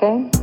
that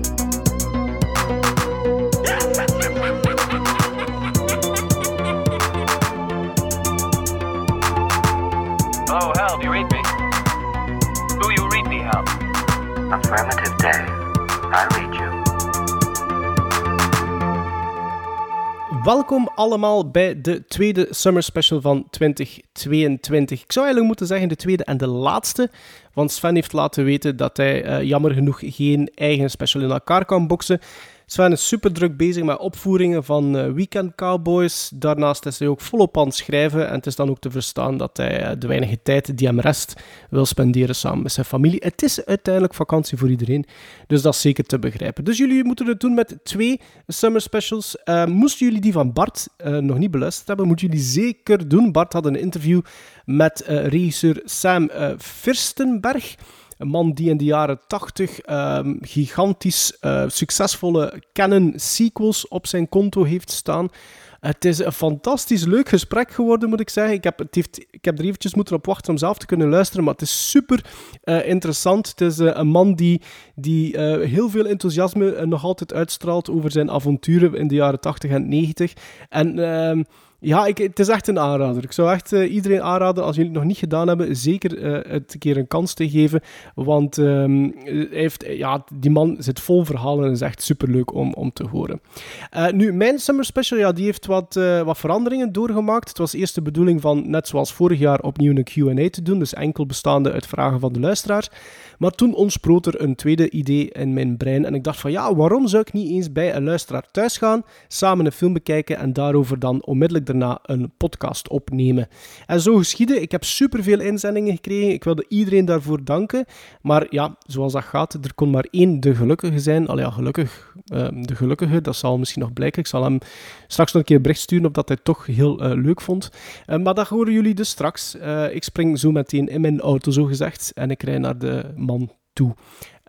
Welkom allemaal bij de tweede Summer Special van 2022. Ik zou eigenlijk moeten zeggen de tweede en de laatste, want Sven heeft laten weten dat hij uh, jammer genoeg geen eigen special in elkaar kan boksen. Sven is super druk bezig met opvoeringen van uh, Weekend Cowboys. Daarnaast is hij ook volop aan het schrijven. En het is dan ook te verstaan dat hij uh, de weinige tijd die hem rest wil spenderen samen met zijn familie. Het is uiteindelijk vakantie voor iedereen. Dus dat is zeker te begrijpen. Dus jullie moeten het doen met twee summer specials. Uh, moesten jullie die van Bart nog niet beluisterd hebben, moeten jullie zeker doen. Bart had een interview met regisseur Sam Firstenberg. Een man die in de jaren 80 um, gigantisch uh, succesvolle Canon sequels op zijn konto heeft staan. Het is een fantastisch leuk gesprek geworden, moet ik zeggen. Ik heb, het heeft, ik heb er eventjes moeten op wachten om zelf te kunnen luisteren, maar het is super uh, interessant. Het is uh, een man die, die heel veel enthousiasme nog altijd uitstraalt over zijn avonturen in de jaren 80 en 90. En ehm, ja, ik, het is echt een aanrader. Ik zou echt uh, iedereen aanraden, als jullie het nog niet gedaan hebben, zeker uh, het een keer een kans te geven. Want um, heeft, ja, die man zit vol verhalen en is echt superleuk om, om te horen. Nu, mijn Summer Special, ja, die heeft wat, wat veranderingen doorgemaakt. Het was eerst de bedoeling van, net zoals vorig jaar, opnieuw een Q&A te doen. Dus enkel bestaande uit vragen van de luisteraars. Maar toen ontsproot er een tweede idee in mijn brein. En ik dacht van, ja, waarom zou ik niet eens bij een luisteraar thuis gaan, samen een film bekijken en daarover dan onmiddellijk daarna een podcast opnemen. En zo geschiedde. Ik heb superveel inzendingen gekregen. Ik wilde iedereen daarvoor danken. Maar ja, zoals dat gaat, er kon maar één de gelukkige zijn. Al ja, gelukkig. Uh, de gelukkige, dat zal misschien nog blijken. Ik zal hem straks nog een keer bericht sturen of dat hij toch heel uh, leuk vond. Uh, maar dat horen jullie dus straks. ik spring zo meteen in mijn auto, zo gezegd. En ik rij naar de man toe.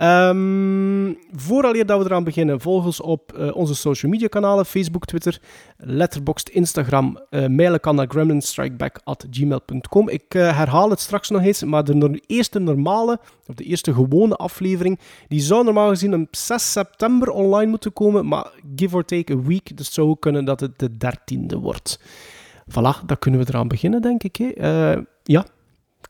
Um, vooraleer dat we eraan beginnen, volg ons op uh, onze social media kanalen, Facebook, Twitter, Letterboxd, Instagram. Uh, mailen kan naar gremlinstrikeback.gmail.com. Ik uh, herhaal het straks nog eens, maar de eerste normale, of de eerste gewone aflevering, die zou normaal gezien op 6 september online moeten komen, maar give or take a week, dus het zou kunnen dat het de 13e wordt. Voilà, dan kunnen we eraan beginnen, denk ik. Hè. ja,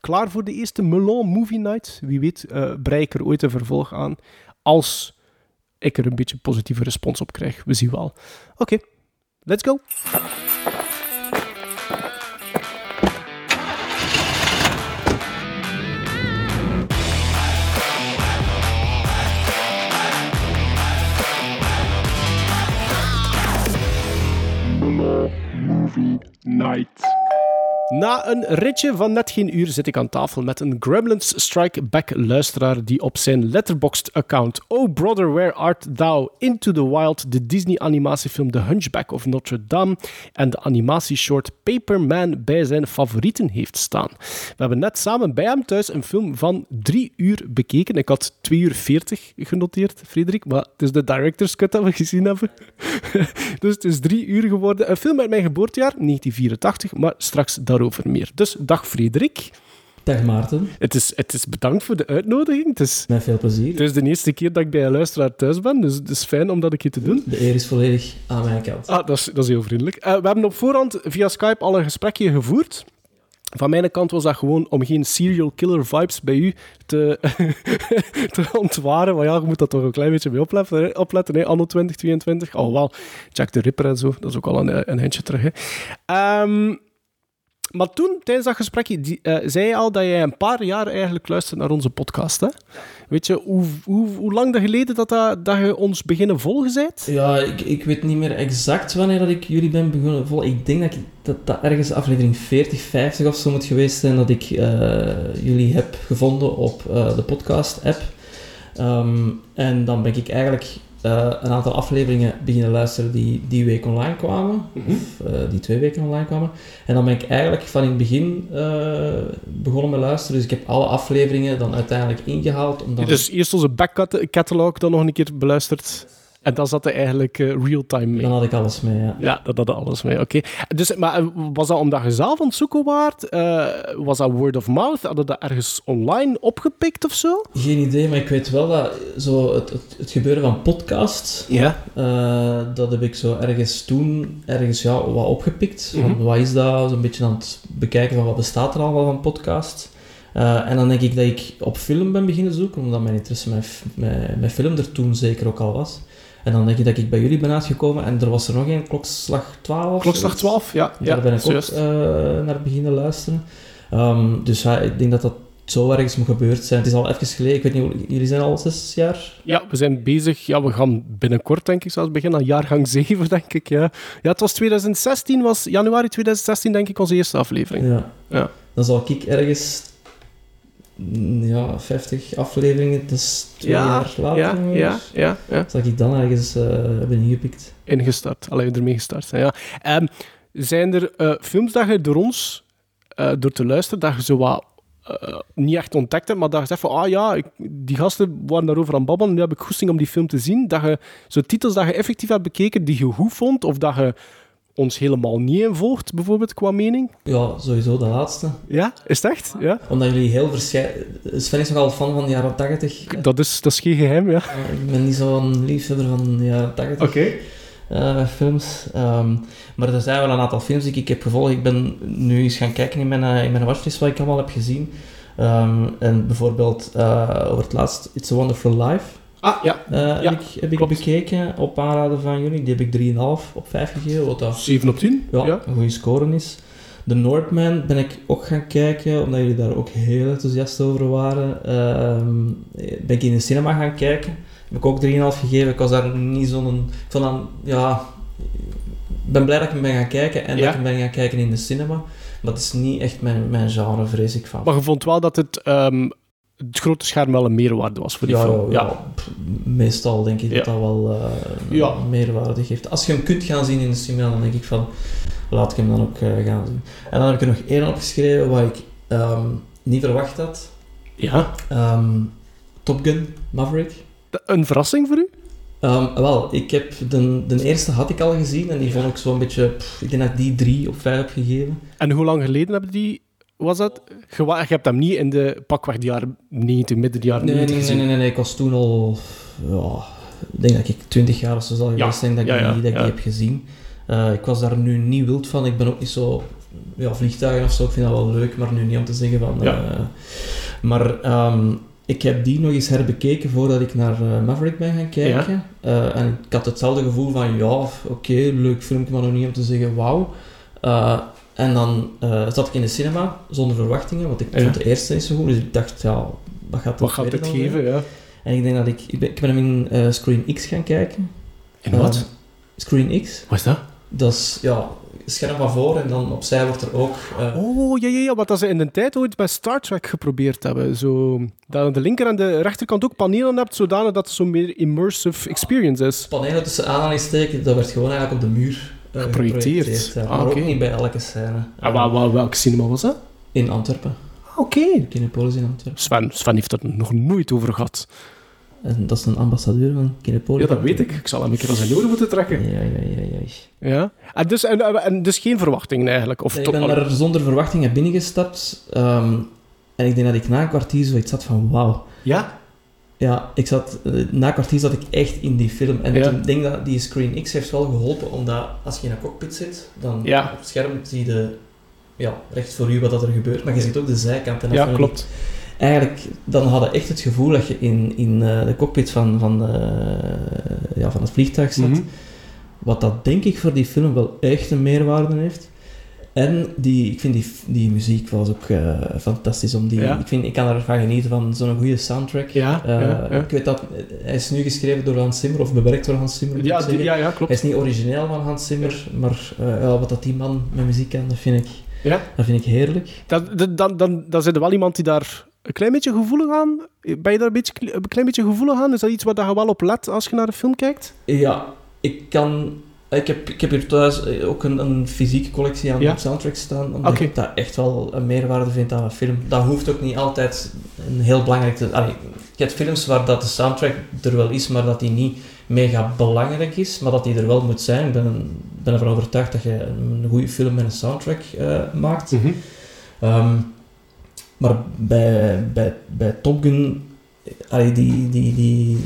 klaar voor de eerste Melon Movie Night. Wie weet uh, brei ik er ooit een vervolg aan. Als ik er een beetje positieve respons op krijg. We zien wel. Oké, let's go. Movie Night. Na een ritje van net geen uur zit ik aan tafel met een Gremlins Strike Back luisteraar die op zijn Letterboxd account Oh Brother Where Art Thou Into the Wild de Disney animatiefilm The Hunchback of Notre Dame en de animatieshort Paperman bij zijn favorieten heeft staan. We hebben net samen bij hem thuis een film van drie uur bekeken. Ik had 2 uur 40 genoteerd, Frederik, maar het is de director's cut dat we gezien hebben. dus het is drie uur geworden. Een film uit mijn geboortejaar, 1984, maar straks daarover meer. Dus dag Frederik. Dag Maarten. Het is, het is bedankt voor de uitnodiging. Het is, Met veel plezier. Het is de eerste keer dat ik bij een luisteraar thuis ben, dus het is fijn om dat ik hier te doen. De eer is volledig aan mijn kant. Ah, dat is, dat is heel vriendelijk. Uh, we hebben op voorhand via Skype al een gesprekje gevoerd. Van mijn kant was dat gewoon om geen serial killer vibes bij u te, te ontwaren. Maar ja, je moet dat toch een klein beetje mee opletten, hè? opletten hè? anno 2022. Oh, wel, Jack the Ripper en zo, dat is ook al een, een hintje terug. Hè? Um, maar toen, tijdens dat gesprekje, die, uh, zei je al dat jij een paar jaar eigenlijk luistert naar onze podcast. Hè? Weet je, hoe, hoe, hoe lang geleden dat, dat, dat je ons beginnen volgen bent? Ja, ik, ik weet niet meer exact wanneer dat ik jullie ben begonnen volgen. Ik denk dat, ik, dat ergens aflevering 40, 50 of zo moet geweest zijn dat ik uh, jullie heb gevonden op uh, de podcast-app. Um, en dan ben ik eigenlijk uh, een aantal afleveringen beginnen luisteren die die week online kwamen. Mm -hmm. Of uh, die twee weken online kwamen. En dan ben ik eigenlijk van in het begin uh, begonnen met luisteren. Dus ik heb alle afleveringen dan uiteindelijk ingehaald. Omdat dus eerst onze back catalog dan nog een keer beluisterd. En dan zat hij eigenlijk eh, real-time mee. Dan had ik alles mee, ja. Ja, dat had alles mee, oké. Dus, maar eh, was dat omdat je zelf aan het zoeken waard? Eh, was dat word of mouth? Hadden dat ergens online opgepikt of zo? Geen idee, maar ik weet wel dat zo het, het, het gebeuren van podcasts, Ja. dat heb ik zo ergens toen ergens ja, wat opgepikt. Van, Mhm. Wat is dat? Zo'n beetje aan het bekijken van wat bestaat er al wel van podcasts. En dan denk ik dat ik op film ben beginnen zoeken, omdat mijn interesse met, met film er toen zeker ook al was. En dan denk ik dat ik bij jullie ben uitgekomen en er was er nog een, klokslag 12. Klokslag zoiets. 12, ja. Daar ja, ben ik ook eh, naar beginnen luisteren. Ehm, dus ja, ik denk dat dat zo ergens moet gebeurd zijn. Het is al even geleden. Ik weet niet, hoe- jullie zijn al zes jaar? Ja, we zijn bezig. Ja, we gaan binnenkort, denk ik, zelfs beginnen aan jaargang 7, denk ik. Ja, ja het was 2016, was januari 2016, denk ik, onze eerste aflevering. Ja. Ja. Dan zal ik ergens... Ja, 50 afleveringen, dat is twee Ja, jaar later. Ja, ja, ja, ja. Zal ik dan ergens eh, hebben ingepikt. Ingestart. Alleen ermee gestart zijn, ja. Ehm, zijn er eh, films dat je door ons, eh, door te luisteren, dat je zo wat niet echt ontdekt hebt, maar dat je zegt van, ah ja, ik- die gasten waren daarover aan babbelen, nu heb ik goesting om die film te zien. Dat je zo titels dat je effectief hebt bekeken, die je goed vond, of dat je ons helemaal niet involgt, bijvoorbeeld, qua mening. Ja, sowieso de laatste. Ja, is het echt? Ja. Omdat jullie heel verschillend... Sven is nogal fan van de jaren 80. Dat is, dat is geen geheim, ja. Ik ben niet zo'n liefhebber van de jaren 80. eh, films. Ehm, maar er zijn wel een aantal films die ik heb gevolgd. Ik ben nu eens gaan kijken in mijn, eh, in mijn watchlist wat ik allemaal heb gezien. Ehm, en bijvoorbeeld eh, over het laatst It's a Wonderful Life Ah, ja. eh, Ja, heb ik, heb ik klopt. bekeken op aanraden van jullie. Die heb ik 3,5 op 5 gegeven, wat dat 7 op 10. ja, ja. een goede score is. The Northman ben ik ook gaan kijken, omdat jullie daar ook heel enthousiast over waren. Ehm, ben ik in de cinema gaan kijken. Heb ik ook 3,5 gegeven. Ik was daar niet zo'n... Ik vond dan, ja... Ik ben blij dat ik hem ben gaan kijken en Ja. dat ik hem ben gaan kijken in de cinema. Maar het is niet echt mijn, mijn genre, vrees ik van. Maar je vond wel dat het, ehm, het grote scherm wel een meerwaarde was voor die ja, film. ja, meestal denk ik Ja. dat dat wel eh, Ja. meerwaarde geeft. Als je hem kunt gaan zien in de cinema, dan denk ik van, laat ik hem dan ook eh, gaan zien. En dan heb ik er nog één opgeschreven wat ik ehm, niet verwacht had. ja. Ehm, Top Gun Maverick. Een verrassing voor u? Ehm, wel, ik heb de, de eerste had ik al gezien en die vond ik zo'n beetje, pff, ik denk dat ik die drie op vijf heb gegeven. En hoe lang geleden hebben die... Was dat? Je, hebt hem niet in de pakweg de jaren 90, midden de jaren Nee, nee, 90 nee, gezien. nee, nee, nee, ik was toen al, ja, ik denk dat ik 20 jaar of zo zal geweest zijn dat ik, ja, ja, die, dat ik die heb gezien. Eh, ik was daar nu niet wild van, ik ben ook niet zo, ja, vliegtuigen of zo, ik vind dat wel leuk, maar nu niet om te zeggen van... Ja. eh, maar ehm, ik heb die nog eens herbekeken voordat ik naar eh, Maverick ben gaan kijken. Eh, en ik had hetzelfde gevoel van, ja, oké, leuk filmpje, maar nog niet om te zeggen wauw. Eh, en dan eh, zat ik in de cinema, zonder verwachtingen, want ik Ja. vond de eerste niet zo goed, dus ik dacht, ja, wat gaat Wat gaat het geven? Ja. En ik denk dat ik... Ik ben, ik ben hem in eh, Screen X gaan kijken. En wat? Eh, Screen X. Wat is dat? Dat is, ja, scherm van voor en dan opzij wordt er ook... eh, Oh, ja, ja, ja. Wat dat ze in de tijd ooit bij Star Trek geprobeerd hebben. Zo, dat je aan de linker en de rechterkant ook panelen hebt, zodanig dat het zo'n meer immersive experience is. panelen tussen aanhalingstekens, dat werd gewoon eigenlijk op de muur eh, Geprojecteerd. ja. Ah, maar ook niet bij elke scène. En waar, waar, welke cinema was dat? In Antwerpen. Ah, Oké. Kinepolis in Antwerpen. Sven, Sven heeft er nog nooit over gehad. En dat is een ambassadeur van Kinepolis. Ja, dat weet ik. Ik zal hem een keer aan zijn oren moeten trekken. Ja, ja, ja, ja. Ja. En dus, en, en dus geen verwachtingen eigenlijk? Of toch ik ben daar zonder verwachtingen binnengestapt. ehm, en ik denk dat ik na een kwartier zoiets had van wauw. Ja? Ja, ik zat, eh, na kwartier zat ik echt in die film. En Ja. ik denk dat die Screen X heeft wel geholpen, omdat als je in een cockpit zit, dan Ja. op het scherm zie je ja, recht voor u wat dat er gebeurt, maar je ziet ook de zijkant. En Ja, klopt. Eigenlijk, dan had je echt het gevoel dat je in, in eh, de cockpit van, van, eh, ja, van het vliegtuig zat. Mhm. Wat dat denk ik voor die film wel echt een meerwaarde heeft. En die, ik vind die, die muziek was ook eh, fantastisch. Om die, Ja. ik, vind, ik kan ervan genieten van zo'n goede soundtrack. Ja, Eh, ja. Ik weet dat eh, hij is nu geschreven door Hans Zimmer, of bewerkt door Hans Zimmer. Ja, die- ja, ja, Hij klopt. is niet origineel van Hans Zimmer, maar wat dat die man met muziek kan, dat vind ik, Ja. dat vind ik heerlijk. Dat, dat- dan, dan, dan zit er wel iemand die daar een klein beetje gevoelig aan... Ben je daar een, beetje, een klein beetje gevoelig aan? Is dat iets waar je wel op let als je naar de film kijkt? Ja, ik kan... Ik heb, ik heb hier thuis eh, ook een, een fysieke collectie aan Ja. soundtracks staan, omdat ik dat echt wel een meerwaarde vind aan een film. Dat hoeft ook niet altijd een heel belangrijk te... Allee, je hebt films waar dat de soundtrack er wel is, maar dat die niet mega belangrijk is, maar dat die er wel moet zijn. Ik ben, ben ervan overtuigd dat je een goede film met een soundtrack eh, maakt. Mhm. Ehm, maar bij, bij, bij Top Gun, allee, die, die, die,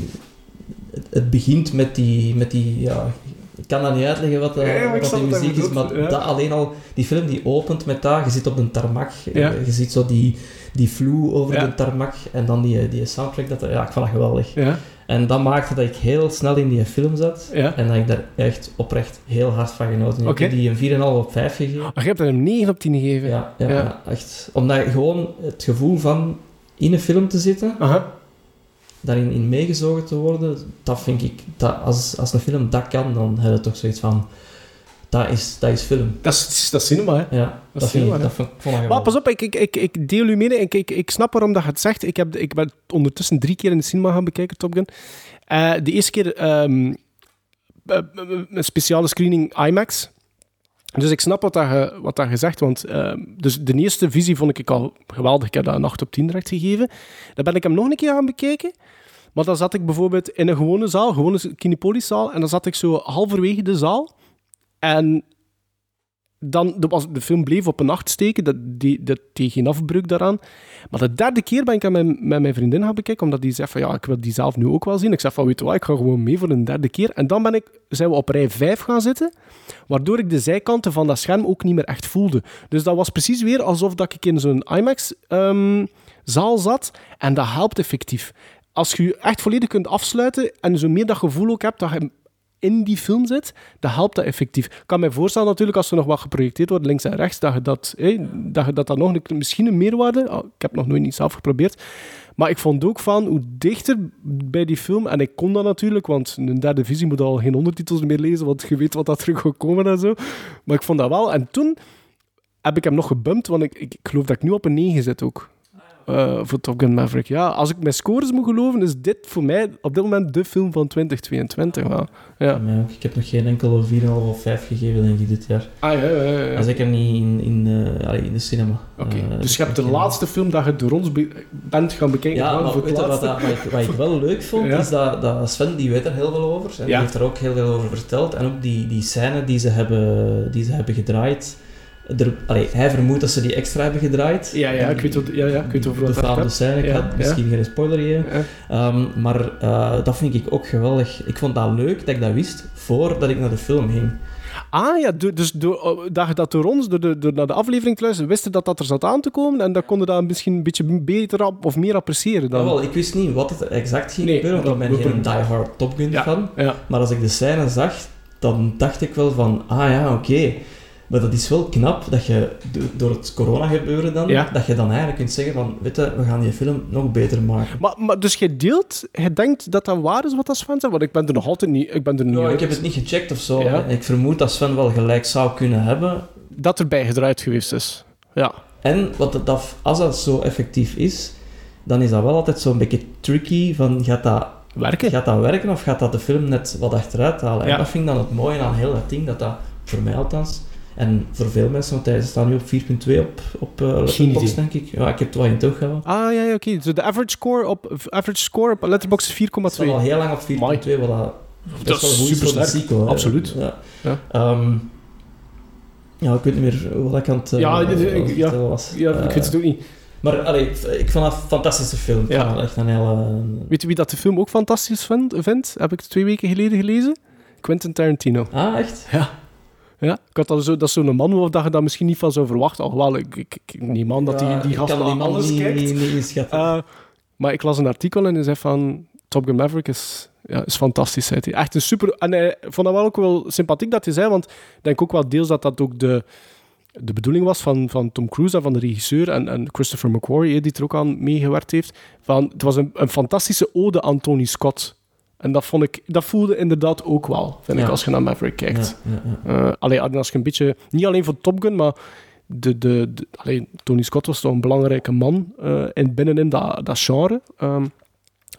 het, het begint met die, met die ja, ik kan dat niet uitleggen wat, Ja, maar ik wat die muziek is, maar ja. dat alleen al, die film die opent met dat, je zit op een tarmac, eh, Ja. je ziet zo die, die vloe over de tarmac en dan die, die soundtrack, dat, ja, ik vond dat geweldig. Ja, En dat maakte dat ik heel snel in die film zat en dat ik daar echt oprecht heel hard van genoten. Oké. Ik heb die een 4,5 op 5 gegeven. Ah, je hebt er een 9 op 10 gegeven. Ja, ja, echt. Omdat gewoon het gevoel van in een film te zitten, Aha. Daarin in meegezogen te worden, dat vind ik, dat als, als een film dat kan, dan heb je toch zoiets van, dat is, dat is film. Dat is, dat is cinema, hè. Ja, dat, is vind ik, cinema, dat vond, vond ik Maar pas op, ik, ik, ik, ik deel u mening. Ik, ik, ik snap waarom dat je het zegt. Ik, heb, ik ben ondertussen drie keer in de cinema gaan bekijken, Top Gun. Eh, de eerste keer ehm, eh, een speciale screening IMAX. Dus ik snap wat, je, wat dat je zegt. Want ehm, dus de eerste visie vond ik al geweldig. Ik heb dat een 8 op 10 direct gegeven. Dan ben ik hem nog een keer gaan bekijken. Maar dan zat ik bijvoorbeeld in een gewone zaal, gewone Kinepolis-zaal. En dan zat ik zo halverwege de zaal. En dan, de, de film bleef op een nacht steken, dat, die, dat, geen afbreuk daaraan. Maar de derde keer ben ik aan mijn, met mijn vriendin gaan bekijken, omdat die zei van ja, ik wil die zelf nu ook wel zien. Ik zeg van weet je wat, ik ga gewoon mee voor een derde keer. En dan ben ik, zijn we op rij 5 gaan zitten, waardoor ik de zijkanten van dat scherm ook niet meer echt voelde. Dus dat was precies weer alsof dat ik in zo'n IMAX-zaal zat en dat helpt effectief. Als je je echt volledig kunt afsluiten en zo meer dat gevoel ook hebt dat je in die film zit, dan helpt dat effectief. Ik kan mij voorstellen natuurlijk, als er nog wat geprojecteerd wordt, links en rechts, dat je dat, dat, je dat dan nog misschien een meerwaarde... ik heb nog nooit niet zelf geprobeerd. Maar ik vond ook van, hoe dichter bij die film... En ik kon dat natuurlijk, want een derde visie moet al geen ondertitels meer lezen, want je weet wat dat terug gaat komen en zo. Maar ik vond dat wel. En toen heb ik hem nog gebumpt, want ik, ik, ik geloof dat ik nu op een 9 zit ook. Eh, voor Top Gun Maverick. Ja, als ik mijn scores moet geloven, is dit voor mij op dit moment de film van 2022. Wel. Ja. Ja, mij ook. Ik heb nog geen enkele 4,5 of 5 gegeven, denk ik, dit jaar. Ah, ja, ja, ja. En zeker niet in, in, eh, in de cinema. Oké, Eh, dus je hebt de laatste film dat je door ons be- bent gaan bekijken. Ja, maar voor weet wat, laatste. dat- wat, ik, wat ik wel leuk vond, is dat, dat Sven, die weet er heel veel over. En Ja. die heeft er ook heel veel over verteld. En ook die, die scène die ze hebben, die ze hebben gedraaid. Er, allee, hij vermoedt dat ze die extra hebben gedraaid. Ja, ja, ik weet, wat, ja, ja, ik weet over De wat faamde gaat. scène, ik Ja, ga misschien geen spoiler geven. Ja. Ehm, maar eh, dat vind ik ook geweldig. Ik vond dat leuk dat ik dat wist voordat ik naar de film ging. Ah ja, dus door, oh, dat dat door ons, door, de, door naar de aflevering te luisteren, wisten dat dat er zat aan te komen en dan konden dat misschien een beetje beter ap- of meer appreciëren dan. Jawel, ik wist niet wat het exact ging Nee, gebeuren, want ik dat- ben geen dat- diehard Top Gun Ja. fan. Ja. Maar als ik de scène zag, dan dacht ik wel van, ah ja, oké. Maar dat is wel knap dat je do- door het corona gebeuren dan, Ja. dat je dan eigenlijk kunt zeggen van, weet je, we gaan die film nog beter maken. Maar, maar dus jij deelt, jij denkt dat dat waar is wat dat Sven zegt? Want ik ben er nog altijd niet, ik ben er niet ik heb het niet gecheckt of zo. Ja. Ik vermoed dat Sven wel gelijk zou kunnen hebben. Dat erbij gedraaid geweest is. Ja. En wat dat, als dat zo effectief is, dan is dat wel altijd zo'n beetje tricky van, gaat dat, Werken. gaat dat werken of gaat dat de film net wat achteruit halen? Ja. En dat vind ik dan het mooie aan heel dat ding, dat dat voor mij althans, en voor veel mensen, want hij staat nu op 4.2 op, op eh, Letterboxd, denk ik. Ja, ik heb het wel in toog gehouden. Ah ja, ja oké. Dus de average score op, average score op Letterboxd is 4,2. Het staat al heel lang op 4.2, wat dat Dat wel is supersterk. sequel. hè. Absoluut. Ja. Ja. Ehm, ja, ik weet niet meer wat ik aan het eh, Ja, ik- het ja. was. Ja, ik Eh, weet het ook niet. Maar allee, ik vond dat een fantastische film. Ja. echt een hele... Weet je wie dat de film ook fantastisch vindt? vindt? Heb ik twee weken geleden gelezen? Quentin Tarantino. Ah, echt? Ja. Ja, ik had dat, zo, dat is zo'n man waar dat je dat misschien niet van zou verwachten. Alhoewel, ik, ik, ik neem aan dat die, die gast man alles niet, kijkt. Niet, niet. Eh, maar ik las een artikel en hij zei van... Top Gun Maverick is, ja, is fantastisch, zei hij. Echt een super... En hij vond dat wel ook wel sympathiek dat hij zei, want ik denk ook wel deels dat dat ook de, de bedoeling was van, van Tom Cruise en van de regisseur en, en Christopher McQuarrie, die er ook aan meegewerkt heeft. Van, het was een, een fantastische ode aan Tony Scott. En dat, vond ik, dat voelde inderdaad ook wel, vind ik, als je naar Maverick kijkt. ja. Eh, allee, als je een beetje, niet alleen voor Top Gun, maar de, de, Tony Scott was toch een belangrijke man eh in, binnenin dat, dat genre. Ehm,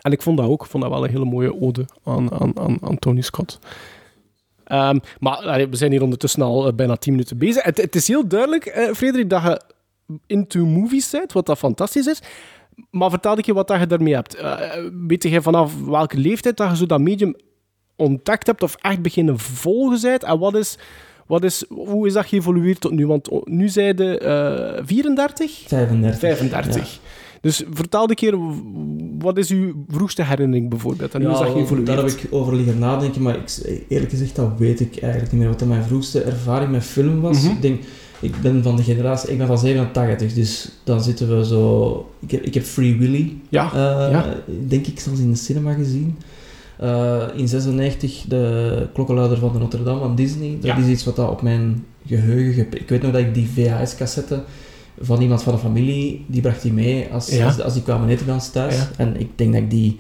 en ik vond dat ook, vond dat wel een hele mooie ode aan, aan, aan, aan Tony Scott. Ehm, maar allee, we zijn hier ondertussen al eh, bijna tien minuten bezig. Het, het is heel duidelijk, Frederik, dat je into movies bent, wat dat fantastisch is. Maar vertel ik je wat dat je daarmee hebt. Eh, weet je vanaf welke leeftijd dat je zo dat medium ontdekt hebt of echt beginnen volgen bent? En wat is, wat is, hoe is dat geëvolueerd tot nu? Want nu zijn eh 34? 35. 35. Dus vertel een keer, wat is uw vroegste herinnering bijvoorbeeld? En hoe is dat Ja, geëvolueerd? daar heb ik over liggen nadenken, maar ik, eerlijk gezegd, dat weet ik eigenlijk niet meer. Wat mijn vroegste ervaring met film was. Mhm. Ik denk, ik ben van de generatie, ik ben van 87, dus dan zitten we zo... Ik heb, ik heb Free Willy, Ja, eh, ja. denk ik, zelfs in de cinema gezien. Eh, in 96 de klokkenluider van de Notre Dame van Disney. Dat Ja. is iets wat dat op mijn geheugen... gep- Ik weet nog dat ik die VHS-cassette van iemand van de familie, die bracht die mee als, Ja. als, als die kwamen eten bij ons thuis. Ja. En ik denk dat ik die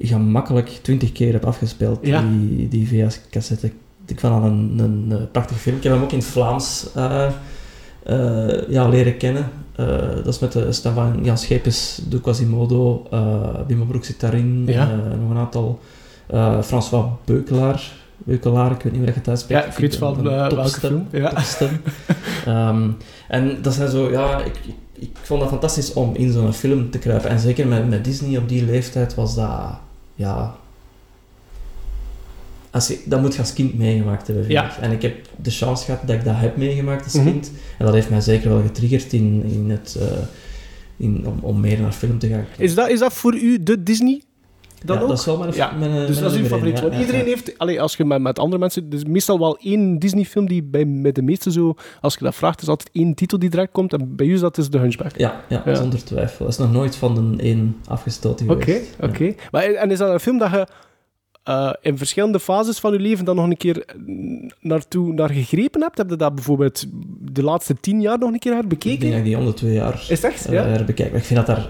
gemakkelijk 20 keer heb afgespeeld, die, die VHS-cassette. Ik vond dat een, een, prachtig film. Ik heb hem ook in het Vlaams eh, eh, ja, leren kennen. Eh, dat is met de stem van Jan Schepens, de Quasimodo, Wim Broek zit daarin, Ja. nog een aantal. François Beukelaar, Beukelaar, ik weet niet dat je het uitspreekt. Ja, ik weet van welke film. Ja. Ehm, en dat zijn zo, ja, ik, ik, ik vond dat fantastisch om in zo'n film te kruipen. En zeker met, met Disney op die leeftijd was dat, ja... Als je, dat moet je als kind meegemaakt hebben, vind Ja. ik. En ik heb de chance gehad dat ik dat heb meegemaakt als Mhm. kind. En dat heeft mij zeker wel getriggerd in, in het, eh, in, om, om meer naar film te gaan. Is dat, is dat voor u de Disney? Dan ja, ook? dat is wel mijn, Ja, mijn, mijn Dus dat is uw favoriet. Want iedereen heeft, allee, als je met, met andere mensen, dus meestal wel één Disney-film die bij, bij de meesten zo, als je dat vraagt, is altijd één titel die direct komt. En bij u is dat dus The Hunchback. Ja, ja, zonder twijfel. Dat is nog nooit van de één afgestoten Oké, geweest. Ja. oké. Maar En is dat een film dat je eh, in verschillende fases van je leven dan nog een keer naartoe naar gegrepen hebt? Heb je dat bijvoorbeeld de laatste tien jaar nog een keer Ik denk herbekeken? dat die om de twee jaar Is echt? eh, Ja. herbekijk. Maar ik vind dat daar...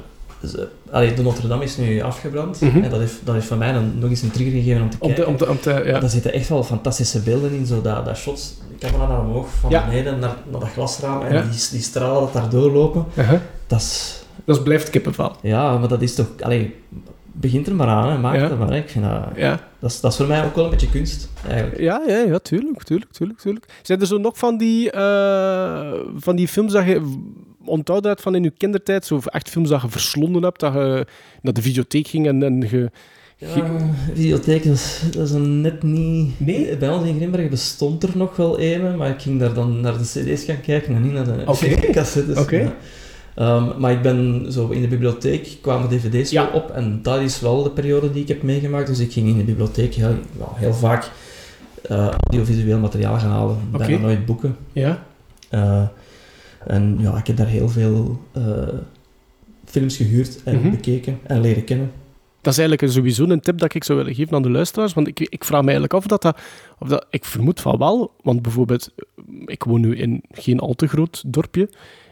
Allee, de Notre Dame is nu afgebrand. Mhm. En dat heeft, dat heeft voor mij dan nog eens een trigger gegeven om te Om te, kijken. om te, om te, ja. Daar zitten echt wel fantastische beelden in. Zo dat, dat shots, camera naar omhoog, van Ja. beneden naar, naar dat glasraam. En Ja. die, die stralen dat daar doorlopen. Uh-huh. Dat is... Dat blijft kippenvel. Ja, maar dat is toch... Allee, begint er maar aan, hè. maak Ja. het maar. Hè. Ik vind dat, Ja. dat, is, dat is voor mij ook wel een beetje kunst, eigenlijk. Ja, ja, ja, tuurlijk, tuurlijk, tuurlijk, tuurlijk. Zijn er zo nog van die, eh, van die films dat je onthouden hebt van in je kindertijd? Zo echt films dat je verslonden hebt, dat je naar de videotheek ging en, en je... Ja, videotheek, dat is, dat is net niet... Nee? Bij ons in Grimbergen bestond er nog wel een, maar ik ging daar dan naar de cd's gaan kijken en niet naar de Oké. cassettes. Oké. Ehm, maar ik ben zo in de bibliotheek, kwamen dvd's Ja. wel op en dat is wel de periode die ik heb meegemaakt. Dus ik ging in de bibliotheek heel, wel, heel vaak eh, audiovisueel materiaal gaan halen, bijna Oké. nooit boeken. Ja? Eh, en ja, ik heb daar heel veel eh, films gehuurd en Mhm. bekeken en leren kennen. Dat is eigenlijk sowieso een tip dat ik zou willen geven aan de luisteraars. Want ik, ik vraag me eigenlijk af of dat, dat, of dat... Ik vermoed van wel. Want bijvoorbeeld, ik woon nu in geen al te groot dorpje.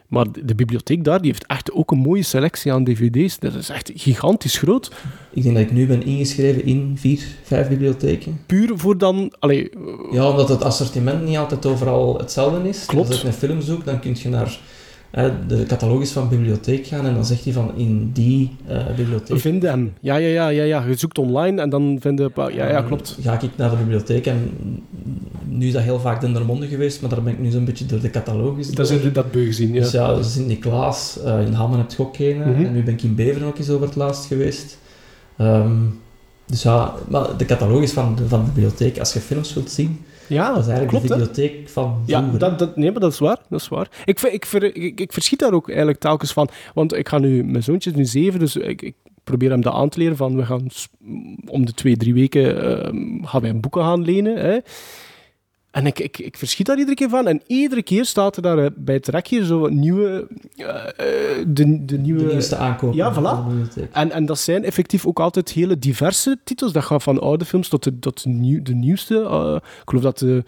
Maar de, bibliotheek daar, die heeft echt ook een mooie selectie aan dvd's. Dat is echt gigantisch groot. Ik denk dat ik nu ben ingeschreven in vier, vijf bibliotheken. Puur voor dan... Allee, Ja, omdat het assortiment niet altijd overal hetzelfde is. Klopt. Als ik een film zoek, dan kun je naar de catalogus van bibliotheek gaan en dan zegt hij van in die eh, bibliotheek. vinden hem. Ja, ja, ja, ja, ja. Je zoekt online en dan vinden... Ja, ja, Dan klopt. Ga ik naar de bibliotheek en nu is dat heel vaak Dendermonde geweest, maar daar ben ik nu zo'n beetje door de catalogus. Dat is dat beu gezien, ja. Dus ja, Sint-Niklaas, eh, in Hammen heb je ook een, hè. Mhm. en nu ben ik in Beveren ook eens over het laatst geweest. Ehm, dus ja, maar de catalogus van de, van de bibliotheek, als je films wilt zien, Ja, dat is eigenlijk klopt, de hè. bibliotheek van Ja, vroeger. dat, dat, nee, maar dat is waar. Dat is waar. Ik, ik, ik, ik verschiet daar ook eigenlijk telkens van. Want ik ga nu... Mijn zoontje is nu zeven, dus ik, ik probeer hem dat aan te leren van... We gaan om de twee, drie weken ehm, gaan wij een boeken gaan lenen. Hè. En ik, ik, ik verschiet daar iedere keer van. En iedere keer staat er daar eh, bij het rekje zo nieuwe... eh, eh, de, de nieuwe... de nieuwste aankoop Ja, voilà. En, en dat zijn effectief ook altijd hele diverse titels. Dat gaat van oude films tot de, tot de, nieuw, de nieuwste. Ik geloof dat de...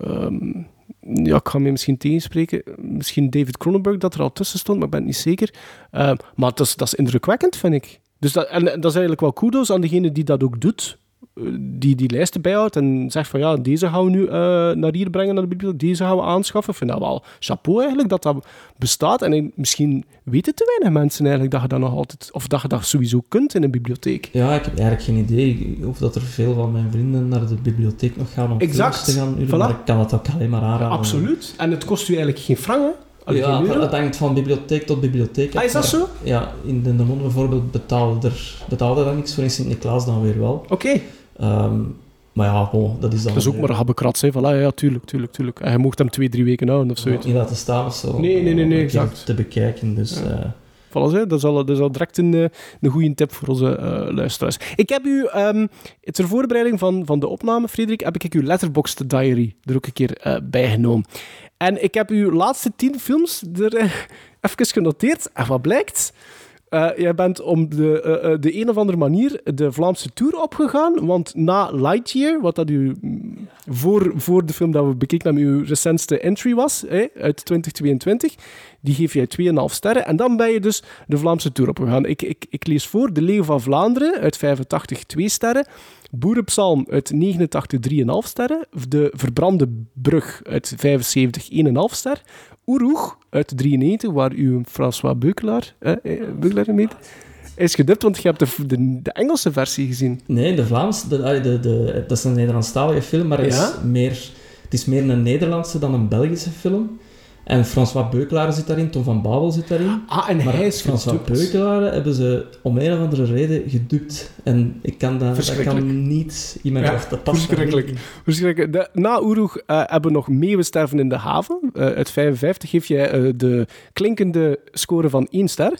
ehm, ja, ik ga me misschien tegenspreken. Misschien David Cronenberg dat er al tussen stond, maar ik ben het niet zeker. Eh, maar dat is, dat is indrukwekkend, vind ik. Dus dat, en, en dat is eigenlijk wel kudos aan degene die dat ook doet. Eh, Die die lijsten bijhoudt en zegt van ja, deze gaan we nu eh, naar hier brengen, naar de bibliotheek. Deze gaan we aanschaffen. Ik vind dat wel chapeau eigenlijk, dat dat bestaat. En misschien weten te weinig mensen eigenlijk dat je dat nog altijd... Of dat je dat sowieso kunt in een bibliotheek. Ja, ik heb eigenlijk geen idee of dat er veel van mijn vrienden naar de bibliotheek nog gaan om Exact. te gaan huren, Voilà. maar ik kan dat ook alleen maar aanraden. Absoluut. En het kost u eigenlijk geen? Allee, ja, het hangt van bibliotheek tot bibliotheek. Ah, is dat zo? Ja, in de Monde bijvoorbeeld betaalde er, betaalde er niks voor, in Sint-Niklaas dan weer wel. Oké. Ehm, maar ja, bon, dat is dan... Dat is ook weer- maar een habbekrats, hè. Voilà, ja, tuurlijk, tuurlijk, tuurlijk. En je mocht hem twee, drie weken houden of zoiets. niet laten staan of zo. Nee, nee, nee, nee, een keer exact. Te bekijken, dus... Ja. eh, Voilà, hè. dat, is al, dat is al direct een, eh, een goede tip voor onze eh, luisteraars. Ik heb u, ehm, ter voorbereiding van, van de opname, Frederik, heb ik uw Letterboxd Diary er ook een keer eh, bij genomen. En ik heb uw laatste tien films er eh, even genoteerd. En wat blijkt? Eh, jij bent om de, eh, eh, de een of andere manier de Vlaamse Tour opgegaan, want na Lightyear, wat dat u mm, voor, voor de film dat we bekeken hebben, uw recentste entry was, uit 2022, die geef jij 2,5 sterren. En dan ben je dus de Vlaamse Tour opgegaan. Ik, ik, ik lees voor, De Leeuw van Vlaanderen uit 85, 2 sterren. Boerenpsalm uit 89, 3,5 sterren. De Verbrande Brug uit 75, 1,5 ster. Oeroeg uit 93, waar u François Beukelaar, eh, Beukelaar in is gedubt, want je hebt de, de, de Engelse versie gezien. Nee, de Vlaams, de, de, de, dat is een Nederlandstalige film, maar het is, Ja? meer, het is meer een Nederlandse dan een Belgische film. En François Beukelaar zit daarin, Tom van Babel zit daarin. Ah, en Maar hij is François gedubt. Beukelaar hebben ze om een of andere reden gedubt. En ik kan dat, dat kan niet in mijn Ja, hoofd. Dat past verschrikkelijk. niet. Verschrikkelijk. De, na Oeroeg eh, hebben we nog Meeuwensterven in de haven. Eh, uit 55 geef jij eh, de klinkende score van 1 ster.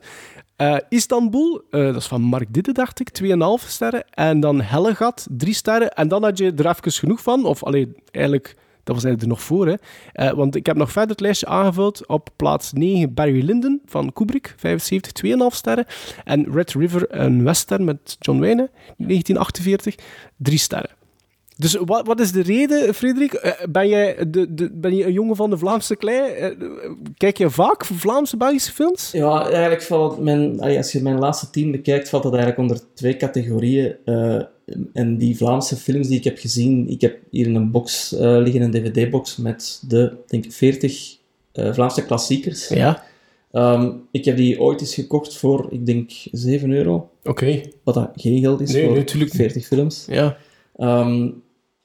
Eh, Istanbul, eh, dat is van Mark Didde, dacht ik, 2,5 sterren. En dan Hellegat, 3 sterren. En dan had je er even genoeg van. Of alleen, eigenlijk, dat was eigenlijk er nog voor. Hè. Eh, want ik heb nog verder het lijstje aangevuld. Op plaats 9 Barry Lyndon van Kubrick, 75, 2,5 sterren. En Red River, een western met John Wayne, 1948, 3 sterren. Dus wat, wat is de reden, Frederik? Eh, ben, jij de, ben je een jongen van de Vlaamse klei? Eh, kijk je vaak Vlaamse Belgische films? Ja, eigenlijk valt mijn, als je mijn laatste tien bekijkt, valt dat eigenlijk onder twee categorieën. En die Vlaamse films die ik heb gezien, ik heb hier in een box eh, liggen, een dvd-box met de, denk ik, 40 eh, Vlaamse klassiekers. Ja. Ehm, ik heb die ooit eens gekocht voor, ik denk, 7 euro. Oké. Wat dat geen geld is Nee, voor nee, tuurlijk niet. 40 films. Ja. Ehm,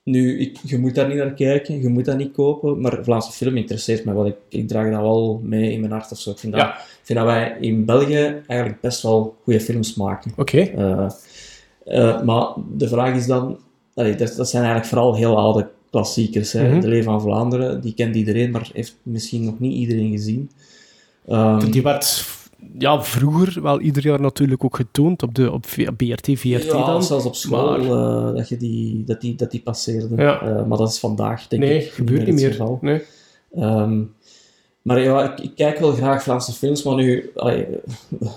nu, ik, je moet daar niet naar kijken, je moet dat niet kopen, maar Vlaamse film interesseert me wel. Ik, ik draag dat wel mee in mijn hart of zo. Ik vind, dat, Ja. vind dat wij in België eigenlijk best wel goede films maken. Oké. Eh, eh, maar de vraag is dan, allee, dat, dat zijn eigenlijk vooral heel oude klassiekers. Hè. Mhm. De Lee van Vlaanderen, die kent iedereen, maar heeft misschien nog niet iedereen gezien. Ehm, Die werd ja, vroeger wel ieder jaar natuurlijk ook getoond op, de, op BRT, VRT ja, dan. zelfs op school maar- eh, dat, je die, dat, die, dat die passeerde. Ja. Eh, maar dat is vandaag, denk nee, ik, gebeurt niet meer. geval. Nee. Ehm, maar ja, ik, ik kijk wel graag Vlaamse films, maar nu, allee,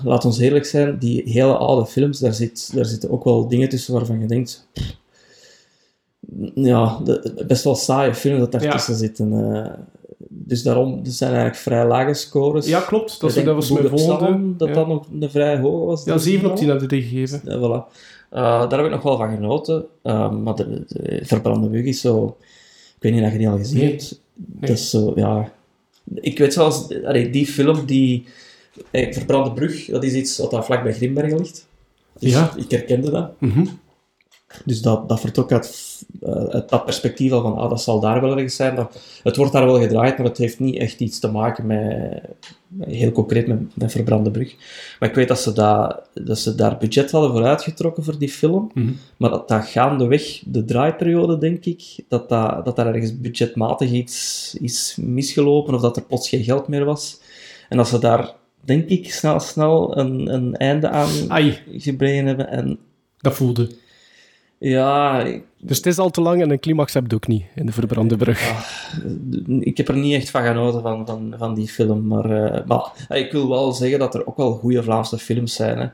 laat ons eerlijk zijn, die hele oude films, daar, zit, daar zitten ook wel dingen tussen waarvan je denkt, ja, de- best wel saaie films dat daartussen zitten. eh. dus daarom, er zijn eigenlijk vrij lage scores. Ja, klopt. Dat, denk dat was mijn volgende. Dat ja. dat nog een vrij hoog was. ja, dus 7 op 10 wel. heb je die gegeven. Ja, voilà. Eh, daar heb ik nog wel van genoten. Eh, maar de, de Verbrande Bug is zo... Ik weet niet of je die al gezien Nee. hebt. Dat is zo, ja... Ik weet zelfs... allee, die film, die... eh, Verbrande Brug, dat is iets wat daar vlak bij Grimbergen ligt. Dus Ja. ik herkende dat. Mhm. Dus dat, dat vertrok uit, uit dat perspectief al van, ah, dat zal daar wel ergens zijn. Dat, het wordt daar wel gedraaid, maar het heeft niet echt iets te maken met, heel concreet met, met Verbrande Brug. Maar ik weet dat ze, dat, dat ze daar budget hadden voor uitgetrokken voor die film. Mhm. Maar dat, dat gaandeweg de draaiperiode, denk ik, dat, dat, dat daar ergens budgetmatig iets is misgelopen of dat er plots geen geld meer was. En dat ze daar, denk ik, snel, snel een, een einde aan Ai, gebreden hebben. En dat voelde. Ja, ik- Dus het is al te lang en een climax heb je ook niet in de verbrande brug. ik heb er niet echt van genoten van, van, van die film. Maar, eh, maar ik wil wel zeggen dat er ook wel goede Vlaamse films zijn. Hè.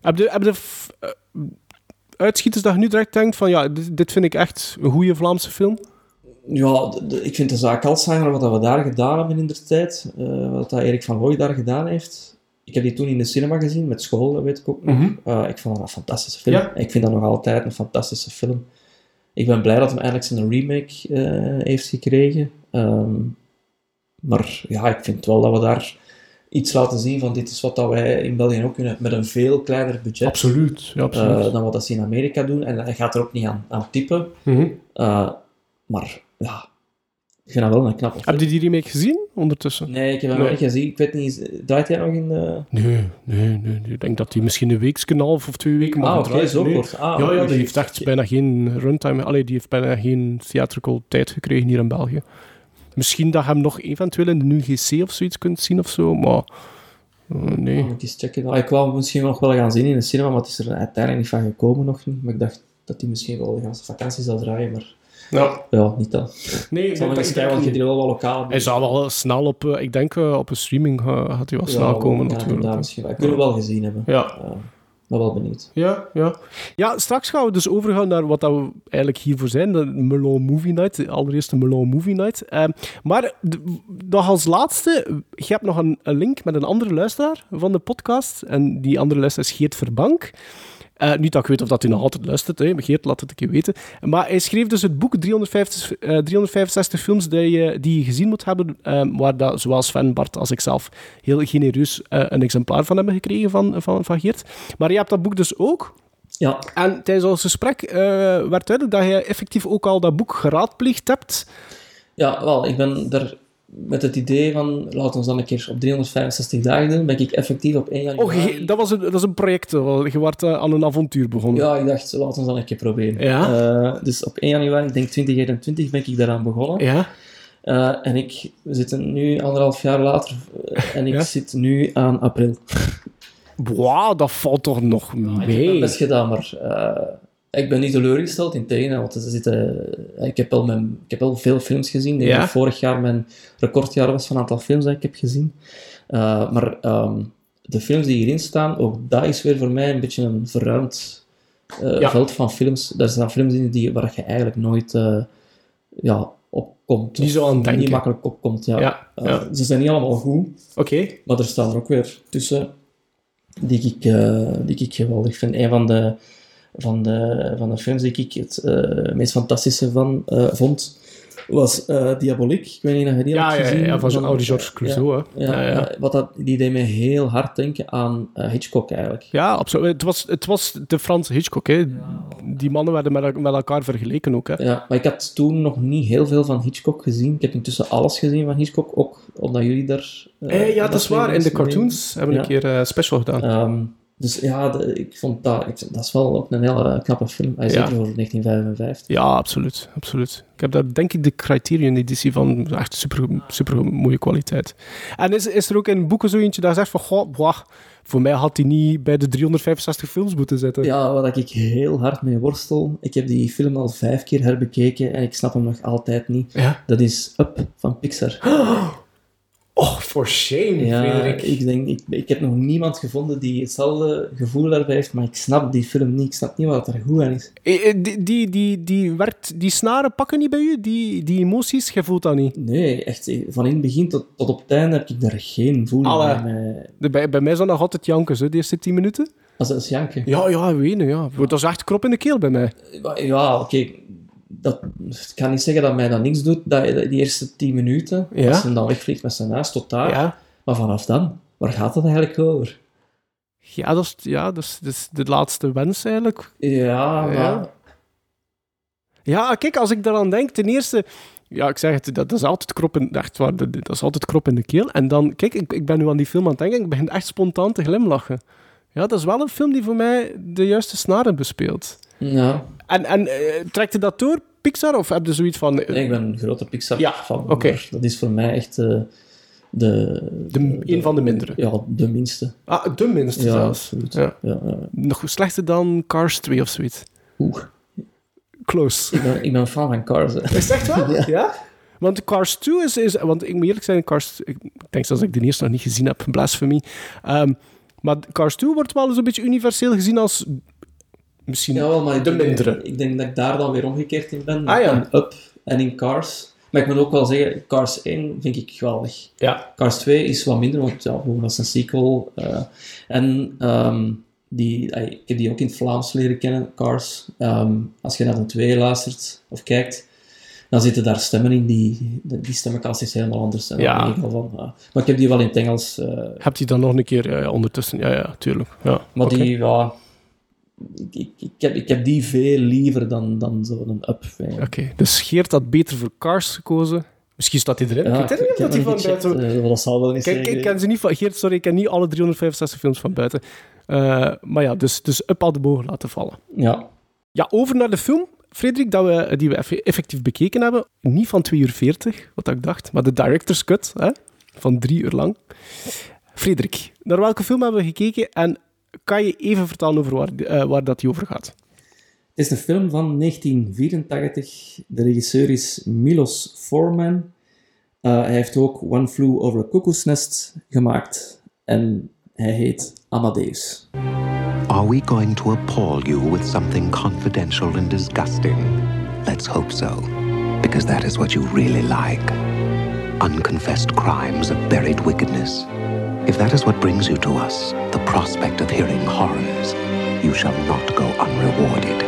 Heb je, heb je eh, uitschieters dat je nu direct denkt van ja, dit, dit vind ik echt een goede Vlaamse film? Ja, de- de- ik vind de zaak Alzheimer, wat dat we daar gedaan hebben in de tijd, eh, wat dat Erik van Looy daar gedaan heeft. Ik heb die toen in de cinema gezien, met school, dat weet ik ook nog. Mhm. Eh, ik vond dat een fantastische film. Ja. Ik vind dat nog altijd een fantastische film. Ik ben blij dat hij eigenlijk zijn remake eh, heeft gekregen. Ehm, maar ja, ik vind wel dat we daar iets laten zien van dit is wat dat wij in België ook kunnen, met een veel kleiner budget Absoluut. Ja, absoluut. eh, dan wat dat ze in Amerika doen. En hij gaat er ook niet aan, aan typen. Mhm. Uh, maar ja, Ik vind dat wel een knappe. Heb je die remake gezien ondertussen? Nee, ik heb hem nog niet gezien. Ik weet niet, draait hij nog in... Nee, nee, nee. Ik denk dat die misschien een week, een half of twee weken mag Ah, oké, draaien. zo Nee. kort. Ah, ja, ja, die heeft echt bijna geen runtime. Allee, die heeft bijna geen theatrical tijd gekregen hier in België. Misschien dat je hem nog eventueel in de UGC of zoiets kunt zien of zo, maar... eh, nee. Ah, moet ik eens checken. Ah, ik wou hem misschien nog wel gaan zien in de cinema, maar het is er uiteindelijk niet van gekomen nog niet. Maar ik dacht dat hij misschien wel de hele vakantie zou draaien, maar Ja. ja, niet dan. Nee, Ik zal nog eens kijken, want je wel wat lokaal. Hij zal wel snel op... eh, ik denk eh, op een streaming eh, gaat hij wel Ja, snel komen, natuurlijk. daar misschien wel. Ik kunnen we wel gezien hebben. Ja. Uh, maar wel benieuwd. Ja, ja. ja, straks gaan we dus overgaan naar wat dat we eigenlijk hiervoor zijn. De Melon Movie Night, de allereerste Melon Movie Night. Ehm, maar nog als laatste, je hebt nog een, een link met een andere luisteraar van de podcast. En die andere luisteraar is Geert Verbank. Eh, niet dat ik weet of dat hij nog altijd luistert, hè. Geert, laat het een keer weten. Maar hij schreef dus het boek 350, eh, 365 films die je, die je gezien moet hebben, ehm, waar dat, zowel Sven, Bart als ikzelf heel genereus eh, een exemplaar van hebben gekregen van, van, van Geert. Maar je hebt dat boek dus ook. Ja, En tijdens ons gesprek eh, werd duidelijk dat je effectief ook al dat boek geraadpleegd hebt. ja wel, ik ben er met het idee van, laten we dan een keer op 365 dagen doen, ben ik effectief op 1 januari... Oh, dat, was een, dat is een project. wel. Je werd eh, aan een avontuur begonnen. Ja, ik dacht, laten we dan een keer proberen. Ja. Eh, dus op 1 januari, ik denk 2021, ben ik daaraan begonnen. Ja? Eh, en ik, we zitten nu anderhalf jaar later, eh, en ik Ja. zit nu aan april. Wauw, dat valt toch nog Ik heb mee. mijn best gedaan, maar eh, ik ben niet teleurgesteld in tegen, want er zitten, eh, ik, heb wel mijn, ik heb wel veel films gezien. Ik denk Ja. dat vorig jaar mijn recordjaar was van aantal films dat ik heb gezien. Eh, maar ehm, de films die hierin staan, ook dat is weer voor mij een beetje een verruimd eh, Ja. veld van films. Daar staan films in die, waar je eigenlijk nooit ja, op komt. Niet zo aan denken. Niet makkelijk opkomt, ja. Ja, ja. Ze zijn niet allemaal goed. Oké. Maar er staan er ook weer tussen die ik, die ik geweldig vind. Een van de, van de, van de films die ik het eh, meest fantastische van eh, vond, was Diabolique. Ik weet niet of je die Ja, hebt ja, gezien. ja, van zo'n oude George Clouseau. hè. Ja, wat dat, die deed me heel hard denken aan Hitchcock eigenlijk. Ja, absoluut. Het was, het was de Franse Hitchcock. Hè. Die mannen werden met, met elkaar vergeleken ook. Hè. Ja, maar ik had toen nog niet heel veel van Hitchcock gezien. Ik heb intussen alles gezien van Hitchcock, ook omdat jullie daar... eh, ja, dat is waar. In de cartoons hebben we een keer special gedaan. Ehm, dus ja, de- ik vond dat, ik, dat is wel ook een hele knappe film. Hij zeker voor 1955. Ja, absoluut, absoluut. Ik heb daar denk ik de Criterion-editie van. Echt super, super mooie kwaliteit. En is, is er ook in boeken zo eentje dat zegt van... Goh, boah, voor mij had hij niet bij de 365 films moeten zitten. Ja, waar ik heel hard mee worstel. Ik heb die film al vijf keer herbekeken en ik snap hem nog altijd niet. Ja. Dat is Up van Pixar. Oh, for shame, Ja, Frederik. ik, denk, ik, ik heb nog niemand gevonden die hetzelfde gevoel daarbij heeft, maar ik snap die film niet. Ik snap niet wat er goed aan is. Eh, eh, Die, die, die, die, werkt, die snaren pakken niet bij u? Die, die emoties? Jij voelt dat niet? Nee, echt, eh, van in het begin tot, tot op het einde heb ik daar geen voeling Allee. bij. Bij, bij mij is dat nog altijd janken, zo, de eerste 10 minuten. Als dat is janken. Ja, ja, wenen, ja. Dat is echt krop in de keel bij mij. Ja, oké. Dat, ik kan niet zeggen dat mij dat niks doet, dat, die eerste tien minuten, Ja. als hij dan wegvliegt met zijn huis, tot daar. Ja, Maar vanaf dan, waar gaat het eigenlijk over? ja, dat, is, ja dat, is, dat is de laatste wens eigenlijk. Ja, maar... Ja. Ja, kijk, als ik daaraan denk, ten eerste... Ja, ik zeg het, dat, dat is altijd krop in, echt waar, dat, dat is altijd krop in de keel. En dan, kijk, ik, ik ben nu aan die film aan het denken, ik begin echt spontaan te glimlachen. Ja, dat is wel een film die voor mij de juiste snaren bespeelt. Ja, En, en eh, trekt je dat door, Pixar? Of heb je zoiets van... eh, nee, ik ben een grote Pixar Ja, fan. oké. maar Dat is voor mij echt eh, de, De- een van de mindere. Ja, de minste. Ah, de minste Ja, zelfs. absoluut. Ja. Nog slechter dan Cars 2 of zoiets. Oeh, Close. ik ben, ik ben fan van Cars. hè. Is het echt waar? Ja. Want Cars 2 is, is... Want ik moet eerlijk zijn, Cars... Ik denk zelfs dat ik de eerste nog niet gezien heb. Blasphemy. Ehm, maar Cars 2 wordt wel eens een beetje universeel gezien als... Misschien Jawel, maar ik de denk- mindere. Ik denk dat ik daar dan weer omgekeerd in ben. Ah, ja. In Up en in Cars. Maar ik moet ook wel zeggen, Cars 1 vind ik geweldig. Ja. Cars 2 is wat minder, want ja, dat is een sequel. eh, en ehm, die, eh, ik heb die ook in het Vlaams leren kennen, Cars. Ehm, als je naar de 2 luistert of kijkt, dan zitten daar stemmen in die, die stemmenkast is helemaal anders. En Ja. ik al van, ah. Maar ik heb die wel in het Engels. eh, Hebt hij dan nog een keer ja, ja, ondertussen? Ja, ja, tuurlijk. Ja. maar die, ja, ik, ik, ik, heb, ik heb die veel liever dan, dan zo'n Up. Oké, dus Geert had beter voor Cars gekozen. Misschien staat hij erin. Ja, ik weet niet of dat hij van buiten... Uh, dat zal wel niet ik ken ze niet van... Geert, sorry, ik ken niet alle 365 films van buiten. Uh, maar ja, dus, dus up al de bogen laten vallen. Ja. Ja, over naar de film, Frederik, dat we, die we effectief bekeken hebben. Niet van 2 uur 40, wat ik dacht, maar de director's cut hè, van 3 uur lang. Frederik, naar welke film hebben we gekeken en kan je even vertellen over waar, uh, waar dat die over gaat? Het is een film van 1984. De regisseur is Milos Forman. Uh, hij heeft ook One Flew Over a Cuckoo's Nest gemaakt. En hij heet Amadeus. Are we going to appall you with something confidential and disgusting? Let's hope so, because that is what you really like. Unconfessed crimes of buried wickedness. If that is what brings you to us, the prospect of hearing horrors, you shall not go unrewarded.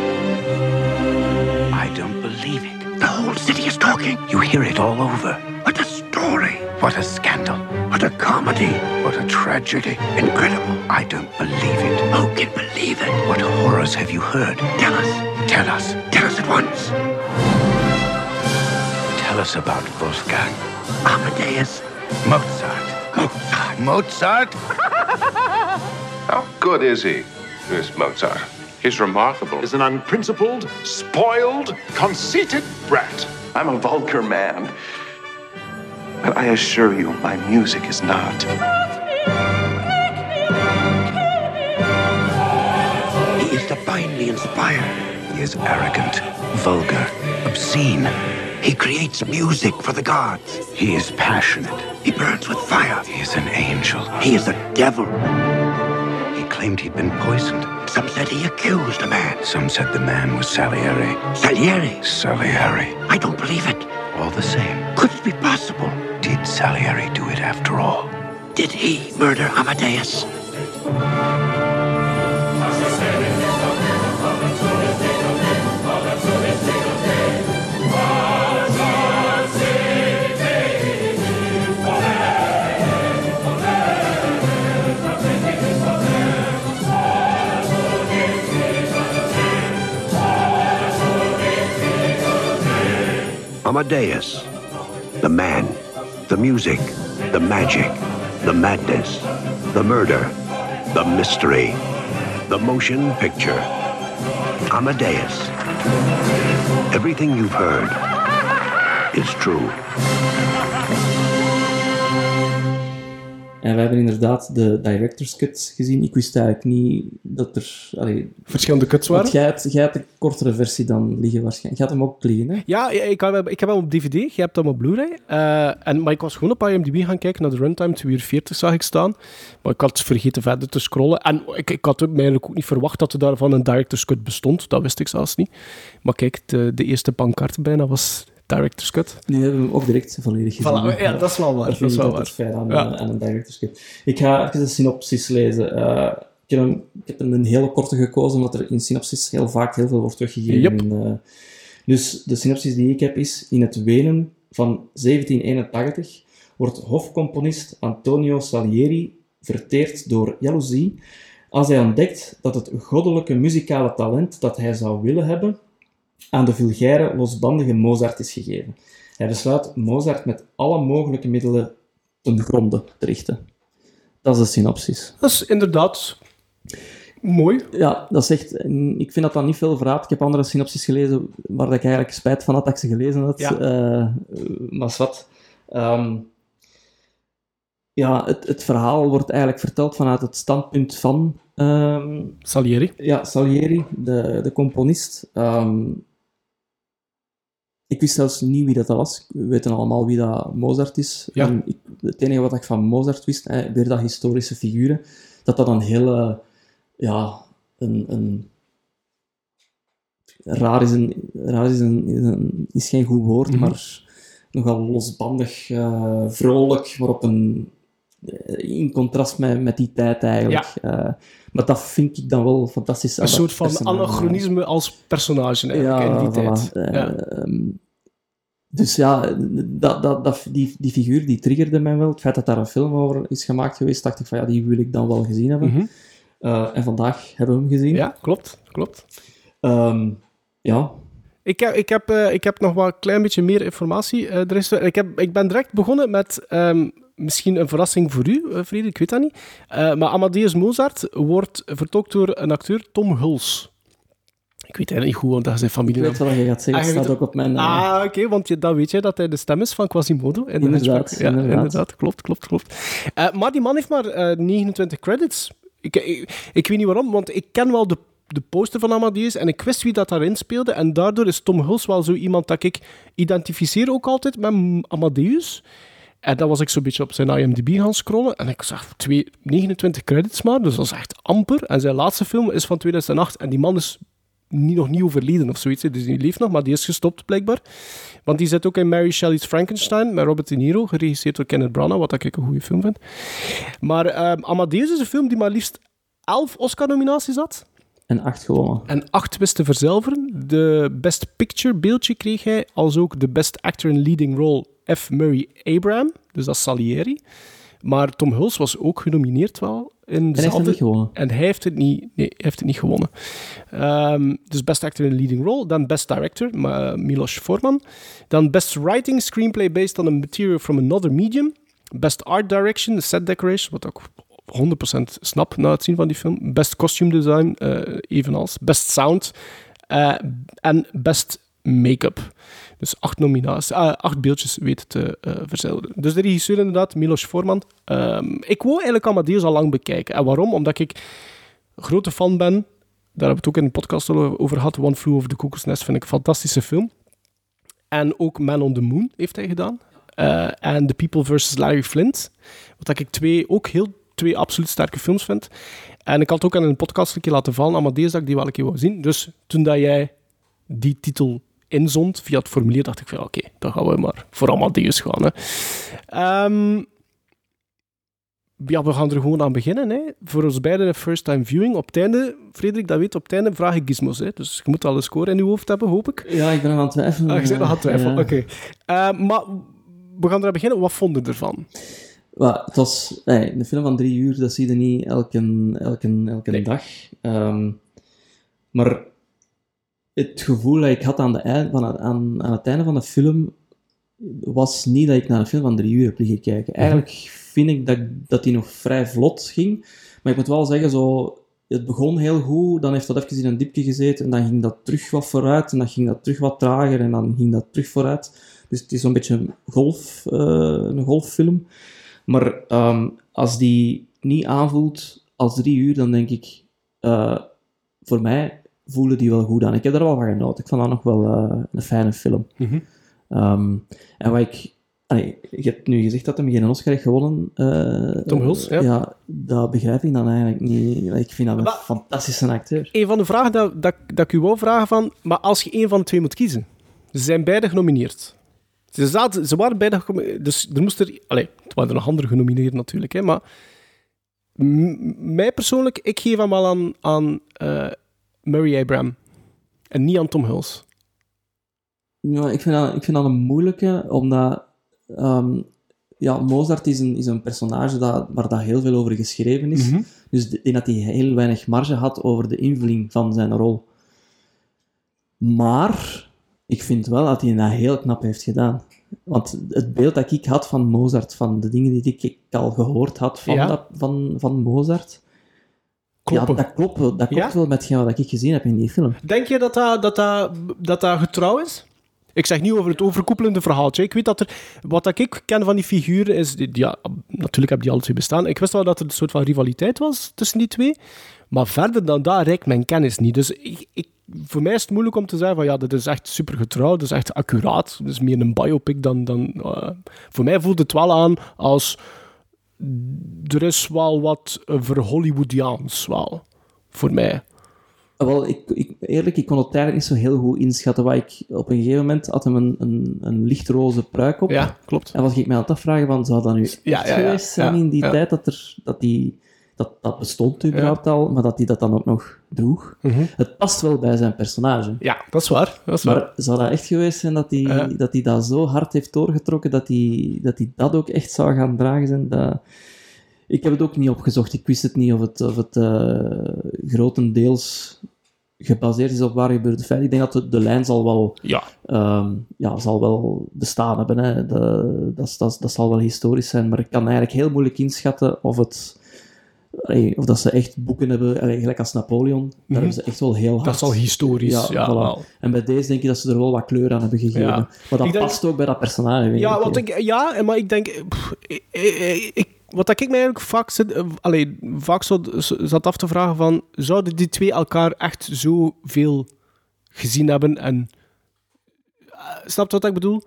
I don't believe it. The whole city is talking. You hear it all over. What a story. What a scandal. What a comedy. What a tragedy. Incredible. I don't believe it. Who can believe it? What horrors have you heard? Tell us. Tell us. Tell us at once. Tell us about Wolfgang. Amadeus. Mozart. Mozart. Mozart? How good is he, this Mozart? He's remarkable. He's an unprincipled, spoiled, conceited brat. I'm a vulgar man. But I assure you, my music is not. He is divinely inspired. He is arrogant, vulgar, obscene. He creates music for the gods. He is passionate. He burns with fire. He is an angel. He is a devil. He claimed he'd been poisoned. Some said he accused a man. Some said the man was Salieri. Salieri? Salieri. I don't believe it. All the same. Could it be possible? Did Salieri do it after all? Did he murder Amadeus? Amadeus. The man, the music, the magic, the madness, the murder, the mystery, the motion picture. Amadeus. Everything you've heard is true. En we hebben inderdaad de director's cut gezien. Ik wist eigenlijk niet dat er... Allee, Verschillende cuts waren? Want jij hebt, jij hebt de kortere versie dan liggen waarschijnlijk. Je had hem ook liggen, hè? Ja, ik heb, ik heb hem op DVD. Je hebt hem op Blu-ray. Uh, en, maar ik was gewoon op IMDb gaan kijken naar de runtime. 2 uur 40 zag ik staan. Maar ik had vergeten verder te scrollen. En ik, ik had eigenlijk ook niet verwacht dat er daarvan een director's cut bestond. Dat wist ik zelfs niet. Maar kijk, de, de eerste pancarte bijna was director's cut. Nu hebben we hem ook direct volledig gezien. Voilà, ja, dat is wel waar. Dat, dat is wel waar. fijn aan, ja. aan, een director's cut. Ik ga even de synopsis lezen. Uh, ik, heb hem, ik heb een hele korte gekozen, omdat er in synopsis heel vaak heel veel wordt weggegeven. Yep. In, uh, dus de synopsis die ik heb is... In het Wenen van 1781 wordt hofcomponist Antonio Salieri verteerd door jaloezie als hij ontdekt dat het goddelijke muzikale talent dat hij zou willen hebben aan de vulgaire, losbandige Mozart is gegeven. Hij besluit Mozart met alle mogelijke middelen ten gronde te richten. Dat is de synopsis. Dat is inderdaad mooi. Ja, dat is echt... Ik vind dat dan niet veel verraadt. Ik heb andere synopsis gelezen waar ik eigenlijk spijt van had dat ik ze gelezen had. Ja. Uh, maar wat. Um, ja, het, het verhaal wordt eigenlijk verteld vanuit het standpunt van... Um, Salieri. Ja, Salieri, de, de componist. Um, ik wist zelfs niet wie dat was. We weten allemaal wie dat Mozart is. Ja. En ik, het enige wat ik van Mozart wist, hè, weer dat historische figuren, dat dat een hele... Ja, een... een raar is, een, raar is, een, is, een, is geen goed woord, Mhm. maar nogal losbandig, uh, vrolijk, maar op een... In contrast met, met die tijd eigenlijk. Uh, maar dat vind ik dan wel fantastisch. Een soort van anachronisme als personage eigenlijk, ja, in die voilà. tijd. Ja. Uh, dus ja, dat, dat, dat, die, die figuur die triggerde mij wel. Het feit dat daar een film over is gemaakt geweest, dacht ik van ja, die wil ik dan wel gezien hebben. Mm -hmm. uh, en vandaag hebben we hem gezien. Ja, klopt. klopt. Um, ja. Ik heb, ik, heb, eh, ik heb nog wel een klein beetje meer informatie. Eh, er is, ik, heb, ik ben direct begonnen met ehm, misschien een verrassing voor u, uh, Frederik, ik weet dat niet. Eh, maar Amadeus Mozart wordt vertolkt door een acteur, Tom Hulse. Ik weet eigenlijk niet goed, want dat is zijn Ik familienaam. weet wat je gaat zeggen, Ah, staat weet ook op mijn... eh, Ah, oké, want je, dan weet je dat hij de stem is van Quasimodo. In de Inderdaad. Ja, inderdaad. inderdaad. Klopt, klopt, klopt. Eh, maar die man heeft maar eh, 29 credits. Ik, ik, ik weet niet waarom, want ik ken wel de, de poster van Amadeus en ik wist wie dat daarin speelde. En daardoor is Tom Hulse wel zo iemand dat ik identificeer ook altijd met Amadeus. En dan was ik zo'n beetje op zijn IMDb gaan scrollen. En ik zag twee, 29 credits maar, dus dat is echt amper. En zijn laatste film is van 2008. En die man is niet, nog niet overleden of zoiets. Dus die leeft nog, maar die is gestopt blijkbaar. Want die zit ook in Mary Shelley's Frankenstein met Robert De Niro, geregisseerd door Kenneth Branagh, wat ik een goede film vind. Maar ehm, Amadeus is een film die maar liefst 11 Oscar-nominaties had. En acht gewonnen. En acht wist te verzilveren. De Best Picture beeldje kreeg hij, als ook de Best Actor in Leading Role F. Murray Abraham, dus dat is Salieri. Maar Tom Hulse was ook genomineerd wel. In En hij heeft het niet gewonnen. En hij heeft het niet, nee, heeft het niet gewonnen. Ehm, dus Best Actor in a Leading Role. Dan Best Director, ma- Milos Forman. Dan Best Writing Screenplay Based on a Material from Another Medium. Best Art Direction, Set Decoration, wat ook 100% snap na het zien van die film. Best Costume Design, eh, evenals. Best Sound. eh, en Best Make-up. Dus acht nominaties, ah, acht beeldjes weten te eh verzilveren. Dus de regisseur inderdaad, Milos Forman. Ehm, ik wou eigenlijk Amadeus al lang bekijken. En waarom? Omdat ik grote fan ben. Daar hebben we het ook in de podcast al over gehad. One Flew Over the Cuckoo's Nest vind ik een fantastische film. En ook Man on the Moon heeft hij gedaan. Eh, En The People vs. Larry Flint. Wat ik twee, ook heel twee absoluut sterke films vind. En ik had ook aan een podcast een keer laten vallen, Amadeus, dat ik die wel een keer wou zien. Dus toen dat jij die titel inzond via het formulier, dacht ik van ja, oké, dan gaan we maar voor Amadeus gaan. Hè. Ehm, ja, we gaan er gewoon aan beginnen. Hè. Voor ons beiden een first time viewing. Op het einde, Frederik, dat weet, op het einde vraag ik gizmos. Hè. Dus je moet al een score in je hoofd hebben, hoop ik. Ja, ik ben nog aan het twijfelen. Ah, je zit nog aan het twijfelen, Ja. oké. Eh, maar we gaan eraan beginnen. Wat vonden je ervan? Het was een film van drie uur, dat zie je niet elke, elke, elke Nee. dag. Ehm, maar het gevoel dat ik had aan, de eind, van, aan, aan het einde van de film was niet dat ik naar een film van drie uur heb liggen kijken. Eigenlijk vind ik dat, dat die nog vrij vlot ging. Maar ik moet wel zeggen, zo, het begon heel goed, dan heeft dat even in een diepje gezeten en dan ging dat terug wat vooruit en dan ging dat terug wat trager en dan ging dat terug vooruit. Dus het is zo'n beetje een, golf, eh, een golffilm. Maar ehm, als die niet aanvoelt als drie uur, dan denk ik, eh, voor mij voelen die wel goed aan. Ik heb er wel van genoten. Ik vond dat nog wel eh, een fijne film. Ehm, en wat ik... allee, je hebt nu gezegd dat hij geen Oscar heeft gewonnen. eh, Tom Hulce, ja. Ja, dat begrijp ik dan eigenlijk niet. Ik vind dat een Maar- fantastische acteur. Een van de vragen dat, dat, dat ik u wou vragen van, maar als je één van de twee moet kiezen, ze zijn beide genomineerd. Ze, zaten, ze waren beide genomineerd, dus er moest er... Allee, het waren er nog andere genomineerd natuurlijk, hè, maar m- mij persoonlijk, ik geef hem wel aan, aan eh, Murray Abraham. En niet aan Tom. Ja, ik vind dat, ik vind dat een moeilijke, omdat ehm, ja, Mozart is een, is een personage dat, waar dat heel veel over geschreven is. Dus de- ik denk dat hij heel weinig marge had over de invulling van zijn rol. Maar ik vind wel dat hij dat heel knap heeft gedaan. Want het beeld dat ik had van Mozart, van de dingen die ik al gehoord had van, Ja. dat, van, van Mozart, Kloppen. ja, dat klopt, wel- dat klopt Ja? wel met wat ik gezien heb in die film. Denk je dat dat, dat, dat, dat, dat getrouw is? Ik zeg niet over het overkoepelende verhaaltje. Ik weet dat er... Wat dat ik ken van die figuren is... die- Ja, natuurlijk hebben die alle twee bestaan. Ik wist wel dat er een soort van rivaliteit was tussen die twee. Maar verder dan dat reikt mijn kennis niet. Dus ik, ik, voor mij is het moeilijk om te zeggen van... Ja, dit is echt super getrouw. Dit is echt accuraat. Het is meer een biopic dan... dan eh, voor mij voelt het wel aan als... Er is wel wat verhollywoodiaans wel. Voor mij. Wel, ik, ik, eerlijk, ik kon het eigenlijk niet zo heel goed inschatten. Wat ik, op een gegeven moment had hem een, een, een lichtroze pruik op. Ja, klopt. En was ik mij aan het afvragen van, zou dat nu echt Ja, ja, ja. geweest zijn in die tijd dat er, dat die, dat, dat bestond überhaupt al, maar dat hij dat dan ook nog droeg. Mhm. Het past wel bij zijn personage. Ja, dat is waar. Dat is waar. Maar zou dat echt geweest zijn dat hij, dat hij dat zo hard heeft doorgetrokken, dat hij, dat hij dat ook echt zou gaan dragen zijn? Dat... Ik heb het ook niet opgezocht. Ik wist het niet of het, of het eh, grotendeels gebaseerd is op waar gebeurde feiten. Ik denk dat de, de lijn zal wel, Ja. ehm, ja, zal wel bestaan hebben. Hè. De, dat, dat, dat zal wel historisch zijn, maar ik kan eigenlijk heel moeilijk inschatten of het... allee, Of dat ze echt boeken hebben, allee, gelijk als Napoleon, daar hebben ze echt wel heel hard... Dat is al historisch. Ja, voilà. En bij deze denk je dat ze er wel wat kleur aan hebben gegeven. Ja. Maar dat Ik denk- past ook bij dat personage. Ja, ik. want ik, ja, maar ik denk... pff, ik, ik- ik- wat ik mij eigenlijk vaak, zit, allee, vaak zat af te vragen van... Zouden die twee elkaar echt zoveel gezien hebben? En, uh, snap je wat ik bedoel?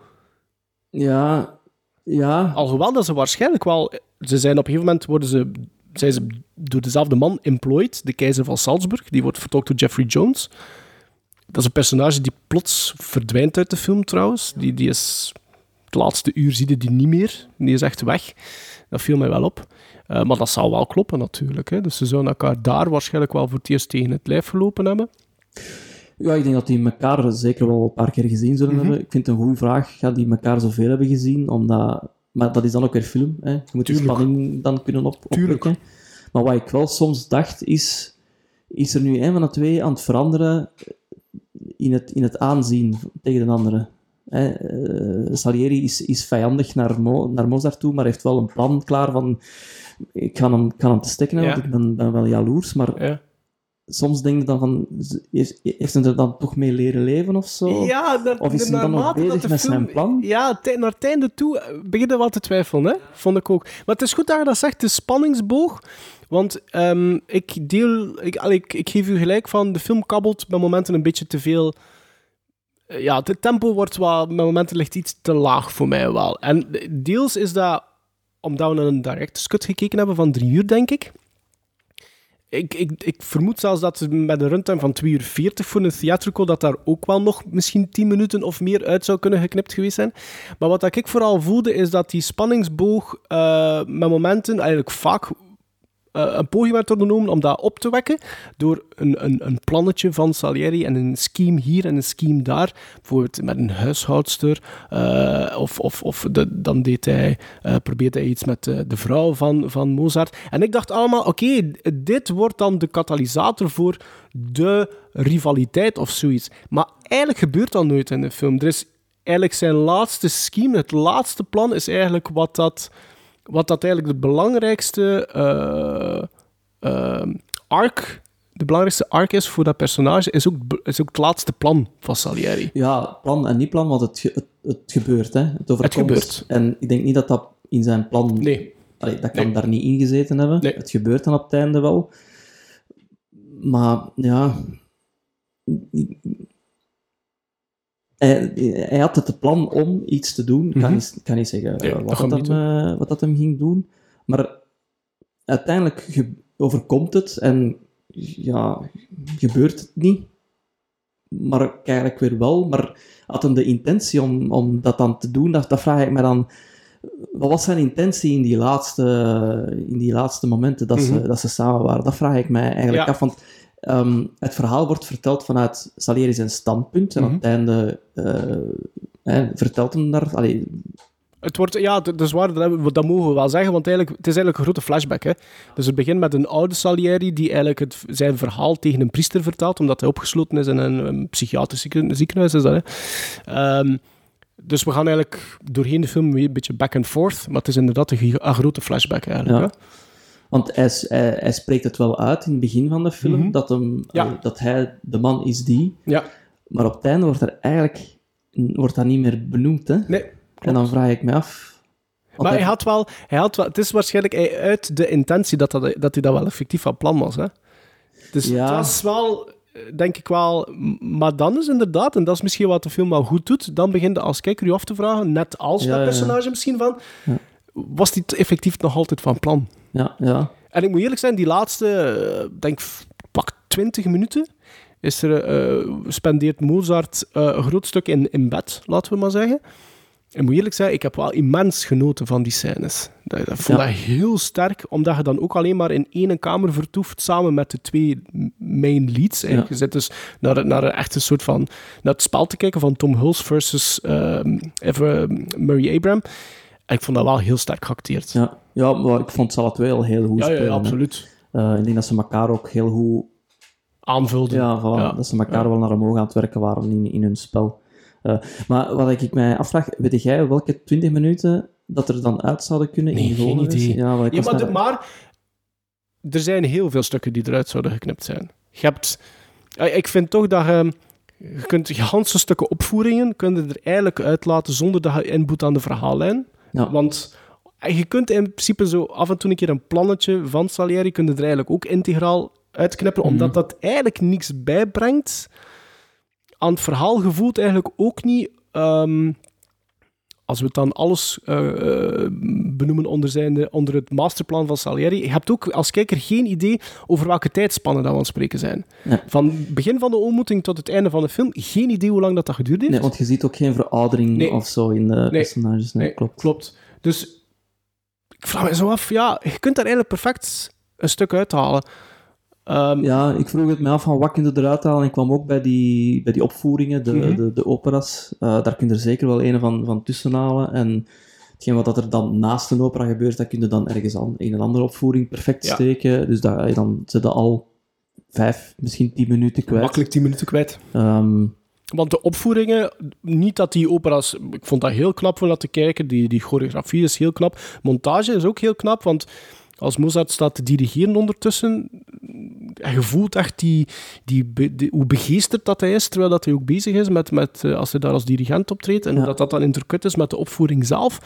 Ja, ja. Alhoewel dat ze waarschijnlijk wel... Ze zijn op een gegeven moment worden ze, zijn ze door dezelfde man employed, de keizer van Salzburg. Die wordt vertolkt door Jeffrey Jones. Dat is een personage die plots verdwijnt uit de film trouwens. Die, die is... Het laatste uur zie je die niet meer. Die is echt weg. Dat viel mij wel op. Eh, maar dat zou wel kloppen natuurlijk. Hè. Dus ze zouden elkaar daar waarschijnlijk wel voor het eerst tegen het lijf gelopen hebben. Ja, ik denk dat die elkaar zeker wel een paar keer gezien zullen Mhm. hebben. Ik vind het een goede vraag. Gaat die elkaar zoveel hebben gezien? Omdat... Maar dat is dan ook weer film. Hè? Je moet de Tuurlijk. spanning dan kunnen op opwekken. Maar wat ik wel soms dacht, is... Is er nu een van de twee aan het veranderen in het, in het aanzien tegen de andere? Hè? eh, Salieri is, is vijandig naar, Mo, naar Mozart toe, maar heeft wel een plan klaar van... Ik ga hem, ga hem te stekken, Ja. want ik ben, ben wel jaloers, maar Ja, soms denk je dan van, heeft, heeft hij er dan toch mee leren leven of zo? ja dat, Of is hij dan nog bezig met film- zijn plan? Ja, naar het einde toe eh, begin je wel te twijfelen, hè? vond ik ook. Maar het is goed dat je dat zegt, de spanningsboog. Want ehm, ik deel... Ik, ik, ik geef u gelijk van, de film kabbelt bij momenten een beetje te veel... Eh, Ja, het tempo wordt wel... Bij momenten ligt iets te laag voor mij wel. En deels is dat omdat we naar een director's cut gekeken hebben van drie uur, denk ik. Ik, ik, ik vermoed zelfs dat met een runtime van 2 uur 40 voor een theatrical, dat daar ook wel nog misschien 10 minuten of meer uit zou kunnen geknipt geweest zijn. Maar wat ik vooral voelde, is dat die spanningsboog eh, met momenten eigenlijk vaak een poging werd ondernomen om dat op te wekken door een, een, een plannetje van Salieri en een scheme hier en een scheme daar. Bijvoorbeeld met een huishoudster. eh, of of, of dan deed hij, eh, probeerde hij iets met de, de vrouw van, van Mozart. En ik dacht allemaal, oké, dit wordt dan de katalysator voor de rivaliteit of zoiets. Maar eigenlijk gebeurt dat nooit in de film. Er is eigenlijk zijn laatste scheme, het laatste plan is eigenlijk wat dat wat dat eigenlijk de belangrijkste eh, arc, de belangrijkste arc is voor dat personage, is ook, is ook het laatste plan van Salieri. Ja, plan en niet plan, want het, het, het gebeurt. Hè. Het, overkomt. gebeurt. En ik denk niet dat dat in zijn plan... Nee. Allee, dat kan Nee. daar niet in gezeten hebben. Nee. Het gebeurt dan op het einde wel. Maar ja... Hij, hij had het plan om iets te doen. Ik kan, Mhm. kan niet zeggen Nee, eh, wat, dat hem, eh, wat dat hem ging doen. Maar uiteindelijk overkomt het en ja, gebeurt het niet. Maar eigenlijk weer wel. Maar had hem de intentie om, om dat dan te doen, dat, dat vraag ik me dan... Wat was zijn intentie in die laatste, in die laatste momenten dat, ze, Mhm. dat ze samen waren? Dat vraag ik mij eigenlijk Ja. af. Want ehm, het verhaal wordt verteld vanuit Salieri zijn standpunt. En Mhm. op het einde eh, hè, vertelt hem daar... Allee, Het wordt, ja, dat is waar, dat, mogen we wel zeggen, want eigenlijk, het is eigenlijk een grote flashback. Hè? Dus het begint met een oude Salieri die eigenlijk het, zijn verhaal tegen een priester vertelt, omdat hij opgesloten is in een, een psychiatrisch zieken- ziekenhuis. Is dat, hè? Ehm, dus we gaan eigenlijk doorheen de film weer een beetje back and forth, maar het is inderdaad een, grote flashback eigenlijk. Ja. Hè? Want hij, hij, hij spreekt het wel uit in het begin van de film, Mhm. dat, hem, Ja. dat hij de man is die. Ja, Maar op het einde wordt er eigenlijk wordt dat niet meer benoemd. Hè? nee. En dan vraag ik me af... Maar hij had, wel, hij had wel... Het is waarschijnlijk hij- uit de intentie dat, dat, dat hij dat wel effectief van plan was. Hè? Dus Ja. het was wel, eh, denk ik wel... Maar dan is inderdaad, en dat is misschien wat de film wel goed doet, dan begint je als kijker je af te vragen, net als Ja, dat ja. personage misschien van... Ja. Was die t- effectief nog altijd van plan? Ja, ja. En ik moet eerlijk zijn, die laatste, eh, denk pak 20 minuten, is er, eh, spendeert Mozart eh, een groot stuk in, in bed, laten we maar zeggen. Ik moet eerlijk zijn, ik heb wel immens genoten van die scènes. Dat, dat vond Ja. dat heel sterk, omdat je dan ook alleen maar in één kamer vertoeft, samen met de twee main leads. Ja. Je zit dus naar, naar een echt een soort van... naar het spel te kijken van Tom Hulce versus ehm, even, Murray Abraham. En ik vond dat wel heel sterk geacteerd. Ja, ja maar ik vond ze alle twee al heel goed ja, ja, spelen. hè. absoluut. Eh, ik denk dat ze elkaar ook heel goed aanvulden. Ja, voilà, Ja. dat ze elkaar Ja. wel naar omhoog aan het werken waren in, in hun spel. Eh, maar wat ik mij afvraag, weet jij welke 20 minuten dat er dan uit zouden kunnen Nee, in geen idee. Ja, ik Ja, maar, de- maar er zijn heel veel stukken die eruit zouden geknipt zijn. Je hebt... Ja, Ik vind toch dat je... Je kunt ganse stukken opvoeringen kun je er eigenlijk uitlaten zonder dat je inboet aan de verhaallijn. Ja. Want je kunt in principe zo af en toe een keer een plannetje van Salieri kun je er eigenlijk ook integraal uitknippen, Mhm. omdat dat eigenlijk niks bijbrengt aan het verhaal. gevoeld eigenlijk ook niet... ehm, als we het dan alles eh, eh, benoemen onder, zijn, onder het masterplan van Salieri, je hebt ook als kijker geen idee over welke tijdspannen dat we aan het spreken zijn. Nee. Van het begin van de ontmoeting tot het einde van de film, geen idee hoe lang dat, dat geduurd heeft. Nee, want je ziet ook geen veroudering Nee. of zo in de personages. Nee, Nee, klopt. klopt. Dus ik vraag me zo af, ja, je kunt daar eigenlijk perfect een stuk uithalen. Ehm, Ja, ik vroeg het mij af van wat kun je eruit halen. Ik kwam ook bij die, bij die opvoeringen, de, Mhm. de, de operas. Eh, daar kun je er zeker wel een van, van tussen halen. En hetgeen wat dat er dan naast een opera gebeurt, dat kun je dan ergens aan een en andere opvoering perfect Ja. steken. Dus dat, dan zit je al vijf, misschien tien minuten kwijt. makkelijk 10 minuten kwijt. Ehm, Want de opvoeringen, niet dat die opera's... Ik vond dat heel knap om dat te kijken. Die, die choreografie is heel knap. Montage is ook heel knap, want als Mozart staat te dirigeren ondertussen... En je voelt echt die, die, hoe begeesterd dat hij is, terwijl dat hij ook bezig is met, met eh, als hij daar als dirigent optreedt. En Ja. hoe dat dat dan intercut is met de opvoering zelf.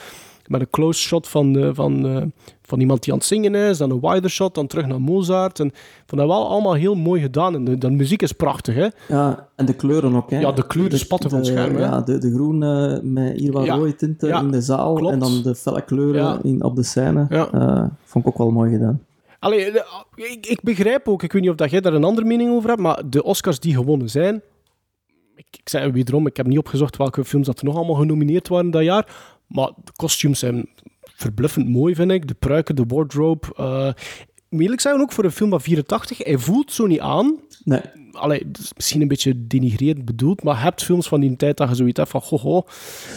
Met een close shot van, eh, van, eh, van iemand die aan het zingen is, dan een wider shot, dan terug naar Mozart. En ik vond dat wel allemaal heel mooi gedaan. En de, de muziek is prachtig, hè? ja, en de kleuren ook. Hè. Ja, de kleuren spatten van het scherm, hè. Ja, de, de groen eh, met hier wat Ja. rode tinten Ja, in de zaal. klopt. En dan de felle kleuren Ja. in, op de scène. Eh, vond ik ook wel mooi gedaan. Allee, de- ik, ik begrijp ook, ik weet niet of dat jij daar een andere mening over hebt, maar de Oscars die gewonnen zijn, ik, ik zei wederom, ik heb niet opgezocht welke films dat er nog allemaal genomineerd waren dat jaar, maar de kostuums zijn verbluffend mooi, vind ik. De pruiken, de wardrobe. eh moet eerlijk zeggen, ook voor een film van 84, hij voelt zo niet aan. Nee, Allee, misschien een beetje denigrerend bedoeld, maar hebt films van die tijd dat je zoiets hebt van, ho.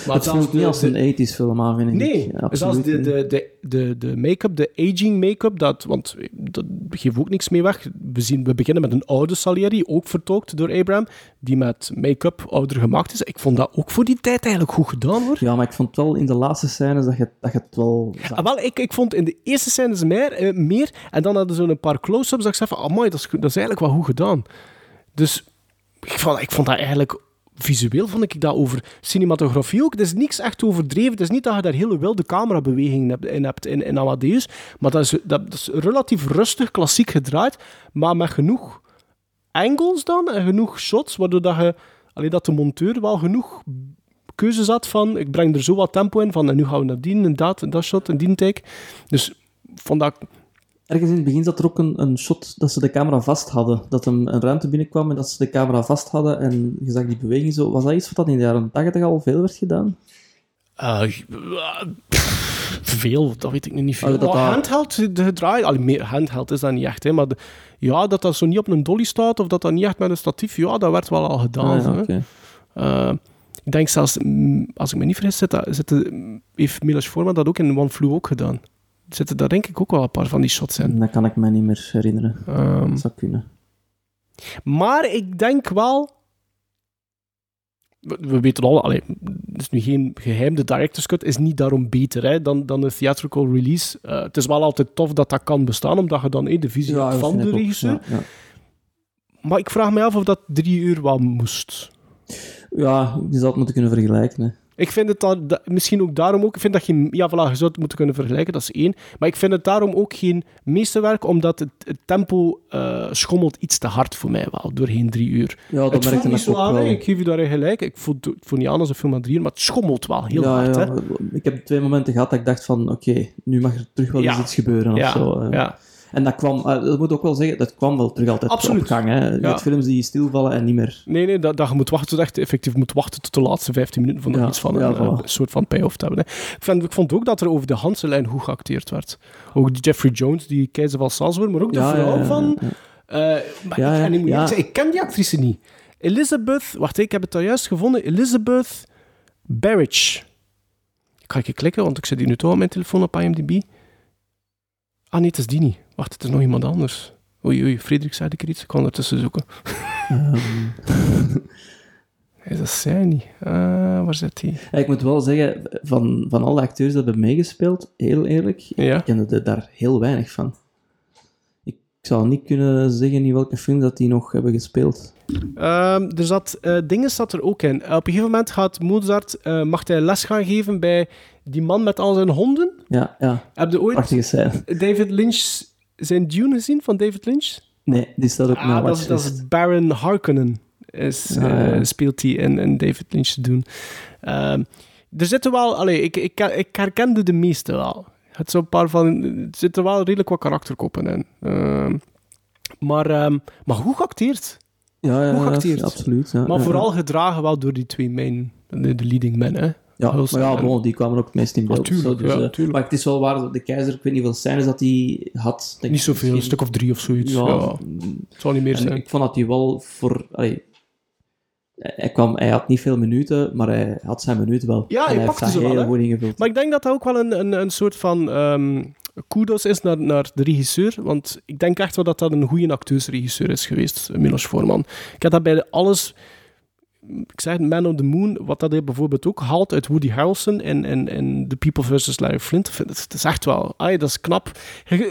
Maar het voelt niet als een 80s film aan, vind ik. Nee, Ja, zelfs de, de, de, de, de make-up, de aging make-up, dat, want dat geeft ook niks mee weg. We, zien, we beginnen met een oude Salieri, ook vertolkt door Abraham, die met make-up ouder gemaakt is. Ik vond dat ook voor die tijd eigenlijk goed gedaan, hoor. Ja, maar ik vond wel in de laatste scènes dat je, dat je het wel. Ah, wel, ik, ik vond in de eerste scènes meer, eh, meer en dan hadden ze een paar close-ups dat ik zei van, amai, dat is, dat is eigenlijk wel goed gedaan. Dus ik vond, ik vond dat eigenlijk... Visueel vond ik dat over cinematografie ook. Het is niks echt overdreven. Het is niet dat je daar hele wilde camerabewegingen in hebt in, in Amadeus. Maar dat is, dat, is relatief rustig, klassiek gedraaid. Maar met genoeg angles dan en genoeg shots, waardoor dat, je, allee, dat de monteur wel genoeg keuzes had van ik breng er zo wat tempo in, van en nu gaan we naar die en dat, en dat shot en die take. Dus vond dat... Ergens in het begin zat er ook een, een shot dat ze de camera vast hadden. Dat hem een ruimte binnenkwam en dat ze de camera vast hadden en je zag die beweging zo. Was dat iets wat dat in de jaren 80 al veel werd gedaan? eh, pff, veel, dat weet ik nu niet veel. Oh, dat Maar dat- handheld de gedraai, allee, meer handheld is dat niet echt, hè, maar de- ja, dat dat zo niet op een dolly staat of dat dat niet echt met een statief, ja, dat werd wel al gedaan. Ah, ja, hè. oké. Eh, ik denk zelfs, mm, als ik me niet vergis, zit dat, zit de- heeft Milos Forman dat ook in One Flew ook gedaan. Zitten daar denk ik ook wel een paar van die shots in. Dat kan ik me niet meer herinneren. Ehm, Dat zou kunnen. Maar ik denk wel. We, we weten al, allee, het is nu geen geheim, de director's cut is niet daarom beter hè, dan, dan de theatrical release. Eh, het is wel altijd tof dat dat kan bestaan, omdat je dan eh, de visie van de ook. regisseur. Ja, ja. Maar ik vraag me af of dat drie uur wel moest. Ja, je zou het moeten kunnen vergelijken. Hè. Ik vind het dan, da- misschien ook daarom ook, ik vind dat je, ja voilà, je zou het moeten kunnen vergelijken, dat is één. Maar ik vind het daarom ook geen meesterwerk, omdat het, het tempo eh, schommelt iets te hard voor mij wel, doorheen drie uur. Ja, dat merkte ik ook aan, wel. ik geef je daar gelijk. Ik voel, het voel niet aan als een film van drie uur, maar het schommelt wel heel ja, hard. ja. Hè? Ik heb twee momenten gehad dat ik dacht van, oké, nu mag er terug wel Ja. eens iets gebeuren Ja, of zo. hè. ja. En dat kwam, eh, dat moet ook wel zeggen, dat kwam wel terug altijd Absoluut. op gang. Hè. Ja. hebt films die stilvallen en niet meer. Nee, nee, dat, dat je moet wachten, tot echt effectief moet wachten tot de laatste 15 minuten van Ja, iets van een, voilà. een soort van payoff te hebben. Hè. Ik, vond, ik vond ook dat er over de Hanselijn goed geacteerd werd. Ook die Jeffrey Jones, die keizer van Salzburg, maar ook de vrouw van... ja. eh, maar Ja, ik, ja, ik, zeggen, ken die actrice niet. Elizabeth, wacht, ik heb het al juist gevonden. Elizabeth Barrage. Ik ga even klikken, want ik zit hier nu toch op mijn telefoon op IMDb. Ah nee, het is die niet. Wacht, het is nog iemand anders. Oei, oei, Frederik zei ik er iets. Ik kan ertussen zoeken. Ehm, Hij dat zei niet. Ah, waar zit hij? ja, ik moet wel zeggen, van, van alle acteurs die hebben meegespeeld, heel eerlijk, Ja. ik kende er daar heel weinig van. Ik zou niet kunnen zeggen in welke film dat die nog hebben gespeeld. Ehm, er zat, eh dingen zat er ook in. Op een gegeven moment gaat Mozart, eh, mag hij les gaan geven bij die man met al zijn honden. Ja, ja, Heb je ooit. David Lynch zijn Dune gezien van David Lynch? Nee, die staat ook Ah, naar dat, is, dat is Baron Harkonnen. Is, Ah, eh, speelt hij in, in David Lynch te doen. Ehm, er zitten wel... Allee, ik, ik, ik herkende de meeste wel. Het zo'n paar van... Er zitten wel redelijk wat karakterkoppen in. Ehm, maar, ehm, maar goed geacteerd. Ja, ja, Goed ja, geacteerd. absoluut. Ja, Maar ja, vooral gedragen wel door die twee main... De, de leading men, hè. Ja, maar ja, bon, die kwamen ook het meest in beeld. Zo, dus, ja, eh, maar het is wel waar, de keizer, ik weet niet hoeveel scènes dat hij had. Denk Niet zoveel, een stuk of drie of zoiets. Ja, Ja, Het zal niet meer en zijn. ik vond dat hij wel voor... allee, hij, kwam, hij had niet veel minuten, maar hij had zijn minuut wel. Ja, en hij heeft pakte dat ze wel, goed ingevuld. Maar ik denk dat dat ook wel een, een, een soort van ehm kudos is naar, naar de regisseur. Want ik denk echt wel dat dat een goede acteursregisseur is geweest, Milos Forman. Ik heb dat bij alles... Ik zeg Man on the Moon, wat dat hij bijvoorbeeld ook haalt uit Woody Harrelson en, en, en The People vs. Larry Flint. Het, is echt wel... Dat is knap.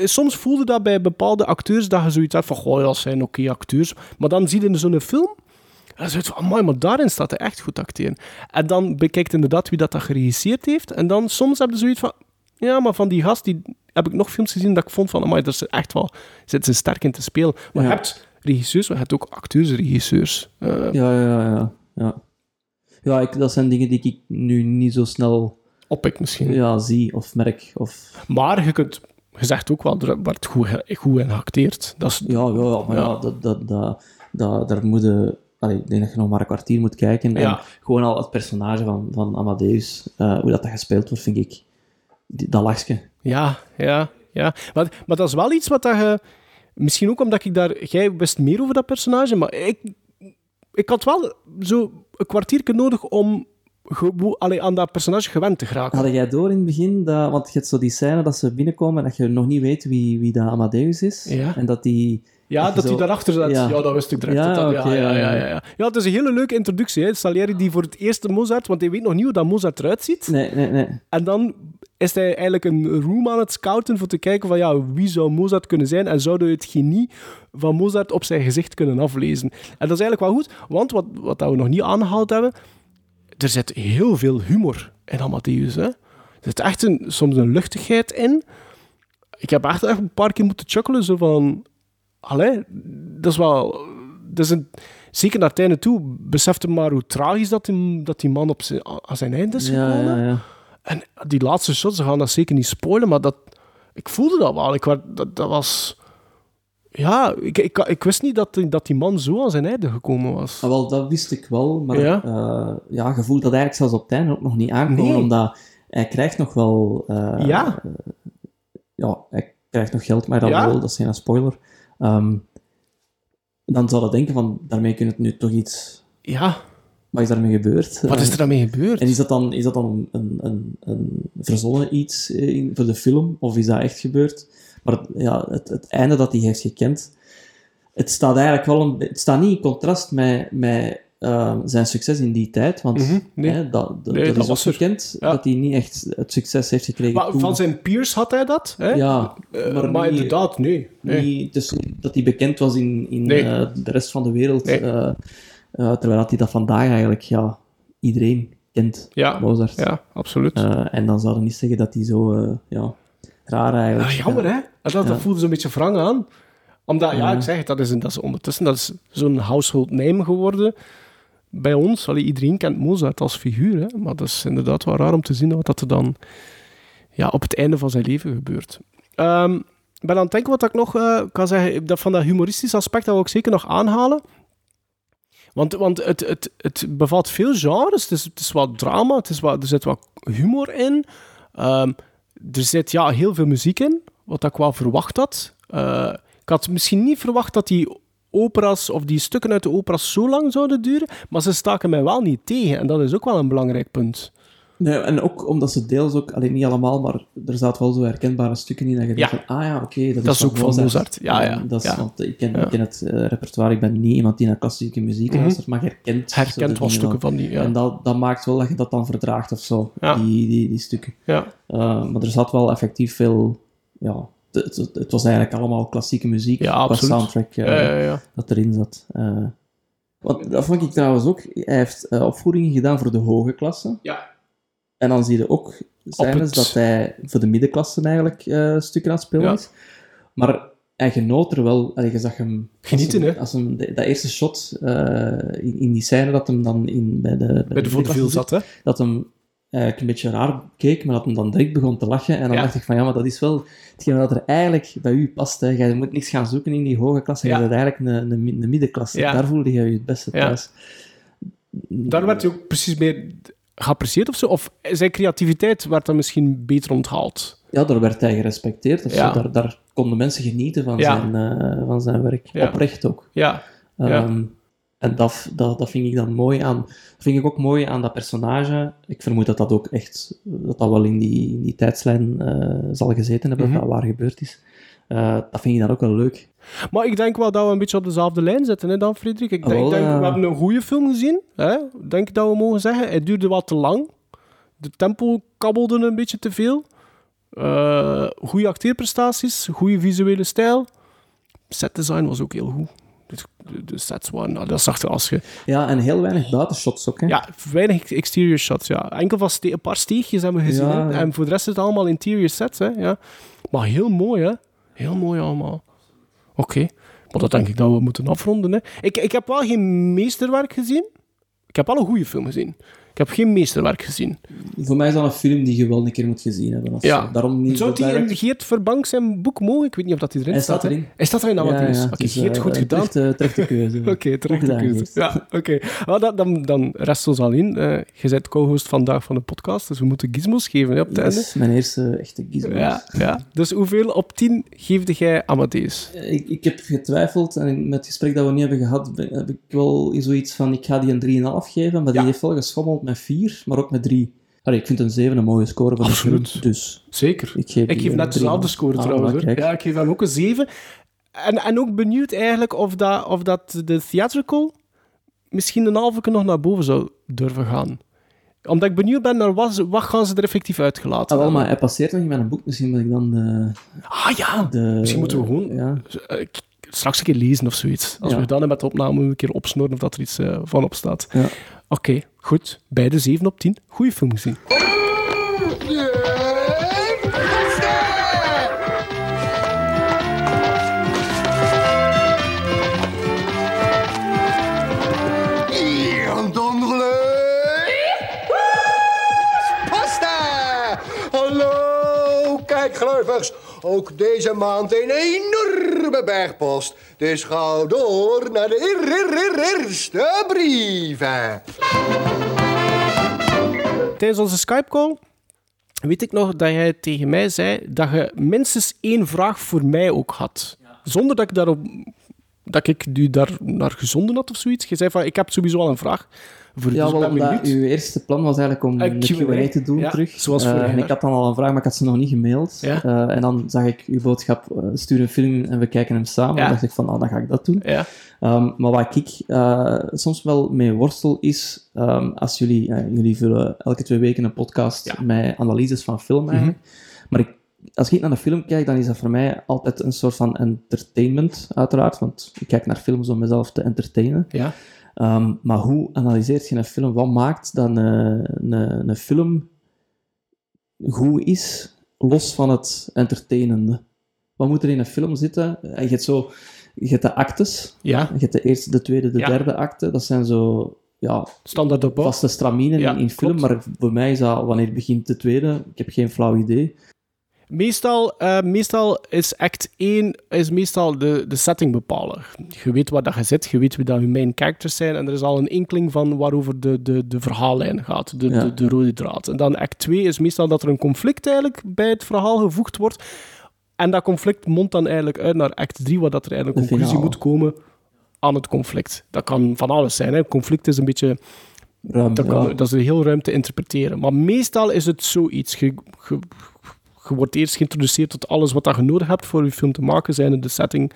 Soms voelde dat bij bepaalde acteurs dat je zoiets had van... Goh, dat zijn oké acteurs. Maar dan zie je in zo'n film... En dan zoiets van, amai, maar daarin staat hij echt goed acteren. En dan bekijkt inderdaad wie dat, dat geregisseerd heeft. En dan soms heb je zoiets van... Ja, maar van die gast die, heb ik nog films gezien dat ik vond van... Amai, daar zit echt wel... Zit ze sterk in te spelen. Maar Ja. je hebt regisseurs, maar je hebt ook acteursregisseurs. Eh Ja, ja, ja. Ja, ja ik, dat zijn dingen die ik nu niet zo snel Oppik misschien. ja, zie of merk. Of, Maar je kunt... Je zegt ook wel, er werd goed, goed in geacteerd. Dat is, ja, ja, ja, maar ja, Ja. dat, dat, dat, dat, daar moet je... allee, ik denk dat je nog maar een kwartier moet kijken. En Ja. gewoon al het personage van, van Amadeus, eh, hoe dat, dat gespeeld wordt, vind ik... die- Dat lachje. Ja, ja, ja. Maar, maar dat is wel iets wat dat je... Misschien ook omdat ik daar... Jij wist meer over dat personage, maar ik... Ik had wel zo een kwartiertje nodig om allee, aan dat personage gewend te geraken. Had jij door in het begin, dat, want je hebt zo die scène dat ze binnenkomen en dat je nog niet weet wie, wie dat Amadeus is. Ja. En dat die... Ja, je dat hij zo- daarachter zat. Ja. Ja. dat wist ik direct. Ja, dat, dat- ja, ja, ja, ja, ja. het is een hele leuke introductie. Hè. Salieri die voor het eerste Mozart, want hij weet nog niet hoe dat Mozart eruit ziet. Nee, nee, nee. En dan is hij eigenlijk een room aan het scouten voor te kijken van ja, wie zou Mozart kunnen zijn en zouden we het genie van Mozart op zijn gezicht kunnen aflezen. En dat is eigenlijk wel goed, want wat, wat dat we nog niet aangehaald hebben, er zit heel veel humor in Amadeus. Hè. Er zit echt een, soms een luchtigheid in. Ik heb echt, echt een paar keer moeten chuckelen, zo van... Allee, dat is wel... Dat is een, zeker naar het einde toe, besefte maar hoe tragisch dat die, dat die man op zijn, aan zijn einde is Ja, gekomen. ja, ja. En die laatste shots, ze gaan dat zeker niet spoilen, maar dat, ik voelde dat wel. Ik, dat, dat was... Ja, ik, ik, ik wist niet dat, die- dat die man zo aan zijn einde gekomen was. Ah, wel, dat wist ik wel, maar Ja. ja. ja, je voelt dat eigenlijk zelfs op het einde ook nog niet aankomen, Nee. omdat hij krijgt nog wel... eh, Ja. ja, hij krijgt nog geld, maar dat, Ja. wel, dat is geen spoiler. Ehm, dan zou je denken van, daarmee kun je het nu toch iets... Ja, Wat is daarmee gebeurd? wat is er daarmee gebeurd? En is dat dan, is dat dan een, een, een verzonnen iets eh, in, voor de film? Of is dat echt gebeurd? Maar ja, het, het einde dat hij heeft gekend, het staat eigenlijk wel een, het staat niet in contrast met, met eh, zijn succes in die tijd. Want Mhm, nee. hè, dat, dat, Nee, dat dat is was ook bekend Ja. dat hij niet echt het succes heeft gekregen. Maar toen. van zijn peers had hij dat, hè? Ja, Eh, maar maar, niet- inderdaad, nee. nee. Niet, dus dat hij bekend was in, in de rest van de wereld. Eh, terwijl dat hij dat vandaag eigenlijk ja, iedereen kent, Ja, Mozart. ja, absoluut. Eh, en dan zouden we niet zeggen dat hij zo eh, ja, raar eigenlijk... Ah, jammer, hè? Dat, dat Ja. voelde zo'n beetje wrang aan. Omdat, ja, Ja. ik zeg het, dat is, dat is ondertussen dat is zo'n household name geworden. Bij ons, allee, iedereen kent Mozart als figuur, hè? maar dat is inderdaad wel raar om te zien wat dat er dan ja, op het einde van zijn leven gebeurt. Ehm, ik ben aan het denken wat ik nog kan zeggen. Dat van dat humoristische aspect dat wil ik zeker nog aanhalen. Want, want het, het, het bevat veel genres. Het is, het is wat drama, het is wat, er zit wat humor in. Ehm, er zit ja, heel veel muziek in, wat ik wel verwacht had. Eh, ik had misschien niet verwacht dat die opera's of die stukken uit de opera's zo lang zouden duren, maar ze staken mij wel niet tegen. En dat is ook wel een belangrijk punt. Nee, en ook omdat ze deels ook, alleen niet allemaal, maar er zaten wel zo herkenbare stukken in dat je denkt van, ah ja, oké, dat, Dat is ook van Mozart. Ja, ja, dat is, ja. Want ik ken, Ja. ik ken het eh, repertoire, ik ben niet iemand die naar klassieke muziek Mhm. luistert, maar herkent, Herkent wel stukken van die, ja. En dat, dat maakt wel dat je dat dan verdraagt of zo, Ja. die, die, die stukken. Ja. Eh, maar er zat wel effectief veel, ja, het, het, het was eigenlijk allemaal klassieke muziek Ja, qua soundtrack eh, Ja, ja, ja. dat erin zat. Eh, want, dat vond ik trouwens ook, hij heeft opvoedingen gedaan voor de hoge klasse. Ja. En dan zie je ook scènes dat hij voor de middenklasse eigenlijk eh, stukken aan het spelen Ja. is. Maar hij genoot er wel. Allee, je zag hem... Genieten, hè? Als hem, de- dat eerste shot eh, in, in die scène dat hem dan in, bij de, bij Bij de middenklasse zat, hè? Dat hem eigenlijk een beetje raar keek, maar dat hem dan direct begon te lachen. En dan Ja. dacht ik van, ja, maar dat is wel hetgeen dat er eigenlijk bij u past. Hè. Je moet niks gaan zoeken in die hoge klasse. Je Ja. bent eigenlijk een, een, mi- een middenklasse. Ja. Daar voelde je je het beste Ja. thuis. Daar werd hij ook precies meer geapprecieerd of zo? Of zijn creativiteit werd dan misschien beter onthaald? Ja, daar werd hij gerespecteerd. Of Ja. zo. Daar, daar konden mensen genieten van, Ja. zijn, eh, van zijn werk. Ja. Oprecht ook. Ja. Ehm, en dat, dat, dat vind ik dan mooi aan... Dat vind ik ook mooi aan dat personage. Ik vermoed dat dat ook echt... Dat dat wel in die, in die tijdslijn eh, zal gezeten hebben, Mhm. dat dat waar gebeurd is. Eh, dat vind ik dan ook wel leuk. Maar ik denk wel dat we een beetje op dezelfde lijn zitten, hè, dan, Frederik. Ik denk, Wel, denk, ja. we hebben een goede film gezien, hè? denk ik dat we mogen zeggen. Het duurde wat te lang. De tempo kabbelde een beetje te veel. Eh goede acteerprestaties, goede visuele stijl. Set design was ook heel goed. De, sets waren, nou, dat zag er als je... Ja, en heel weinig buitenshots ook. Hè? Ja, weinig exterior shots, ja. Enkel van een paar steegjes hebben we gezien. Ja, hè. ja. En voor de rest is het allemaal interior sets, hè. Ja. Maar heel mooi, hè. Heel mooi allemaal. Oké. Maar dat denk ik dat we moeten afronden, hè. Ik, ik heb wel geen meesterwerk gezien. Ik heb wel een goede film gezien. Ik heb geen meesterwerk gezien. Voor mij is dat een film die je wel een keer moet gezien hebben. of Ja. zo. Daarom niet Zou zo die in Geert Verbank zijn boek mogen? Ik weet niet of dat die erin Hij staat. staat hè. erin. Hij staat erin, nou wat Ja, is. ja, Oké, Geert, eh, goed een gedaan. terechte- terechte keuze. Oké, Goed keuze. Ja, oké. Wel, dan, dan, dan rest ons alleen. Eh je bent co-host vandaag van de podcast, dus we moeten gizmos geven hè, op het Dat einde. is mijn eerste echte gizmo. Ja, ja. Dus hoeveel op 10 geefde jij Amadeus? Ik, ik heb getwijfeld en met het gesprek dat we nu hebben gehad, heb ik wel zoiets van, ik ga die een 3,5 geven, maar die Ja. heeft wel geschommeld met 4, maar ook met 3. Allee, ik vind een 7 een mooie score voor Absoluut. film, dus Zeker. ik geef, Ik geef een net dezelfde 3,5. score Ah, trouwens. maar. Ja, ik geef hem ook een 7. En, en ook benieuwd eigenlijk of dat, of dat de theatrical misschien een halve keer nog naar boven zou durven gaan. Omdat ik benieuwd ben naar wat, ze- wat gaan ze er effectief uitgelaten Ah, wel, hebben. maar hij passeert nog in mijn boek, misschien moet ik dan de... Ah ja, de Misschien moeten we gewoon- Ja, straks een keer lezen of zoiets. Als Ja. we dan met de opname een keer opsnoren of dat er iets eh, van op staat. ja. Oké, goed. Beide 7 op 10. Goeie gezien. Ook deze maand een enorme bergpost. Dus ga door naar de eer- eer- eer- eerste brieven. Tijdens onze Skype-call weet ik nog dat jij tegen mij zei dat je minstens één vraag voor mij ook had. Zonder dat ik daarop dat ik u daar naar gezonden had of zoiets. Je zei van, ik heb sowieso al een vraag voor Ja, dus wel, benieuwd. uw eerste plan was eigenlijk om Een een Q&A. Te doen Ja, terug. zoals Eh, en ik had dan al een vraag, maar ik had ze nog niet gemaild. Ja. Eh, en dan zag ik uw boodschap, eh, stuur een film en we kijken hem samen. Ja. Dan dacht ik van, nou, dan ga ik dat doen. Ehm, maar wat ik soms wel mee worstel is, ehm, als jullie, jullie vullen elke twee weken een podcast. Mhm. met analyses van film eigenlijk. Maar ik, als ik naar een film kijk, dan is dat voor mij altijd een soort van entertainment, uiteraard. Want ik kijk naar films om mezelf te entertainen. ja. Ehm, maar hoe analyseert je een film? Wat maakt dat een, een, een film goed is, los van het entertainende? Wat moet er in een film zitten? Eh, Je hebt, zo, je hebt de actes. ja. Je hebt de eerste, de tweede, de Ja. derde acte. Dat zijn zo ja, standaard op. vaste straminen Ja, in, in film. Maar voor mij is dat, wanneer begint de tweede? Ik heb geen flauw idee. Meestal, eh, meestal is act 1 is meestal de, de settingbepaler. Je weet waar dat je zit, je weet wie dat je main characters zijn en er is al een inkling van waarover de, de, de verhaallijn gaat, de, Ja. de, de rode draad. En dan act 2 is meestal dat er een conflict eigenlijk bij het verhaal gevoegd wordt. En dat conflict mondt dan eigenlijk uit naar act 3, waar dat er eigenlijk een conclusie moet komen aan het conflict. Dat kan van alles zijn. Hè. Conflict is een beetje Ruim, dat, kan, ja. dat is heel ruim te interpreteren. Maar meestal is het zoiets. Je, je, je wordt eerst geïntroduceerd tot alles wat dat je nodig hebt voor je film te maken. Zijn de setting,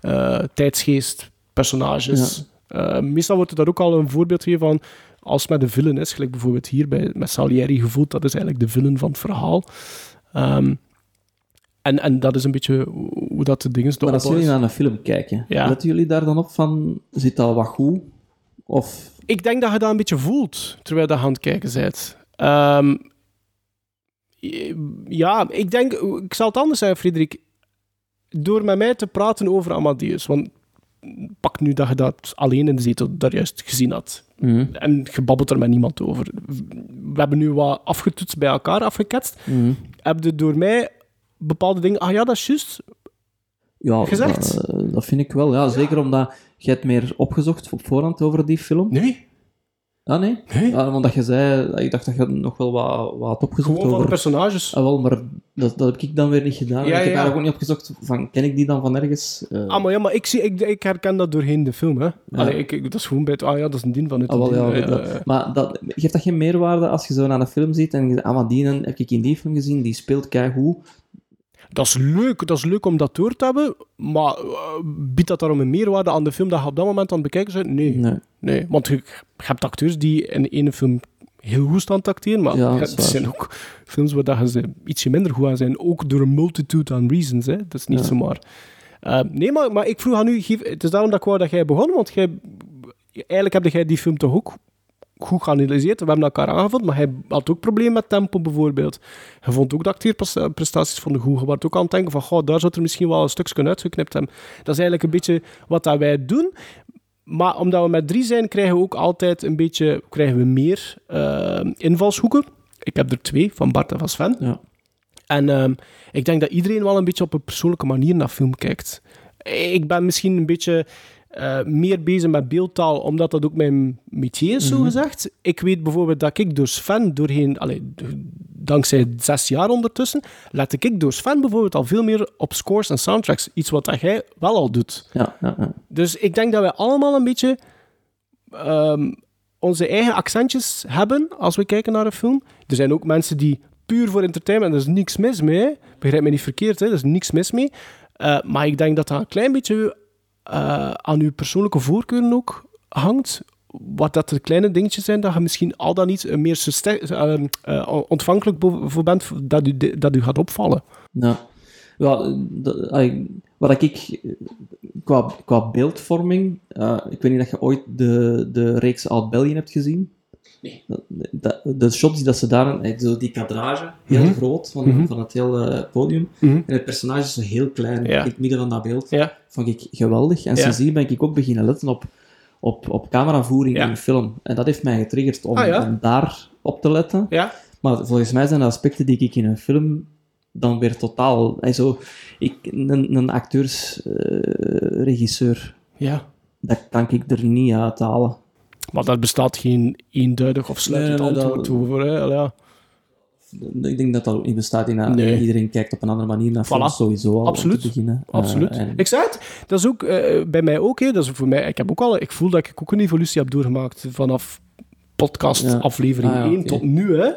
eh, tijdsgeest, personages. Eh, meestal wordt er daar ook al een voorbeeld gegeven van als het met de villain is, gelijk bijvoorbeeld hier bij, met Salieri gevoeld, dat is eigenlijk de villain van het verhaal. Ehm, en, en dat is een beetje hoe dat de dingen Maar als jullie naar een film kijken, Ja. letten jullie daar dan op van, zit dat wat goed? Of, Ik denk dat je dat een beetje voelt terwijl je aan het kijken bent. Ehm, ja, ik denk, ik zal het anders zeggen, Frederik. Door met mij te praten over Amadeus, want pak nu dat je dat alleen in de zetel daar juist gezien had. Mhm. En je babbelt er met niemand over. We hebben nu wat afgetoetst bij elkaar, afgeketst. Mhm. Heb je door mij bepaalde dingen... Ah ja, dat is juist. ja, Gezegd? Dat, dat vind ik wel, ja. Zeker omdat je hebt meer opgezocht op voorhand over die film. Nee, Ah, nee? Nee. Ah, want dat je zei, ik dacht dat je nog wel wat, wat had opgezocht gewoon van de over... personages. Ah, wel, maar dat, dat heb ik dan weer niet gedaan. Ja, ik heb ja. eigenlijk ook niet opgezocht van, ken ik die dan van ergens? Eh, Ah, maar ja, maar ik, zie, ik, ik herken dat doorheen de film, hè. Allee, ik, ik- dat is gewoon bij het... Ah ja, dat is een dien van het. ah, wel, ja, dien, dat- maar dat, geeft dat geen meerwaarde als je zo naar een film ziet en je zegt, ah, maar die heb ik in die film gezien, die speelt keigoed. Dat is leuk, dat is leuk om dat door te hebben, maar eh, biedt dat daarom een meerwaarde aan de film dat je op dat moment aan het bekijken bent? Nee. Nee. nee. Want je, je hebt acteurs die in ene film heel goed staan te acteren, maar Ja, er zijn ook films waar dat ze ietsje minder goed aan zijn, ook door een multitude aan reasons. Hè. Dat is niet Ja. zomaar... Eh, nee, maar, maar ik vroeg aan u, het is daarom dat ik wou dat jij begon, want jij, eigenlijk heb jij die film toch ook goed geanalyseerd. We hebben elkaar aangevuld, maar hij had ook problemen met tempo bijvoorbeeld. Hij vond ook de acteerprestaties van de goed. Je werd ook aan het denken van, goh, daar zou er misschien wel een stukje uitgeknipt hebben. Dat is eigenlijk een beetje wat dat wij doen. Maar omdat we met drie zijn, krijgen we ook altijd een beetje krijgen we meer eh, invalshoeken. Ik heb er twee, van Bart en van Sven. Ja. En ehm, ik denk dat iedereen wel een beetje op een persoonlijke manier naar film kijkt. Ik ben misschien een beetje eh, meer bezig met beeldtaal, omdat dat ook mijn métier is, zo gezegd. Ik weet bijvoorbeeld dat ik door Sven doorheen, allee, dankzij zes jaar ondertussen, let ik door Sven bijvoorbeeld al veel meer op scores en soundtracks. Iets wat dat jij wel al doet. Ja, ja, ja. Dus ik denk dat wij allemaal een beetje ehm, onze eigen accentjes hebben als we kijken naar een film. Er zijn ook mensen die puur voor entertainment, er is niks mis mee. Begrijp me niet verkeerd, hè? er is niks mis mee. Eh, maar ik denk dat dat een klein beetje eh, aan uw persoonlijke voorkeuren ook hangt. Wat dat de kleine dingetjes zijn, dat je misschien al dan niet meer eh, eh, ontvankelijk voor bent, dat u, dat u gaat opvallen. Ja, ja wat ik qua, qua beeldvorming, ik weet niet dat je ooit de, de reeks Oud België hebt gezien. Nee. Dat, de shots die dat ze daar, eh, zo die kadrage, heel Mhm. groot van, Mhm. van het hele podium, Mhm. en het personage is zo heel klein Ja. in het midden van dat beeld, Ja. vond ik geweldig. En Ja. sindsdien ben ik ook beginnen letten op, op, op cameravoering Ja. in film. En dat heeft mij getriggerd om, Ah, ja? om daar op te letten. Ja? Maar volgens mij zijn dat aspecten die ik in een film dan weer totaal... en zo, ik, een, een acteursregisseur, Ja. dat kan ik er niet uithalen. Maar daar bestaat geen eenduidig of sluitend Nee, nee, dat- antwoord over. Hè? Ja. Ik denk dat dat ook niet bestaat in dat Nee. iedereen kijkt op een andere manier naar Voilà. films, sowieso al, Absoluut. te beginnen. Eh, Absoluut. en- Ik zei het, dat is ook eh, bij mij ook. Hè. Dat is voor mij, ik, heb ook al, ik voel dat ik ook een evolutie heb doorgemaakt vanaf podcast Ja. aflevering Ah, ja, 1 oké. tot nu. Hè.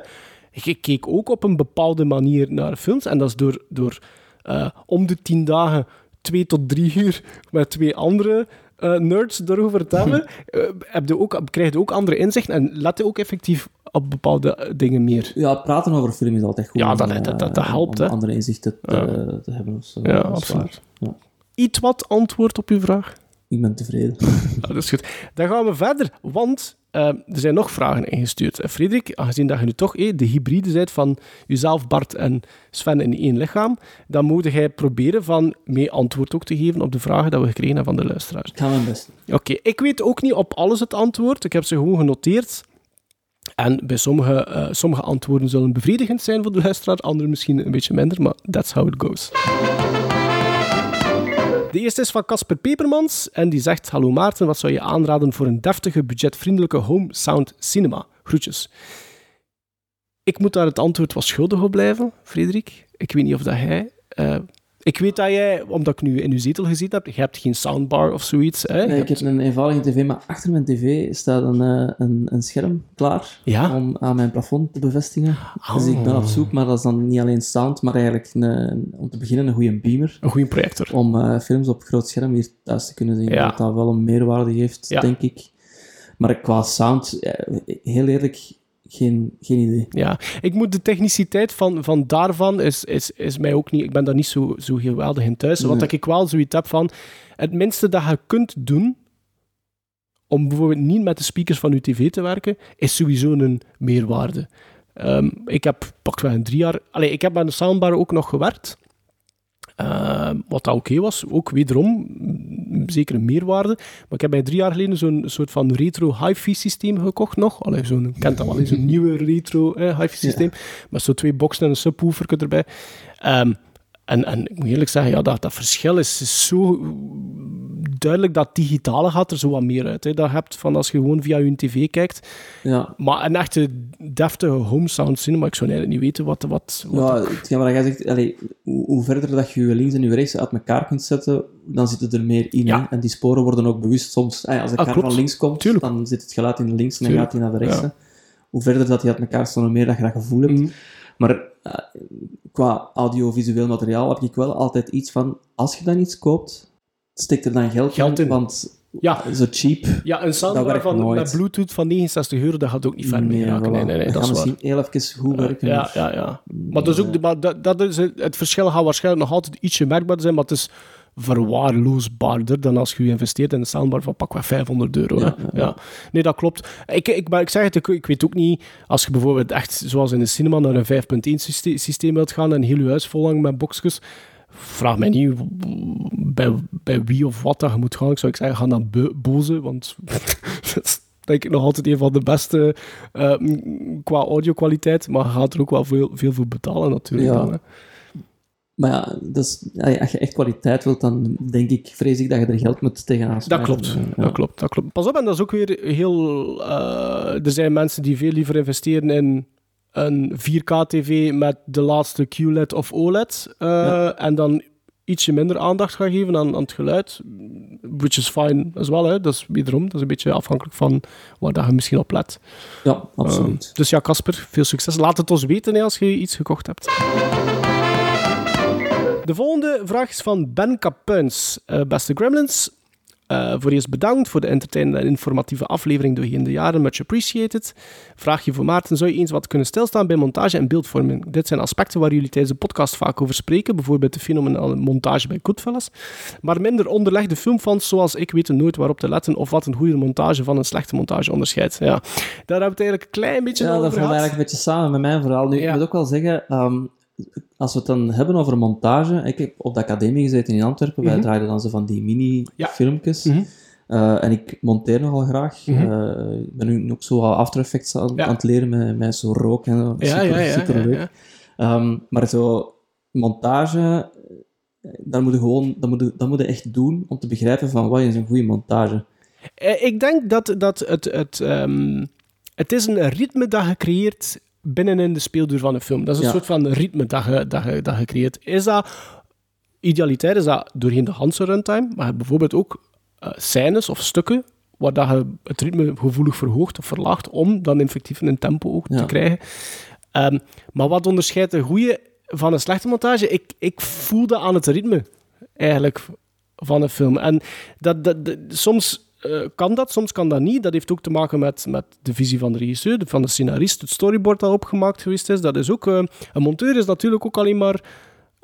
Ik, ik keek ook op een bepaalde manier naar films. En dat is door, door eh, om de tien dagen twee tot drie uur met twee andere eh, nerds erover te hebben, eh, heb je ook, krijg je ook andere inzichten en let je ook effectief op bepaalde eh, dingen meer. Ja, praten over film is altijd goed. Ja, dat- eh, dat- dat- dat helpt, Om andere inzichten te, Ja. te hebben. Of zo. Ja, absoluut. Ja. Iets wat antwoord op uw vraag? Ik ben tevreden. Ja, dat is goed. Dan gaan we verder, want eh, er zijn nog vragen ingestuurd. Eh, Frederik, aangezien dat je nu toch eh, de hybride bent van jezelf, Bart en Sven in één lichaam, dan moet jij proberen van mee antwoord ook te geven op de vragen dat we gekregen hebben van de luisteraars. Ik ga mijn best. Oké, ik weet ook niet op alles het antwoord. Ik heb ze gewoon genoteerd. En bij sommige, eh, sommige antwoorden zullen bevredigend zijn voor de luisteraar, andere misschien een beetje minder, maar that's how it goes. De eerste is van Casper Pepermans en die zegt: Hallo Maarten, wat zou je aanraden voor een deftige, budgetvriendelijke home sound cinema? Groetjes. Ik moet daar het antwoord wat schuldig op blijven, Frederik. Ik weet niet of dat hij. eh, Ik weet dat jij, omdat ik nu in uw zetel gezien heb, je hebt geen soundbar of zoiets. Hè? Nee, ik heb een eenvoudige tv, maar achter mijn tv staat een, eh, een, een scherm klaar Ja? om aan mijn plafond te bevestigen. Dus ik ben op zoek, maar dat is dan niet alleen sound, maar eigenlijk een, om te beginnen een goede beamer. Een goede projector. Om eh, films op groot scherm hier thuis te kunnen zien. Ja. Dat dat wel een meerwaarde heeft, Ja. denk ik. Maar qua sound, eh, heel eerlijk, geen, geen idee. Ja, ik moet de techniciteit van, van daarvan is, is, is mij ook niet... Ik ben daar niet zo, zo geweldig in thuis. Want Nee. ik wel zoiets heb van... Het minste dat je kunt doen om bijvoorbeeld niet met de speakers van je tv te werken, is sowieso een meerwaarde. Ehm, ik heb pakweg een drie jaar... Allee, ik heb met de soundbar ook nog gewerkt. Ehm, wat dat oké was, ook wederom zeker een meerwaarde. Maar ik heb bij drie jaar geleden zo'n soort van retro hi-fi systeem gekocht nog. Allee, zo'n, kent dat wel, zo'n nieuwe retro eh, hi-fi systeem. Met zo'n twee boxen en een subwoofer erbij. Ehm, en, en ik moet eerlijk zeggen, ja, dat, dat verschil is, is zo duidelijk dat digitale gaat er zo wat meer uit. Hè. Dat je hebt van als je gewoon via je tv kijkt. Ja, Maar een echte deftige home sound cinema, ik zou eigenlijk niet weten wat... wat, wat ja wat jij zegt, allee, hoe, verder dat je je links en je rechts uit elkaar kunt zetten, dan zitten er meer in. Ja. En die sporen worden ook bewust soms. als de Ah, van links komt, Tuurlijk. dan zit het geluid in de links en dan Tuurlijk. gaat hij naar de rechts. Hoe verder dat die uit elkaar staan, hoe meer dat je dat gevoel hebt. Mhm. Maar eh, qua audiovisueel materiaal heb ik wel altijd iets van, als je dan iets koopt, steek er dan geld, Geld in. want Ja. zo cheap... Ja, een soundbar van, nooit. met Bluetooth van 69 euro, dat gaat ook niet ver mee raken. Nee, nee, nee, dat dat is misschien heel even goed werken. Ja, ja, ja. Maar, is ook, de- maar dat, dat is het, het verschil gaat waarschijnlijk nog altijd ietsje merkbaar zijn, maar het is verwaarloosbaarder dan als je investeert in een soundbar van pakweg 500 euro. Ja. Nee, dat klopt. Ik, ik, maar ik zeg het, ik, ik weet ook niet, als je bijvoorbeeld echt, zoals in de cinema, naar een 5.1 syste- systeem wilt gaan en heel je huis volhangen met boxjes, vraag mij niet bij, bij wie of wat dat je moet gaan. Ik zou ik zeggen, ga naar Be- Boze, want dat is denk ik nog altijd een van de beste eh, qua audio-kwaliteit, maar je gaat er ook wel veel, veel voor betalen natuurlijk. Ja. dan. Maar ja, dus, als je echt kwaliteit wilt, dan denk ik, vrees ik dat je er geld moet tegenaan Dat klopt, Ja. dat klopt, dat klopt. Pas op, en dat is ook weer heel... eh, er zijn mensen die veel liever investeren in een 4K-tv met de laatste QLED of OLED, eh, Ja. en dan ietsje minder aandacht gaan geven aan, aan het geluid, which is fine as wel, hè. dat is wederom, dat is een beetje afhankelijk van waar dat je misschien op let. Ja, absoluut. Eh, dus ja, Casper, veel succes. Laat het ons weten hè, als je iets gekocht hebt. De volgende vraag is van Ben Kapuins. Eh, beste Gremlins, eh, voor eerst bedankt voor de entertainende en informatieve aflevering doorheen de jaren. Much appreciated. Vraagje voor Maarten. Zou je eens wat kunnen stilstaan bij montage en beeldvorming? Dit zijn aspecten waar jullie tijdens de podcast vaak over spreken. Bijvoorbeeld de fenomenale montage bij Goodfellas. Maar minder onderlegde filmfans zoals ik weten nooit waarop te letten of wat een goede montage van een slechte montage onderscheidt. Ja, daar hebben we het eigenlijk een klein beetje Ja, over dat valt gehad. eigenlijk een beetje samen met mijn verhaal. Nu, Ja. ik moet ook wel zeggen, ehm, als we het dan hebben over montage, ik heb op de academie gezeten in Antwerpen, wij Mhm. draaiden dan zo van die mini-filmpjes. Mhm. Eh, en ik monteer nogal graag. Mhm. Eh, ik ben nu ook zo After Effects aan, Ja. aan het leren met, met zo rook en zo. Ja, super, leuk. Ehm, maar zo, montage, eh, daar moet je gewoon, dat moet je, dat moet je echt doen om te begrijpen van wat is een goede montage. Ik denk dat, dat het, het, ehm, het is een ritme dat je creëert binnenin de speelduur van een film. Dat is een Ja. soort van ritme dat je, dat, je, dat je creëert. Is dat, idealiteit is dat doorheen de Hanse runtime, maar bijvoorbeeld ook eh, scènes of stukken waar dat je het ritme gevoelig verhoogt of verlaagt om dan effectief een tempo ook te krijgen. Ehm, maar wat onderscheidt een goede van een slechte montage? Ik, ik voel dat aan het ritme, eigenlijk, van een film. En dat, dat, dat- soms eh, kan dat, soms kan dat niet. Dat heeft ook te maken met, met de visie van de regisseur, van de scenarist, het storyboard dat opgemaakt geweest is. Dat is ook, eh, een monteur is natuurlijk ook alleen maar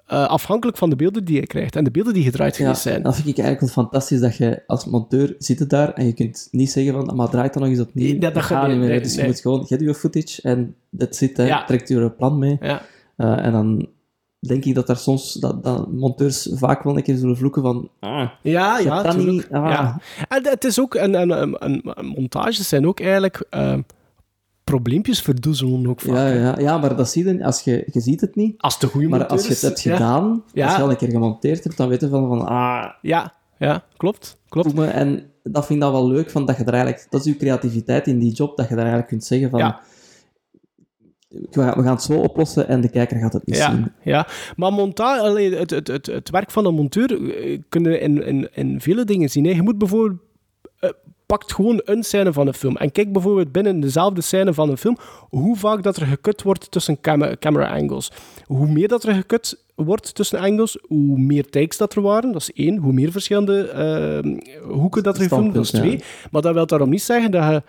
eh, afhankelijk van de beelden die hij krijgt en de beelden die gedraaid Ja, geweest zijn. dat vind ik eigenlijk fantastisch, dat je als monteur zit het daar en je kunt niet zeggen van, maar draait dan nog eens opnieuw. Nee, dat- dat gaat niet meer. nee, dus je moet gewoon, get je footage en dat zit. Ja. trekt je plan mee. Ja. En dan denk ik dat daar soms, dat, dat monteurs vaak wel een keer zullen vloeken van, ah, Ja, dat ja, kan tuurlijk. niet. Ah. Ja. En het is ook, en, en, en, en- montages zijn ook eigenlijk eh, probleempjes verdoezelen ook vaak. Ja, ja, ja, maar dat zie je, als je, je ziet het niet. Als de goede Maar als je het hebt ja. gedaan, Ja. als je al een keer gemonteerd hebt, dan weet je van, van ah, Ja, ja, klopt. klopt. En dat vind ik dan wel leuk, van dat je er eigenlijk, dat is je creativiteit in die job, dat je daar eigenlijk kunt zeggen van, Ja. We gaan, we gaan het zo oplossen en de kijker gaat het niet Ja, zien. ja. maar montage, het, het, het, het werk van een monteur eh, kunnen in, in, in vele dingen zien. Hè. Je moet bijvoorbeeld eh, pakt gewoon een scène van een film en kijk bijvoorbeeld binnen dezelfde scène van een film hoe vaak dat er gekut wordt tussen cam- camera angles. Hoe meer dat er gekut wordt tussen angles, hoe meer takes dat er waren. Dat is één. Hoe meer verschillende eh, hoeken dat er gefilmd dat is twee. Maar dat wil daarom niet zeggen dat je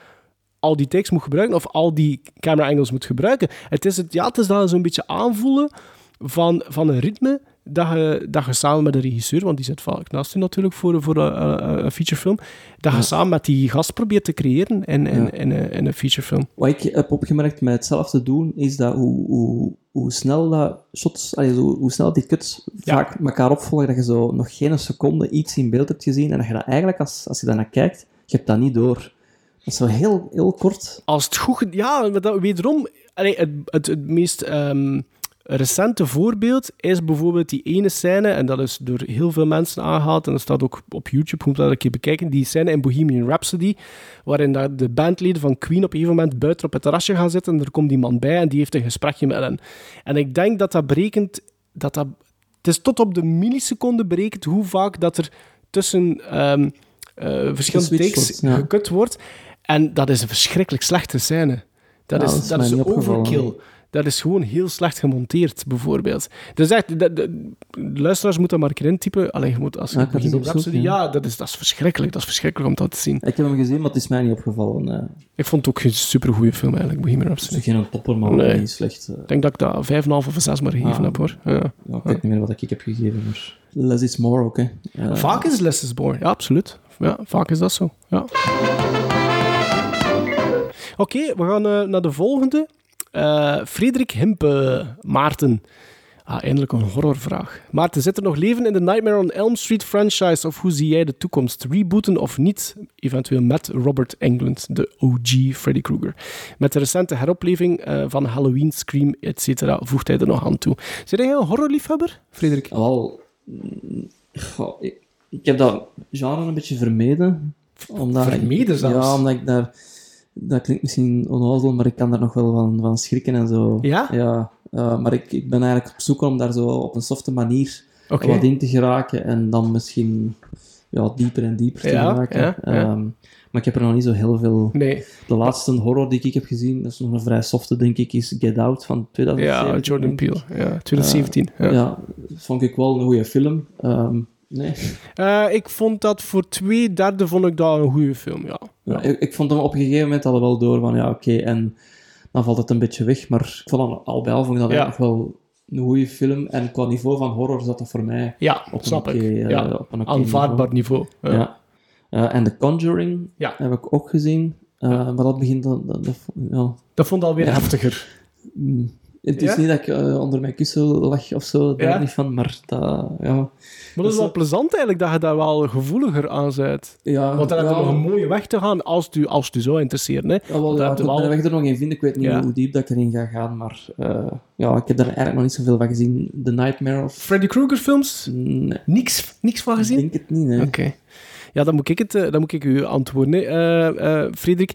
al die takes moet gebruiken of al die camera angles moet gebruiken. Het is, het, ja, het is dan zo'n beetje aanvoelen van, van een ritme dat je, dat je samen met de regisseur, want die zit vaak naast je natuurlijk voor, voor een, een- een featurefilm, dat je samen met die gast probeert te creëren in, in, Ja. in, een, in een featurefilm. Wat ik heb opgemerkt met hetzelfde doen, is dat hoe, hoe, hoe snel dat shots, allee, zo, hoe snel die cuts Ja. vaak elkaar opvolgen, dat je zo nog geen seconde iets in beeld hebt gezien en dat je dat eigenlijk, als, als je daarnaar kijkt, je hebt dat niet door. Zo heel, heel kort. Als het goed... Ja, maar dat, wederom... Allee, het, het, het meest ehm, recente voorbeeld is bijvoorbeeld die ene scène, en dat is door heel veel mensen aangehaald, en dat staat ook op YouTube, moet je dat een keer bekijken, die scène in Bohemian Rhapsody, waarin de bandleden van Queen op een gegeven moment buiten op het terrasje gaan zitten, en er komt iemand bij en die heeft een gesprekje met hen. En ik denk dat dat berekent... Dat dat, het is tot op de milliseconde berekend hoe vaak dat er tussen ehm, eh, verschillende takes wordt, ja. gekut wordt. En dat is een verschrikkelijk slechte scène. Dat Ja, is, dat is dat overkill. Dat is gewoon heel slecht gemonteerd, bijvoorbeeld. Dus echt, de, de- de luisteraars moeten dat maar een keer intypen. Allee, je moet, als je Ja, Rhapsody... Ja, dat is, dat is verschrikkelijk. Dat is verschrikkelijk om dat te zien. Ik heb hem gezien, maar het is mij niet opgevallen. Ik vond het ook een supergoeie film, eigenlijk, Bohemian Het is Rhapsody. geen topper, maar Nee. niet slecht. eh. Ik denk dat ik dat 5,5 of 6 maar gegeven Ah. heb, hoor. Ja. Ik weet niet meer wat ik heb gegeven, maar less is more ook, hè. Eh, Vaak is Less is Born, ja, absoluut. Ja, vaak is dat zo, ja. Oké, we gaan eh, naar de volgende. Eh, Frederik Himpe, Maarten. Ah, eindelijk een horrorvraag. Maarten, zit er nog leven in de Nightmare on Elm Street franchise of hoe zie jij de toekomst? Rebooten of niet? Eventueel met Robert Englund, de OG Freddy Krueger. Met de recente heropleving eh, van Halloween, Scream, etc. voegt hij er nog aan toe. Zit jij een horrorliefhebber, Frederik? Wel, goh, ik, ik heb dat genre een beetje vermeden. Omdat ik- Vermeden zelfs? Ja, omdat ik daar... Dat klinkt misschien onnozel, maar ik kan daar nog wel van, van schrikken en zo. Ja? Ja, eh, maar ik, ik ben eigenlijk op zoek om daar zo op een softe manier wat in te geraken en dan misschien ja, dieper en dieper te Ja, geraken. ja, ja. Ehm, maar ik heb er nog niet zo heel veel... Nee. De laatste horror die ik heb gezien, dat is nog een vrij softe, denk ik, is Get Out van 2017. Ja, Jordan. Peele. Ja, 2017. ja. Ja, vond ik wel een goede film. Ehm, nee. Eh, ik vond dat voor twee derde vond ik dat een goede film, ja. Ja, ik, ik vond hem op een gegeven moment al wel door van ja, oké, en dan valt het een beetje weg. Maar ik vond hem al bij al vond ik dat Ja. eigenlijk wel een goede film. En qua niveau van horror zat dat voor mij Ja, op snap een ik. eh, ja. op een Aanvaardbaar niveau. Ja. Ja. Eh, en The Conjuring Ja. heb ik ook gezien. Maar dat begint dan... Dat, dat- ja. Dat vond ik alweer heftiger. Mm. Het is Ja? niet dat ik eh, onder mijn kussen lag of zo, daar Ja? niet van, maar dat... Ja, Maar dat is wel plezant eigenlijk dat je daar wel gevoeliger aan bent. ja, Want dan heb je nog een mooie weg te gaan als het u, als het u zou interesseren. Hè. Ja, wel, ja, ik wel- mijn weg er nog in vinden. Ik weet niet Ja. hoe diep dat ik erin ga gaan, maar eh, ja, ik heb daar eigenlijk nog niet zoveel van gezien. The Nightmare of... Freddy Krueger films? Nee, Niks, niks van ik gezien? denk het niet, hè. Oké. Ja, dan moet ik, het, eh, dan moet ik u antwoorden, eh, Frederik.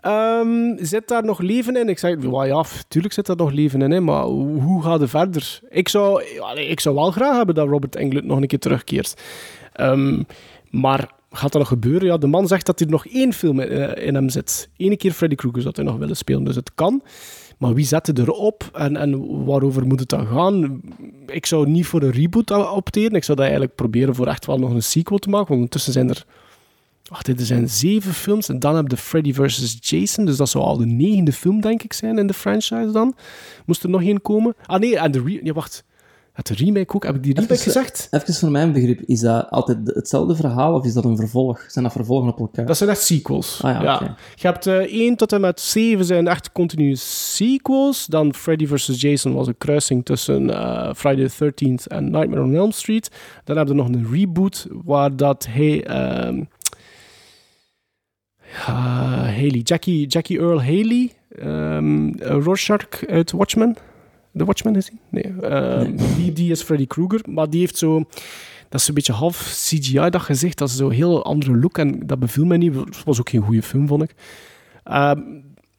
Ehm, zit daar nog leven in? Ik zeg, well, ja, tuurlijk zit daar nog leven in, hè, maar hoe, gaat het verder? Ik zou, ik zou wel graag hebben dat Robert Englund nog een keer terugkeert. Ehm, maar gaat dat nog gebeuren? Ja, de man zegt dat er nog één film in, in hem zit. Eén keer Freddy Krueger zou hij nog willen spelen, dus het kan. Maar wie zet het erop en, en waarover moet het dan gaan? Ik zou niet voor een reboot opteren. Ik zou dat eigenlijk proberen voor echt wel nog een sequel te maken. Want ondertussen zijn er... Wacht, er zijn zeven films. En dan heb je Freddy vs. Jason. Dus dat zou al de negende film, denk ik, zijn in de franchise dan. Moest er nog één komen? Ah nee, en de... Ja, wacht. Het remake ook. Heb ik die remake Even- gezegd? Even voor mijn begrip, is dat altijd hetzelfde verhaal of is dat een vervolg? Zijn dat vervolgen op elkaar? Dat zijn echt sequels. Ah ja. Je hebt eh 1 tot en met 7 zijn echt continue sequels. Dan Freddy vs. Jason was een kruising tussen eh, Friday the 13th en Nightmare on Elm Street. Dan hebben we nog een reboot waar dat hij... ja, Haley, Jackie, Jackie Earl Haley, ehm Rorschach uit Watchmen. De Watchmen gezien? Nee. ehm, Die, die is Freddy Krueger, maar die heeft zo... Dat is een beetje half CGI, dat gezicht. Dat is zo'n heel andere look en dat beviel mij niet. Het was ook geen goede film, vond ik. Ehm,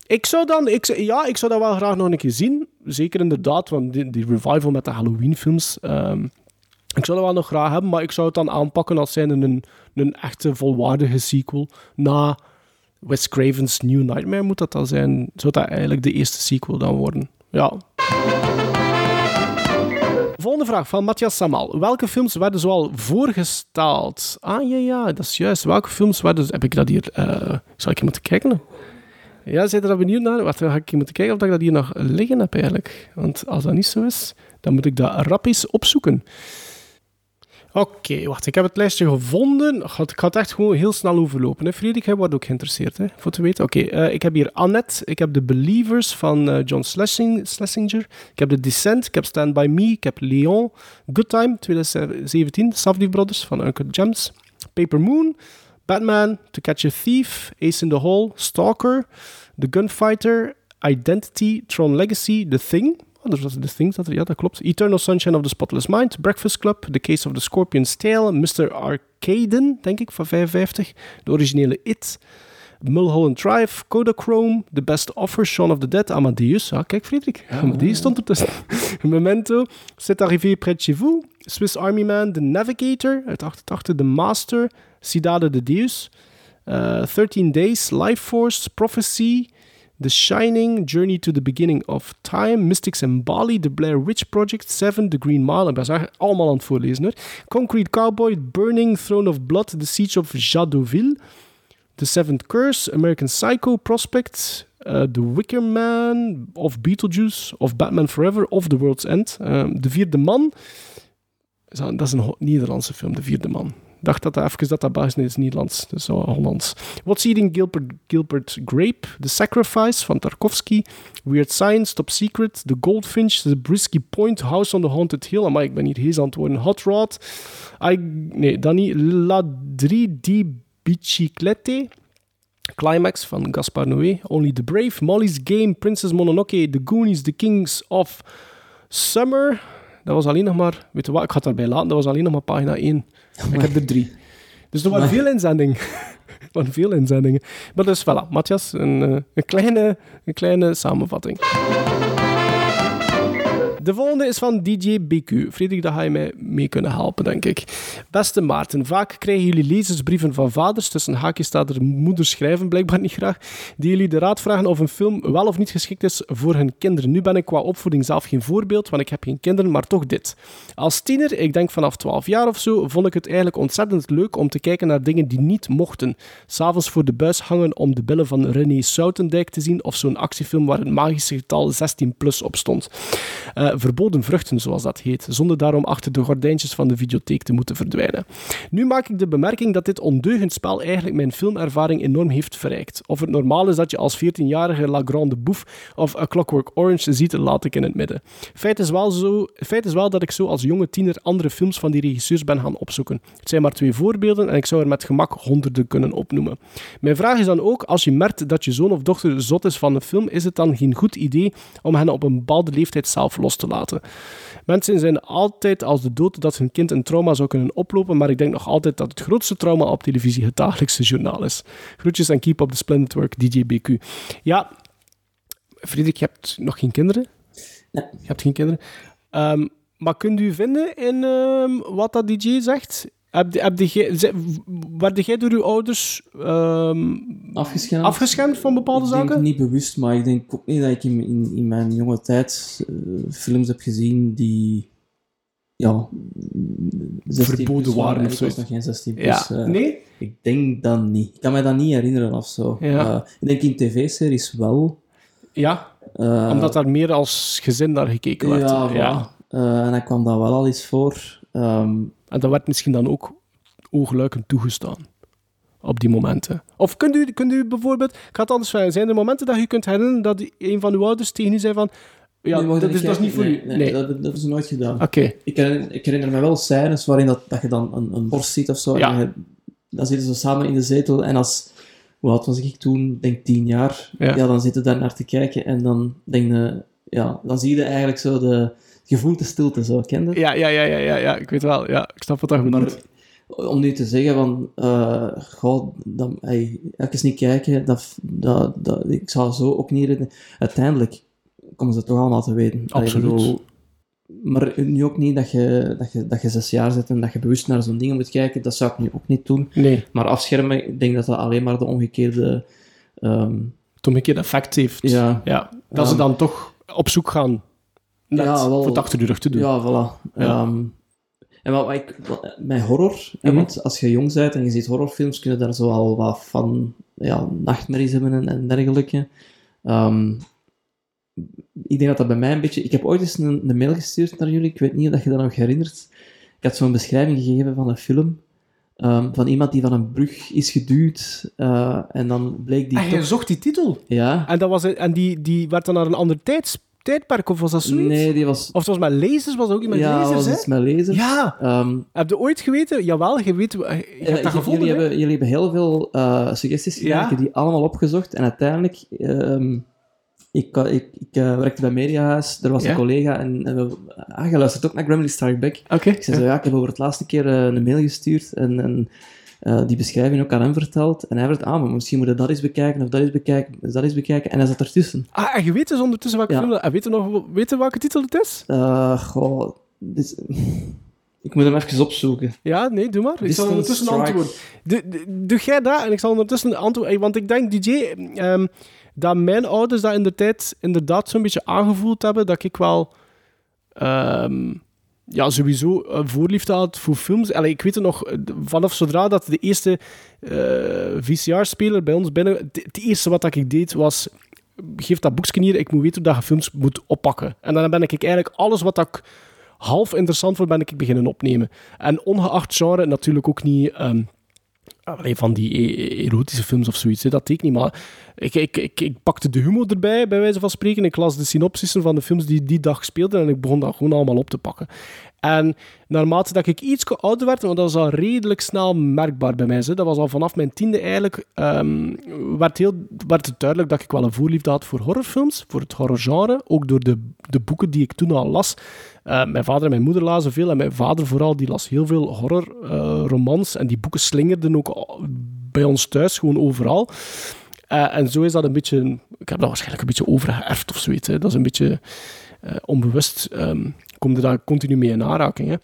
Ik zou dan, ik, ja, ik zou dat wel graag nog een keer zien. Zeker inderdaad, want die, die revival met de Halloween-films. ehm, ik zou dat wel nog graag hebben, maar ik zou het dan aanpakken als zijn een, een echte volwaardige sequel. Na Wes Craven's New Nightmare moet dat dan zijn. Zou dat eigenlijk de eerste sequel dan worden? Ja. Volgende vraag van Matthias Samal. Welke films werden zoal voorgesteld? Ah, ja, ja, dat is juist. Welke films werden... Heb ik dat hier... eh zal ik moeten kijken? Ja, zijn er daar benieuwd naar? Dan ga ik moeten kijken of ik dat hier nog liggen heb eigenlijk. Want als dat niet zo is, dan moet ik dat rap opzoeken. Oké, wacht. Ik heb het lijstje gevonden. Ga, ik het echt gewoon heel snel overlopen. Hè. Frederik, jij wordt ook geïnteresseerd, voor te weten. Oké, eh, ik heb hier Annette. Ik heb The Believers van eh, John Schlesing, Schlesinger. Ik heb The Descent. Ik heb Stand By Me. Ik heb Leon. Good Time, 2017. Safdie Brothers van Uncle Gems. Paper Moon. Batman. To Catch a Thief. Ace in the Hole. Stalker. The Gunfighter. Identity. Tron Legacy. The Thing. Oh, dat was The Thing, dat, ja, dat klopt. Eternal Sunshine of the Spotless Mind, Breakfast Club, The Case of the Scorpion's Tail, Mr. Arcaden, denk ik, van 55, de originele It, Mulholland Drive, Kodachrome, The Best Offer, Shaun of the Dead, Amadeus. Ah, kijk, Frederik, Amadeus stond ertussen. Memento, C'est arrivé près de chez vous, Swiss Army Man, The Navigator, uit 88, The Master, Cidade de Deus, uh, 13 Days, Life Force, Prophecy, The Shining, Journey to the Beginning of Time, Mystics in Bali, The Blair Witch Project, Seven, The Green Mile. Ik ben eigenlijk allemaal aan het voorlezen hoor. Concrete Cowboy, Burning, Throne of Blood, The Siege of Jadotville, The Seventh Curse, American Psycho, Prospect, uh, The Wicker Man, of Beetlejuice, of Batman Forever, of The World's End. Um, de Vierde Man. Dat is een Nederlandse film, De Vierde Man. Dacht dat dat even dat dat Belgisch is Nederlands. Is zo Hollands. What's Eating Gilbert, Gilbert Grape, The Sacrifice van Tarkovsky, Weird Science, Top Secret, The Goldfinch, The Brisky Point, House on the Haunted Hill. Maar ik ben hier worden. Hot Rod, I, nee, dan niet. La 3D Biciclette, Climax van Gaspar Noé, Only the Brave, Molly's Game, Princess Mononoke, The Goonies, The Kings of Summer. Dat was alleen nog maar, weet je wat, ik ga het daarbij laten, dat was alleen nog maar pagina 1. Ik heb er drie. Dus er waren veel inzendingen. er waren veel inzendingen. Maar dus voilà, Matthias, een, eh, een, kleine, een kleine samenvatting. De volgende is van DJ BQ. Frederik, daar ga je mij mee kunnen helpen, denk ik. Beste Maarten, vaak krijgen jullie lezersbrieven van vaders, tussen haakjes staat er moeders schrijven blijkbaar niet graag, die jullie de raad vragen of een film wel of niet geschikt is voor hun kinderen. Nu ben ik qua opvoeding zelf geen voorbeeld, want ik heb geen kinderen, maar toch dit. Als tiener, ik denk vanaf 12 jaar of zo, vond ik het eigenlijk ontzettend leuk om te kijken naar dingen die niet mochten. S'avonds voor de buis hangen om de billen van René Soutendijk te zien, of zo'n actiefilm waar een magische getal 16 plus op stond. Eh, verboden vruchten, zoals dat heet, zonder daarom achter de gordijntjes van de videotheek te moeten verdwijnen. Nu maak ik de bemerking dat dit ondeugend spel eigenlijk mijn filmervaring enorm heeft verrijkt. Of het normaal is dat je als 14-jarige La Grande Bouffe of A Clockwork Orange ziet, laat ik in het midden. Feit is, wel zo, feit is wel dat ik zo als jonge tiener andere films van die regisseurs ben gaan opzoeken. Het zijn maar twee voorbeelden en ik zou er met gemak honderden kunnen opnoemen. Mijn vraag is dan ook, als je merkt dat je zoon of dochter zot is van een film, is het dan geen goed idee om hen op een bepaalde leeftijd zelf los te laten? Mensen zijn altijd als de dood dat hun kind een trauma zou kunnen oplopen, maar ik denk nog altijd dat het grootste trauma op televisie het dagelijkse journaal is. Groetjes en keep up the splendid work, DJ BQ. Ja, Frederik, je hebt nog geen kinderen? Nee. Je hebt geen kinderen. Ehm, maar kunt u vinden in ehm, wat dat DJ zegt? Heb, heb werd jij door uw ouders ehm, Afgeschermd? afgeschermd van bepaalde ik denk zaken? niet bewust, maar ik denk ook niet dat ik in, in, in mijn jonge tijd eh, films heb gezien die ja, 16 Verboden waren of Ik was zoiets. nog geen 16 plus. Ja. eh, Nee? Ik denk dat niet. Ik kan mij dat niet herinneren of zo. Ja. Eh, ik denk in tv-series wel. Ja, omdat daar meer als gezin naar gekeken werd. ja. Eh, en dan kwam dat wel al eens voor. Ehm, En dat werd misschien dan ook oogluikend toegestaan. Op die momenten. Of kunt u, kunt u bijvoorbeeld... Ik ga het anders vragen. Zijn er momenten dat u kunt herinneren dat een van uw ouders tegen u zei van... Ja, nee, dat, is, dat is niet voor kijken? u. Nee, Nee. Dat, dat hebben ze nooit gedaan. Oké. Ik, herinner, ik herinner me wel scènes waarin dat, dat je dan een, een borst ziet of zo. Ja. En dan zitten ze samen in de zetel. En als, hoe oud was ik toen? Denk tien jaar. Ja. Ja. dan zitten daar naar te kijken. En dan denk je, ja, dan zie je eigenlijk zo de, je voelt de stilte zo, ken je dat? Ja, ja, ja, ja, ja, ja, ik weet wel. Ja, ik snap wat dat bedoelt. Om nu te zeggen van, eh goh, dan, hey, even niet kijken, dat, dat, dat, ik zou zo ook niet redden. Uiteindelijk komen ze toch allemaal te weten. Absoluut. maar nu ook niet dat je, dat, je, dat je zes jaar zit en dat je bewust naar zo'n dingen moet kijken, dat zou ik nu ook niet doen. Nee, Maar afschermen, ik denk dat dat alleen maar de omgekeerde... ehm, een keer effect heeft. Ja. ja. Dat ze dan toch op zoek gaan. Net, Ja, wel. voor het achter de rug te doen. Ja, voilà. Ja. Ehm, en wat, wat ik, wat- met horror, Mhm. want als je jong bent en je ziet horrorfilms, kun je daar zo al wat van ja, nachtmerries hebben en, en dergelijke. Ehm, ik denk dat dat bij mij een beetje... Ik heb ooit eens een, een mail gestuurd naar jullie, ik weet niet of je dat nog herinnert. Ik had zo'n beschrijving gegeven van een film, ehm, van iemand die van een brug is geduwd, eh, en dan bleek die En je toch... zocht die titel. Ja, En, dat was, en die, die werd dan naar een ander tijds, tijdperk, of was dat zoiets? nee, die was... Of het was met lasers, was dat ook niet met ja, lasers, was hè? iets met lasers. Ja. Ehm, Heb je ooit geweten? Jawel, je weet... Je hebt Eh, dat ik- gevonden, jullie, hè? hebben, jullie hebben heel veel eh, suggesties gedaan. Ja? Ik heb die allemaal opgezocht. En uiteindelijk... ehm, ik, ik, ik eh, werkte bij Mediahuis. Er was Ja? een collega en, en we, ah, je luistert ook naar Gremlin Strike Back. Oké. Ik zei zo, ja, ik heb over het laatste keer een mail gestuurd en, en eh, die beschrijving ook aan hem verteld. En hij werd ah, maar misschien moet je dat eens bekijken, of dat eens bekijken, of dat eens bekijken. En hij zat ertussen. Ah, en je weet dus ondertussen welke Ja. film... En weet je nog weet je welke titel het is? Eh, goh, dit ik moet hem even opzoeken. Ja, nee, doe maar. Ik zal ondertussen antwoorden. Doe jij dat en ik zal ondertussen antwoorden. Want ik denk, DJ, ehm, dat mijn ouders dat in de tijd inderdaad zo'n beetje aangevoeld hebben, dat ik wel ehm, ja, sowieso een voorliefde had voor films. Allee, ik weet het nog, eh, vanaf zodra dat de eerste eh, VCR-speler bij ons binnen... Het eerste wat ik deed was... Geef dat boekje hier, ik moet weten hoe dat je films moet oppakken. En dan ben ik eigenlijk alles wat ik half interessant vond, ben ik beginnen opnemen. En ongeacht genre natuurlijk ook niet... ehm, Allee, van die e- erotische films of zoiets, dat ik niet. Maar ik, ik, ik, ik pakte de humor erbij, bij wijze van spreken. Ik las de synopsissen van de films die die dag speelden en ik begon dat gewoon allemaal op te pakken. En naarmate dat ik iets ouder werd, want dat was al redelijk snel merkbaar bij mij, dat was al vanaf mijn tiende eigenlijk, ehm, werd, heel, werd het duidelijk dat ik wel een voorliefde had voor horrorfilms, voor het horrorgenre, ook door de, de boeken die ik toen al las. Eh, mijn vader en mijn moeder lazen veel en mijn vader vooral, die las heel veel horrorromans en die boeken slingerden ook bij ons thuis, gewoon overal. Eh, en zo is dat een beetje, ik heb dat waarschijnlijk een beetje overgeërfd of zoiets. Dat is een beetje eh, onbewust, ehm kom je daar continu mee in aanraking. Hè.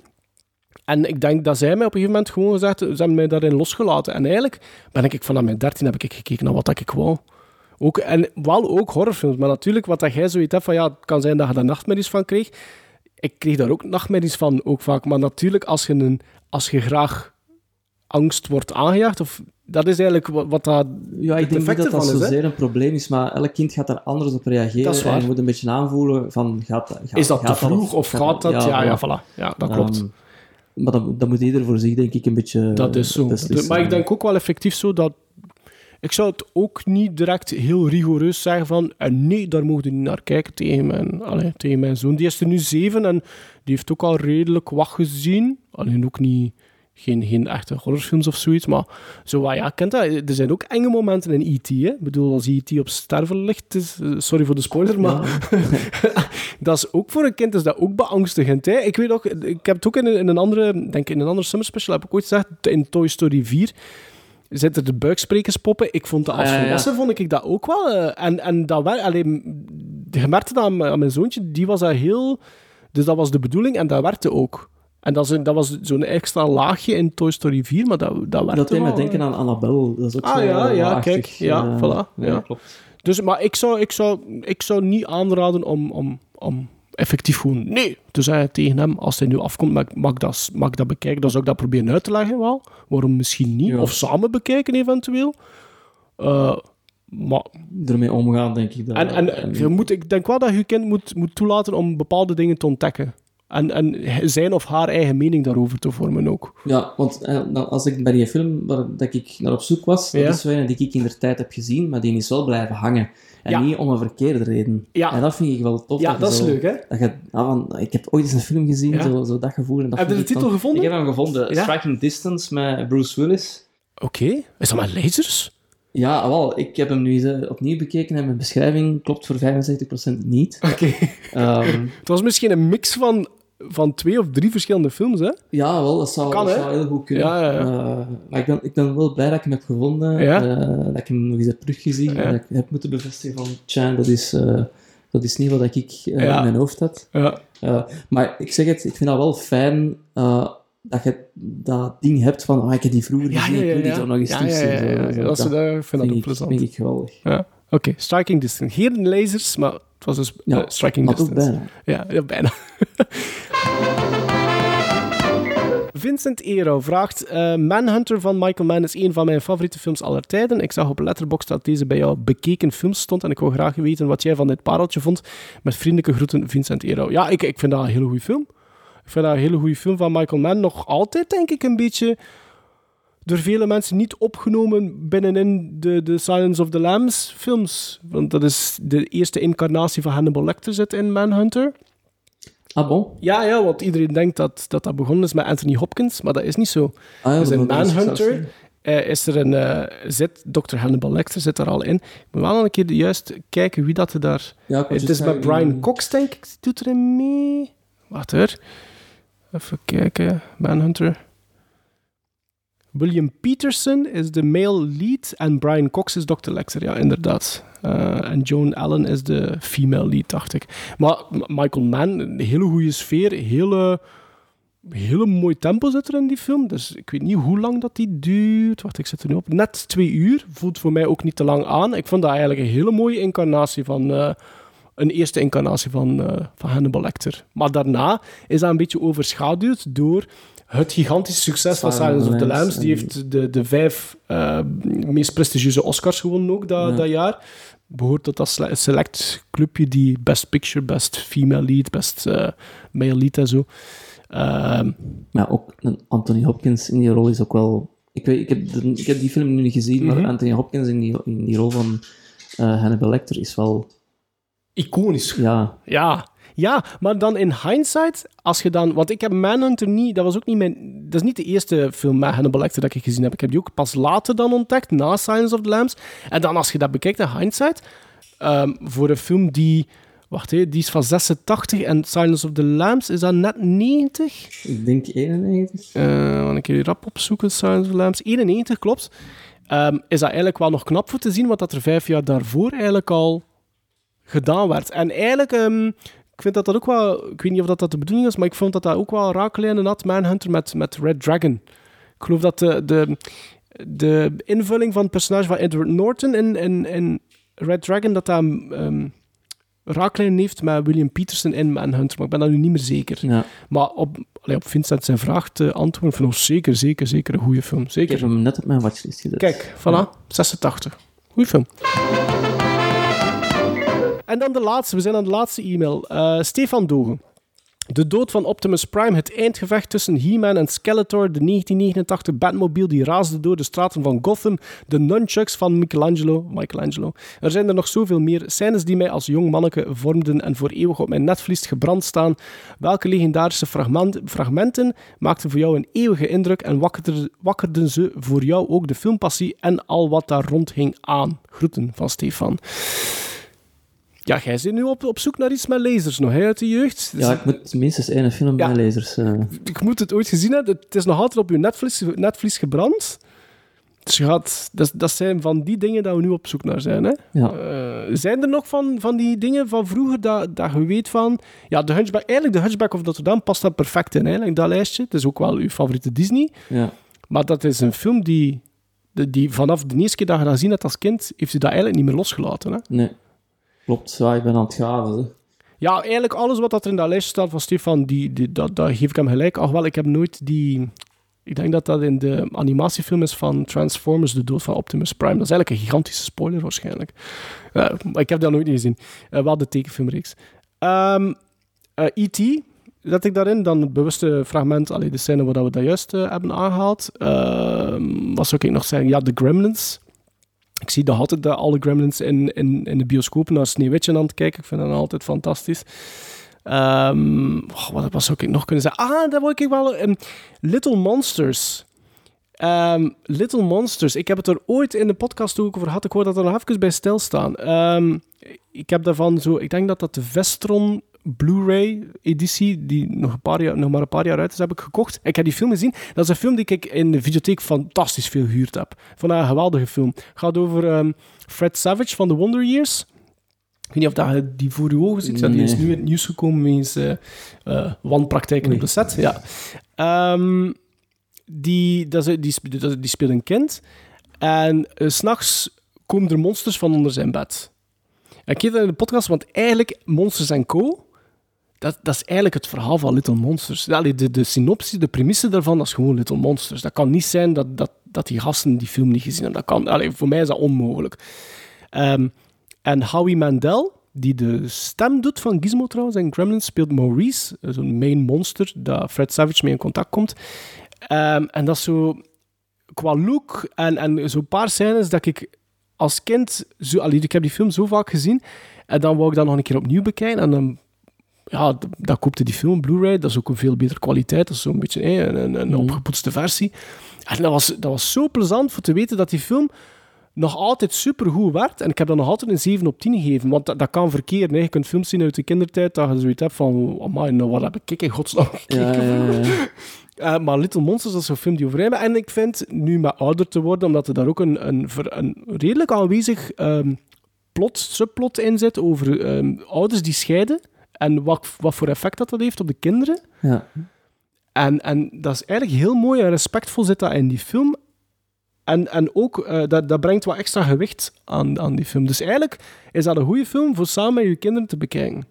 En ik denk dat zij mij op een gegeven moment gewoon gezegd, ze hebben mij daarin losgelaten. En eigenlijk ben ik vanaf mijn dertien heb ik gekeken naar wat ik wou. Ook, en wel ook horrorfilms, maar natuurlijk wat dat jij zoiets hebt van, ja, het kan zijn dat je daar nachtmerries van kreeg. Ik kreeg daar ook nachtmerries van, ook vaak. Maar natuurlijk, als je, een, als je graag angst wordt aangejaagd, of, dat is eigenlijk wat, wat dat Ja, ik denk niet dat dat is, zozeer een probleem is, maar elk kind gaat daar anders op reageren. Dat. En je moet een beetje aanvoelen van, gaat, gaat, Is dat te vroeg of gaat dat? Ja, ja, voilà. voilà. Ja, dat klopt. Ehm, maar dat, dat moet ieder voor zich, denk ik, een beetje dat is zo. beslissen. Maar ik denk ook wel effectief zo dat... Ik zou het ook niet direct heel rigoureus zeggen van... En nee, daar mogen je niet naar kijken tegen mijn, allee, tegen mijn zoon. Die is er nu zeven en die heeft ook al redelijk wat gezien. Alleen ook niet... Geen, geen echte horrorfilms of zoiets, maar zo wat, ja, kent dat? Er zijn ook enge momenten in E.T.? Ik bedoel, als E.T. op sterven ligt, is, eh, sorry voor de spoiler, maar dat is ook voor een kind is dat ook beangstigend. Hè? Ik weet ook, ik heb het ook in een, in een andere, denk ik, in een andere summer special heb ik ooit gezegd, in Toy Story 4 zitten de buiksprekerspoppen. Ik vond dat als Ah, ja. volwassen vond ik dat ook wel. eh, en, en dat werd, alleen, je merkte dat aan, mijn- aan mijn zoontje, die was dat heel, dus dat was de bedoeling en dat werkte ook. En dat, een- dat was zo'n extra laagje in Toy Story 4, maar dat, dat werkte Dat deed me denken aan Annabelle. Dat is ook Ah, ja, ja, laagtig, kijk. Ja, voilà, ja. klopt. Dus, maar ik zou, ik zou, ik zou niet aanraden om, om, om effectief gewoon nee te zeggen tegen hem. Als hij nu afkomt, mag, mag, dat, mag dat bekijken? Dan zou ik dat proberen uit te leggen wel. Waarom misschien niet? Ja. Of samen bekijken eventueel. Eh, maar, Ermee omgaan, denk ik. Dat, en, en je moet, ik denk wel dat je je kind moet, moet toelaten om bepaalde dingen te ontdekken. En, en zijn of haar eigen mening daarover te vormen ook. Ja, want eh, dan- als ik bij die film waar dat ik naar op zoek was, Ja. dat is een die ik in de tijd heb gezien, maar die is wel blijven hangen. En Ja. niet om een verkeerde reden. Ja. En dat vind ik wel tof. Ja, je dat is leuk, hè? Dat je, van, ik heb ooit eens een film gezien, Ja. zo, zo dat gevoel. En dat Heb je de titel van- gevonden? Ik heb hem gevonden. Striking Distance met Bruce Willis. Oké. Is dat met lasers? Ja, wel, ik heb hem nu eens, eh, opnieuw bekeken en mijn beschrijving klopt voor 75% niet. Oké. Ehm, Het was misschien een mix van van twee of drie verschillende films, hè? Ja, wel, dat zou, Kan, dat zou heel goed kunnen. Ja. Eh, maar ik ben, ik ben wel blij dat ik hem heb gevonden, Ja? eh, dat ik hem nog eens heb teruggezien, en dat ik heb moeten bevestigen van, Chan, dat is, eh, dat is niet wat ik in mijn hoofd had. Ja. Maar ik zeg het, ik vind dat wel fijn dat je dat ding hebt van, ah, ik heb die vroeger gezien, ik wil die toch nog eens ja, ja, terugzien. ja, ja, ja. Zo- Dat, ik, vind ik geweldig. Ja. Oké, Striking Distance. Geen lasers, maar het was dus Ja, eh, Striking Distance. bijna. Ja, ja bijna. Vincent Ero vraagt: eh, Manhunter van Michael Mann is een van mijn favoriete films aller tijden. Ik zag op Letterboxd dat deze bij jou bekeken films stond en ik wil graag weten wat jij van dit pareltje vond. Met vriendelijke groeten, Vincent Ero. Ja, ik, ik vind dat een hele goede film. Ik vind dat een hele goede film van Michael Mann. Nog altijd, denk ik, een beetje door vele mensen niet opgenomen binnenin de, de Silence of the Lambs films. Want dat is de eerste incarnatie van Hannibal Lecter zit in Manhunter. Ah, bon? Ja, ja, want iedereen denkt dat, dat dat begonnen is met Anthony Hopkins, maar dat is niet zo. Ah, ja, dus in Manhunter eh, is er een... eh, zit Dr. Hannibal Lecter zit er al in. Ik moet wel een keer juist kijken wie dat er daar... Ja, het juist is met Brian Cox, denk ik, doet erin mee. Wacht hoor. Even kijken. Manhunter. William Peterson is de male lead en Brian Cox is Dr. Lecter, ja, inderdaad. Eh, en Joan Allen is de female lead, dacht ik. Maar Michael Mann, een hele goede sfeer, hele, hele mooi tempo zit er in die film. Dus ik weet niet hoe lang dat die duurt. Wacht, ik zit er nu op. Net twee uur. Voelt voor mij ook niet te lang aan. Ik vond dat eigenlijk een hele mooie incarnatie van... eh, een eerste incarnatie van, eh, van Hannibal Lecter. Maar daarna is dat een beetje overschaduwd door het gigantische succes van Silence of the Lambs. Die heeft de, de vijf eh, meest prestigieuze Oscars gewonnen ook dat, Ja. dat jaar. Behoort tot dat sele- select clubje die Best Picture, Best Female Lead, Best eh, Male Lead en zo. Ehm, Maar ook een Anthony Hopkins in die rol is ook wel... Ik, weet, ik, heb, de- ik heb die film nu niet gezien, Mhm. maar Anthony Hopkins in die, in die rol van eh, Hannibal Lecter is wel... iconisch. Ja, Ja. Ja, maar dan in hindsight, als je dan... Want ik heb Manhunter niet... Dat was ook niet mijn... Dat is niet de eerste film met Hannibal Lecter dat ik gezien heb. Ik heb die ook pas later dan ontdekt, na Silence of the Lambs. En dan als je dat bekijkt in hindsight, ehm, voor een film die... Wacht, die is van 86 en Silence of the Lambs is dat net 90? ik denk 91. Eh want ik keer rap opzoeken, Silence of the Lambs. 91, klopt. Ehm, is dat eigenlijk wel nog knap voor te zien, wat dat er vijf jaar daarvoor eigenlijk al gedaan werd. En eigenlijk, ehm, ik vind dat dat ook wel... Ik weet niet of dat, dat de bedoeling is, maar ik vond dat dat ook wel raaklijnen had, Manhunter, met, met Red Dragon. Ik geloof dat de, de, de invulling van het personage van Edward Norton in, in, in Red Dragon, dat dat raaklijnen heeft met William Peterson in Manhunter, maar ik ben dat nu niet meer zeker. Ja. Maar op, allee, op Vincent zijn vraag te antwoorden, vind ik zeker, zeker, zeker een goede film. Ik Zeker. heb hem net op mijn watchlist gezet. Kijk, voilà, 86. Goeie film. En dan de laatste, we zijn aan de laatste e-mail. Eh, Stefan Dogen. De dood van Optimus Prime, het eindgevecht tussen He-Man en Skeletor, de 1989 Batmobile die raasde door de straten van Gotham, de nunchucks van Michelangelo, Michelangelo. Er zijn er nog zoveel meer scènes die mij als jong manneke vormden en voor eeuwig op mijn netvlies gebrand staan. Welke legendarische fragment- fragmenten maakten voor jou een eeuwige indruk en wakkerden, wakkerden ze voor jou ook de filmpassie en al wat daar rond hing aan? Groeten van Stefan. Ja, jij zit nu op, op zoek naar iets met lasers nog, hè, uit de jeugd. Ja, ik moet minstens één film Ja. met lasers. eh. ik moet het ooit gezien hebben. Het is nog altijd op je netvlies, netvlies gebrand. Dus je gaat, dat, dat zijn van die dingen dat we nu op zoek naar zijn. Hè? ja. Eh, zijn er nog van, van die dingen van vroeger dat, dat je weet van... Ja, de Hunchback, eigenlijk de Hunchback of Notre Dame past daar perfect in, eigenlijk, dat lijstje. Het is ook wel uw favoriete Disney. ja. Maar dat is een film die, die, die vanaf de eerste keer dat je dat gezien hebt als kind, heeft u dat eigenlijk niet meer losgelaten. Hè? Nee. Klopt, ja, ik ben aan het hè. Ja, eigenlijk alles wat dat er in dat lijstje staat van Stefan, die, die, dat, geef ik hem gelijk. Ach wel, ik heb nooit die... Ik denk dat dat in de animatiefilm is van Transformers, de dood van Optimus Prime. Dat is eigenlijk een gigantische spoiler waarschijnlijk. Maar ik heb dat nooit niet gezien. Eh, wel de tekenfilmreeks. Ehm eh, E.T., zet ik daarin. Dan het bewuste fragment, allee, de scène waar we dat juist hebben aangehaald. Ehm, wat zou ik nog zeggen? Ja, de Gremlins. Ik zie nog altijd alle Gremlins in, in, in de bioscoop naar Sneeuwwitje aan het kijken. Ik vind dat altijd fantastisch. Ehm, wat, wat zou ik nog kunnen zeggen? Ah, dat wil ik wel... ehm, Little Monsters. Ehm, Little Monsters. Ik heb het er ooit in de podcast ook over gehad. Ik hoor dat er nog even bij stilstaan. Ik heb daarvan zo... Ik denk dat dat de Vestron Blu-ray-editie, die nog, een paar jaar, nog maar een paar jaar uit is, heb ik gekocht. Ik heb die film gezien. Dat is een film die ik in de videotheek fantastisch veel gehuurd heb. Van een geweldige film. Het gaat over ehm, Fred Savage van The Wonder Years. Ik weet niet of dat die voor je ogen ziet. Die is nu in het nieuws gekomen wegens eh, eh, wanpraktijken op de set. Ja. Ehm, die, dat is, die, dat- die speelt een kind. En eh, s s'nachts komen er monsters van onder zijn bed. En ik keek dat in de podcast, want eigenlijk Monsters Co. Dat, dat is eigenlijk het verhaal van Little Monsters. Allee, de, de synopsis, de premisse daarvan, dat is gewoon Little Monsters. Dat kan niet zijn dat, dat, dat die gasten die film niet gezien hebben. Dat kan, allee, voor mij is dat onmogelijk. Ehm, en Howie Mandel, die de stem doet van Gizmo trouwens, en Gremlins, speelt Maurice, eh, zo'n main monster, dat Fred Savage mee in contact komt. Ehm, en dat is zo qua look en, en zo'n paar scènes dat ik als kind, zo, allee, ik heb die film zo vaak gezien, en dan wou ik dat nog een keer opnieuw bekijken, en dan ja, d- dan koopte die film Blu-ray, dat is ook een veel betere kwaliteit, dat is zo'n beetje een, een, een opgepoetste versie. En dat was, dat was zo plezant voor te weten dat die film nog altijd supergoed werd. En ik heb dat nog altijd een 7 op 10 gegeven. Want dat, dat kan verkeerd. Je kunt films zien uit de kindertijd dat je zoiets hebt van... Amai, nou wat heb ik in godsnaam gekeken Ja, ja, ja, vroeger?" Eh, maar Little Monsters, dat is zo'n film die overeind En ik vind, nu met ouder te worden, omdat er daar ook een, een, een redelijk aanwezig ehm, plot, subplot in zit over ehm, ouders die scheiden en wat, wat voor effect dat, dat heeft op de kinderen. Ja. En, en dat is eigenlijk heel mooi en respectvol zit dat in die film. En, en ook, eh, dat, dat brengt wat extra gewicht aan, aan die film. Dus eigenlijk is dat een goede film voor samen met je kinderen te bekijken.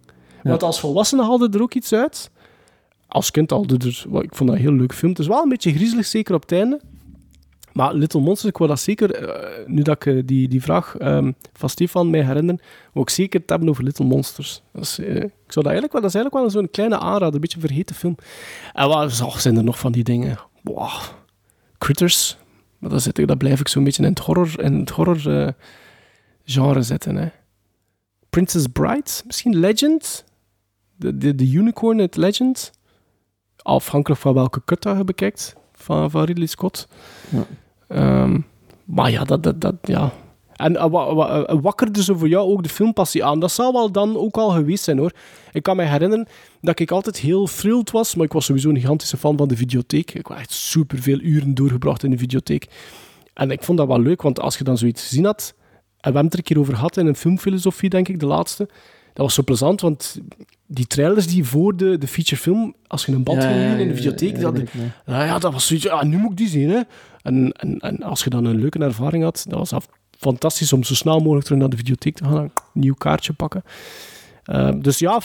Want als volwassene haalde er ook iets uit. Als kind haalde er... wel, Ik vond dat een heel leuk film. Het is wel een beetje griezelig, zeker op het einde. Maar Little Monsters, ik wil dat zeker... eh, nu dat ik eh, die, die vraag ehm, van Stefan mij herinner, ik zeker het hebben over Little Monsters. Dat is, eh, ik zou dat eigenlijk wel... Dat is eigenlijk wel zo'n kleine aanrader. Een beetje een vergeten film. En wat zijn er nog van die dingen? Wow. Critters. Maar dat, zit, ik- blijf ik zo'n beetje in het horror, in het horror genre zetten. Hè. Princess Bride, misschien Legend. De, de, de unicorn uit Legend. Afhankelijk van welke kut je bekijkt van, van Ridley Scott. Ja. Ehm, maar ja, dat, dat, dat ja. En uh, wa, wa, uh, wakkerde ze voor jou ook de filmpassie aan? Dat zal wel dan ook al geweest zijn hoor. Ik kan me herinneren dat ik altijd heel thrilled was, maar ik was sowieso een gigantische fan van de videotheek. Ik had echt superveel uren doorgebracht in de videotheek. En ik vond dat wel leuk, want als je dan zoiets gezien had, en we hebben het er een keer over gehad in een filmfilosofie, denk ik, de laatste. Dat was zo plezant, want die trailers die voor de, de featurefilm, als je een band ging huren in de videotheek, ja, dat, ja, ja, dat was zoiets, ja, nu moet ik die zien. Hè. En, en, als je dan een leuke ervaring had, dat was af- fantastisch om zo snel mogelijk terug naar de videotheek te gaan en een nieuw kaartje pakken. Ehm, dus ja,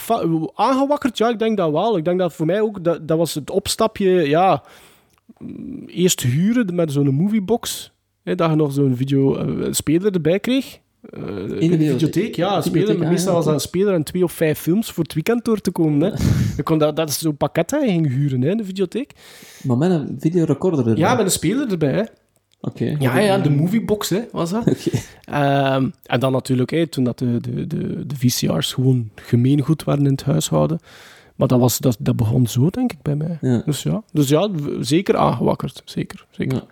aangewakkerd, ja, ik denk dat wel. Ik denk dat voor mij ook, dat, dat was het opstapje, ja, mm, eerst huren met zo'n moviebox, hè, dat je nog zo'n video eh, speler erbij kreeg. Eh, in de videotheek. ja, De videotheek, ah, meestal ja, was dat een speler en twee of vijf films voor het weekend door te komen. Hè. Je kon dat, dat is zo'n pakket dat je ging huren hè, in de videotheek. Maar met een videorecorder erbij. Ja, met een speler erbij. Hè. Oké. Ja, ja, de moviebox hè, was dat. Oké. Ehm, en dan natuurlijk, hè, toen dat de, de, de, de VCR's gewoon gemeengoed waren in het huishouden. Maar dat, was, dat, dat begon zo, denk ik, bij mij. Ja. Dus ja, dus ja zeker aangewakkerd. Zeker, zeker. Ja.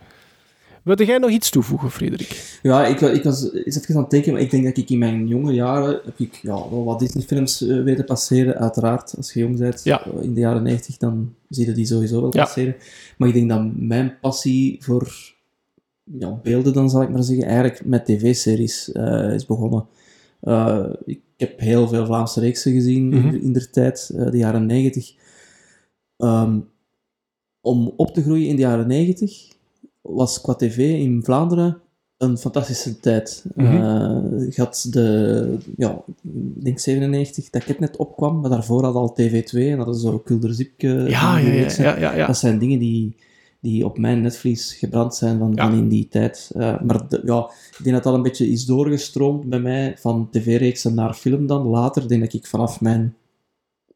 Wilde jij nog iets toevoegen, Frederik? Ja, ik, wa- ik was eens even aan het denken, maar ik denk dat ik in mijn jonge jaren heb ik ja, wel wat Disney-films eh, weten passeren. Uiteraard, als je jong bent, Ja. eh, in de jaren 90, dan zie je die sowieso wel Ja. passeren. Maar ik denk dat mijn passie voor ja, beelden, dan zal ik maar zeggen, eigenlijk met tv-series eh, is begonnen. Eh, ik heb heel veel Vlaamse reeksen gezien Mhm. in, in de tijd, eh, de jaren 90. Ehm, om op te groeien in de jaren 90 was qua tv in Vlaanderen een fantastische tijd. Mhm. Eh, had de, ja, ik denk 97, dat ik net opkwam, maar daarvoor had al TV2 en dat is zo Kulderzipke. Ja, ja, ja, ja, ja, ja. Dat zijn dingen die, die op mijn netvlies gebrand zijn van, in die tijd. Eh, maar de- ja, ik denk dat dat een beetje is doorgestroomd bij mij van tv-reeksen naar film dan. Later denk dat ik vanaf mijn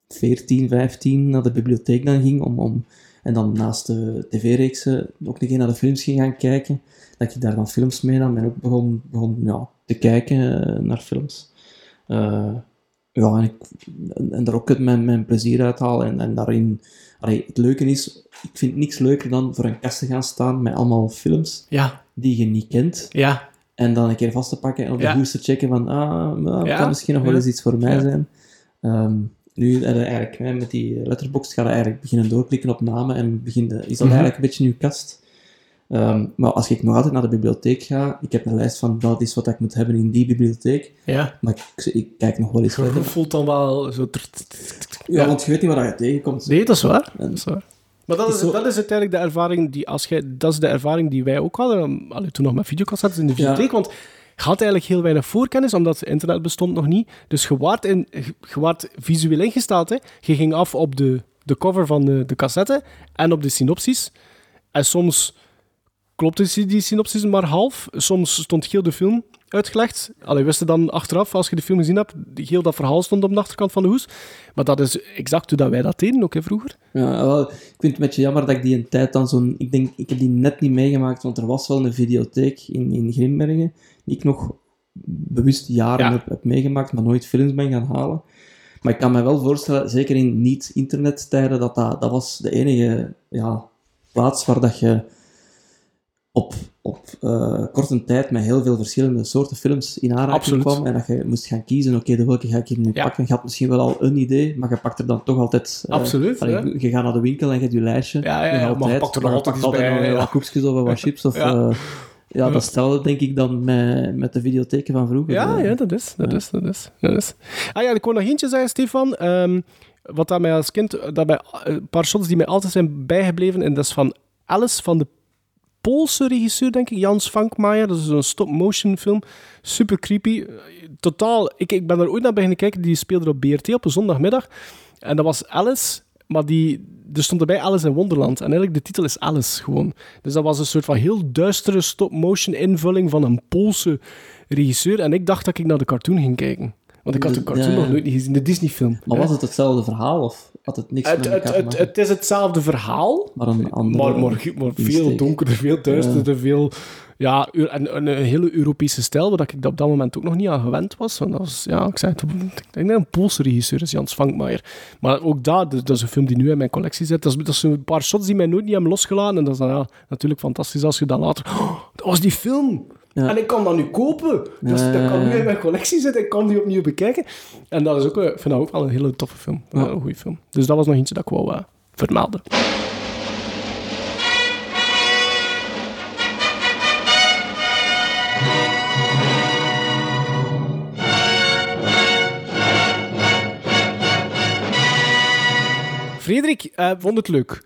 14, 15 naar de bibliotheek dan ging om, om en dan naast de tv-reeksen ook een keer naar de films ging gaan kijken. Dat ik daar dan films mee nam en ook begon, begon ja, te kijken eh, naar films. Eh, ja, en, ik, en, en daar ook mijn, mijn plezier uit halen. En, en daarin, allee, het leuke is, ik vind niks leuker dan voor een kast te gaan staan met allemaal films Ja, die je niet kent. ja, En dan een keer vast te pakken en op de Ja. hoes te checken van, ah, nou, Ja. kan misschien nog wel eens iets voor mij zijn. Ehm, nu eh, eigenlijk hè, met die letterbox ga je eigenlijk beginnen doorklikken op namen en begin, is dat Mhm. eigenlijk een beetje je kast. Ehm, maar als ik nog altijd naar de bibliotheek ga, ik heb een lijst van dat is wat ik moet hebben in die bibliotheek, Ja. maar ik, ik kijk nog wel eens Je verder. voelt dan wel zo... Ja, want je weet niet wat je tegenkomt. Nee, dat is waar. En- Dat is waar. Maar dat Is is, zo- dat is uiteindelijk de ervaring die, als jij, dat is de ervaring die wij ook hadden, allee, toen nog met videocassettes in de videotheek, want je had eigenlijk heel weinig voorkennis, omdat internet bestond nog niet. Dus je waart, in, visueel ingesteld. Hè. Je ging af op de, de cover van de, de cassette en op de synopsis. En soms klopte die synopsis maar half. Soms stond heel de film uitgelegd. Allee, wist je dan achteraf, als je de film gezien hebt, heel dat verhaal stond op de achterkant van de hoes. Maar dat is exact hoe dat wij dat deden, ook hè, vroeger. Ja, ik vind het een beetje jammer dat ik die een tijd dan zo'n... Ik denk, ik heb die net niet meegemaakt, want er was wel een videotheek in, in Grimbergen, die ik nog bewust jaren Ja. heb, heb meegemaakt, maar nooit films ben gaan halen. Maar ik kan me wel voorstellen, zeker in niet-internettijden, dat, dat dat was de enige ja, plaats waar dat je op, op eh, korte tijd met heel veel verschillende soorten films in aanraking Absoluut. kwam. En dat je moest gaan kiezen, oké, de welke ga ik hier nu Ja. pakken? Je had misschien wel al een idee, maar je pakt er dan toch altijd... eh, Absoluut, allee, je, gaat naar de winkel en je hebt je lijstje. Ja, ja, ja, maar je altijd, pakt er nog altijd iets bij, nog wat koekjes of wat chips. Of, Ja. Ja. dat stelde denk ik dan met, met de videotheken van vroeger. Ja, Eh, ja, dat is, dat is, dat is, dat is. Ah ja, ik wou nog eentje zeggen, Stefan. Ehm, wat dat mij als kind, dat mij, een paar shots die mij altijd zijn bijgebleven, en dat is van Alice, van de Poolse regisseur, denk ik, Jans Vankmaier. Dat is een stop-motion film. Super creepy. Eh, Totaal, ik, ik ben er ooit naar beginnen kijken, die speelde op BRT op een zondagmiddag. En dat was Alice, maar die, er stond erbij Alice in Wonderland. En eigenlijk de titel is Alice gewoon. Dus dat was een soort van heel duistere stop-motion invulling van een Poolse regisseur. En ik dacht dat ik naar de cartoon ging kijken. Want ik had de cartoon ja. nog nooit niet gezien, de Disney-film. Maar was het hetzelfde verhaal of had het niks Het, met het, elkaar te het, maken? het is hetzelfde verhaal, maar een andere maar, maar, maar veel donkerder, veel duisterder, veel... Ja, en, en een hele Europese stijl, waar ik op dat moment ook nog niet aan gewend was. Want dat was, ja, ik zei het, ik denk dat een Poolse regisseur is, Jans Vankmaier. Maar ook dat, dat is een film die nu in mijn collectie zit. Dat is, dat is een paar shots die mij nooit niet hebben losgelaten. En dat is dan ja, natuurlijk fantastisch als je dan later... Oh, dat was die film! Ja. En ik kan dat nu kopen. Dus Ja, dat kan nu in mijn collectie zitten. Ik kan die opnieuw bekijken. En dat is ook, eh, ik vind dat ook wel een hele toffe film. Een goede film. Dus dat was nog eentje dat ik wou eh, vermelden. Frederik, eh, vond het leuk?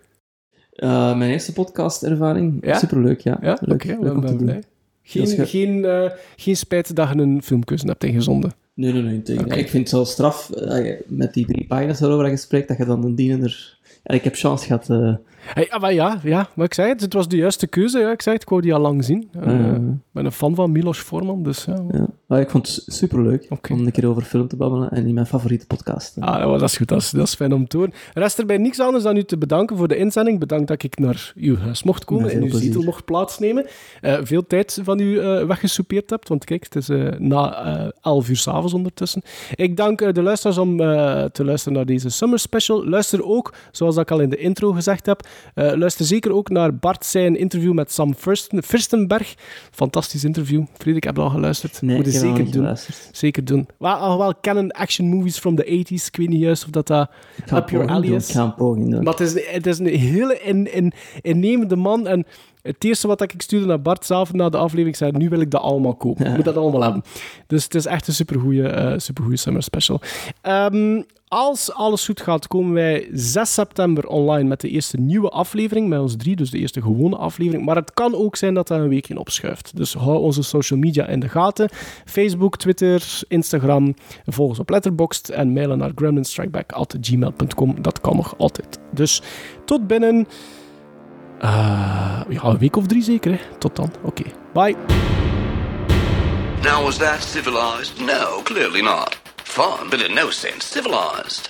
Eh, mijn eerste podcast-ervaring, Ja? superleuk, ja. Ja, leuk, oké, leuk we om te ben doen. blij. Geen, geen, eh, geen spijt dat je een filmkeuze hebt ingezonden. Nee, nee, nee. Ik vind het zo straf, met die drie pagina's waarover je spreekt, dat je dan een dienender... Ja, ik heb chance gehad... Hey, ah, maar ja, ja, maar ik zei het, het was de juiste keuze. Ja. Ik zei het, ik wou die al lang zien. Eh, Ik ben een fan van Milos Forman, dus ja. Maar ik vond het superleuk om een keer over film te babbelen en in mijn favoriete podcast. Ah, dat is goed, dat is, dat is fijn om te horen. Rest er bij niks anders dan u te bedanken voor de inzending. Bedankt dat ik naar uw huis mocht komen en uw plezier. zetel mocht plaatsnemen. Eh, veel tijd van u eh, weggesoupeerd hebt, want kijk, het is na eh 11 uur s'avonds ondertussen. Ik dank de luisteraars om te luisteren naar deze Summer Special. Luister ook, zoals ik al in de intro gezegd heb, eh, luister zeker ook naar Bart zijn interview met Sam Firsten, Firstenberg. Fantastisch interview. Frederik, heb je al geluisterd? Nee, Moet je ik heb nog zeker doen. geluisterd. Zeker doen. Wel, al wel kennen action movies from the 80s. Ik weet niet juist of dat, dat up your alley is. Ik ga een poging doen. Maar het is, het is een hele in, in, innemende man. En het eerste wat ik stuurde naar Bart zelf na de aflevering, zei, nu wil ik dat allemaal kopen. Ik moet dat allemaal hebben. Dus het is echt een supergoeie, eh supergoeie summer special. Ehm, als alles goed gaat, komen wij 6 september online met de eerste nieuwe aflevering. Met ons drie, dus de eerste gewone aflevering. Maar het kan ook zijn dat dat een weekje opschuift. Dus hou onze social media in de gaten. Facebook, Twitter, Instagram. Volg ons op Letterboxd en mailen naar gremlinstrikeback.gmail.com. Dat kan nog altijd. Dus tot binnen... eh, ja, een week of drie zeker. Hè. Tot dan. Oké. Bye. Now, was that civilized? No, clearly not. Fun, but in no sense civilized.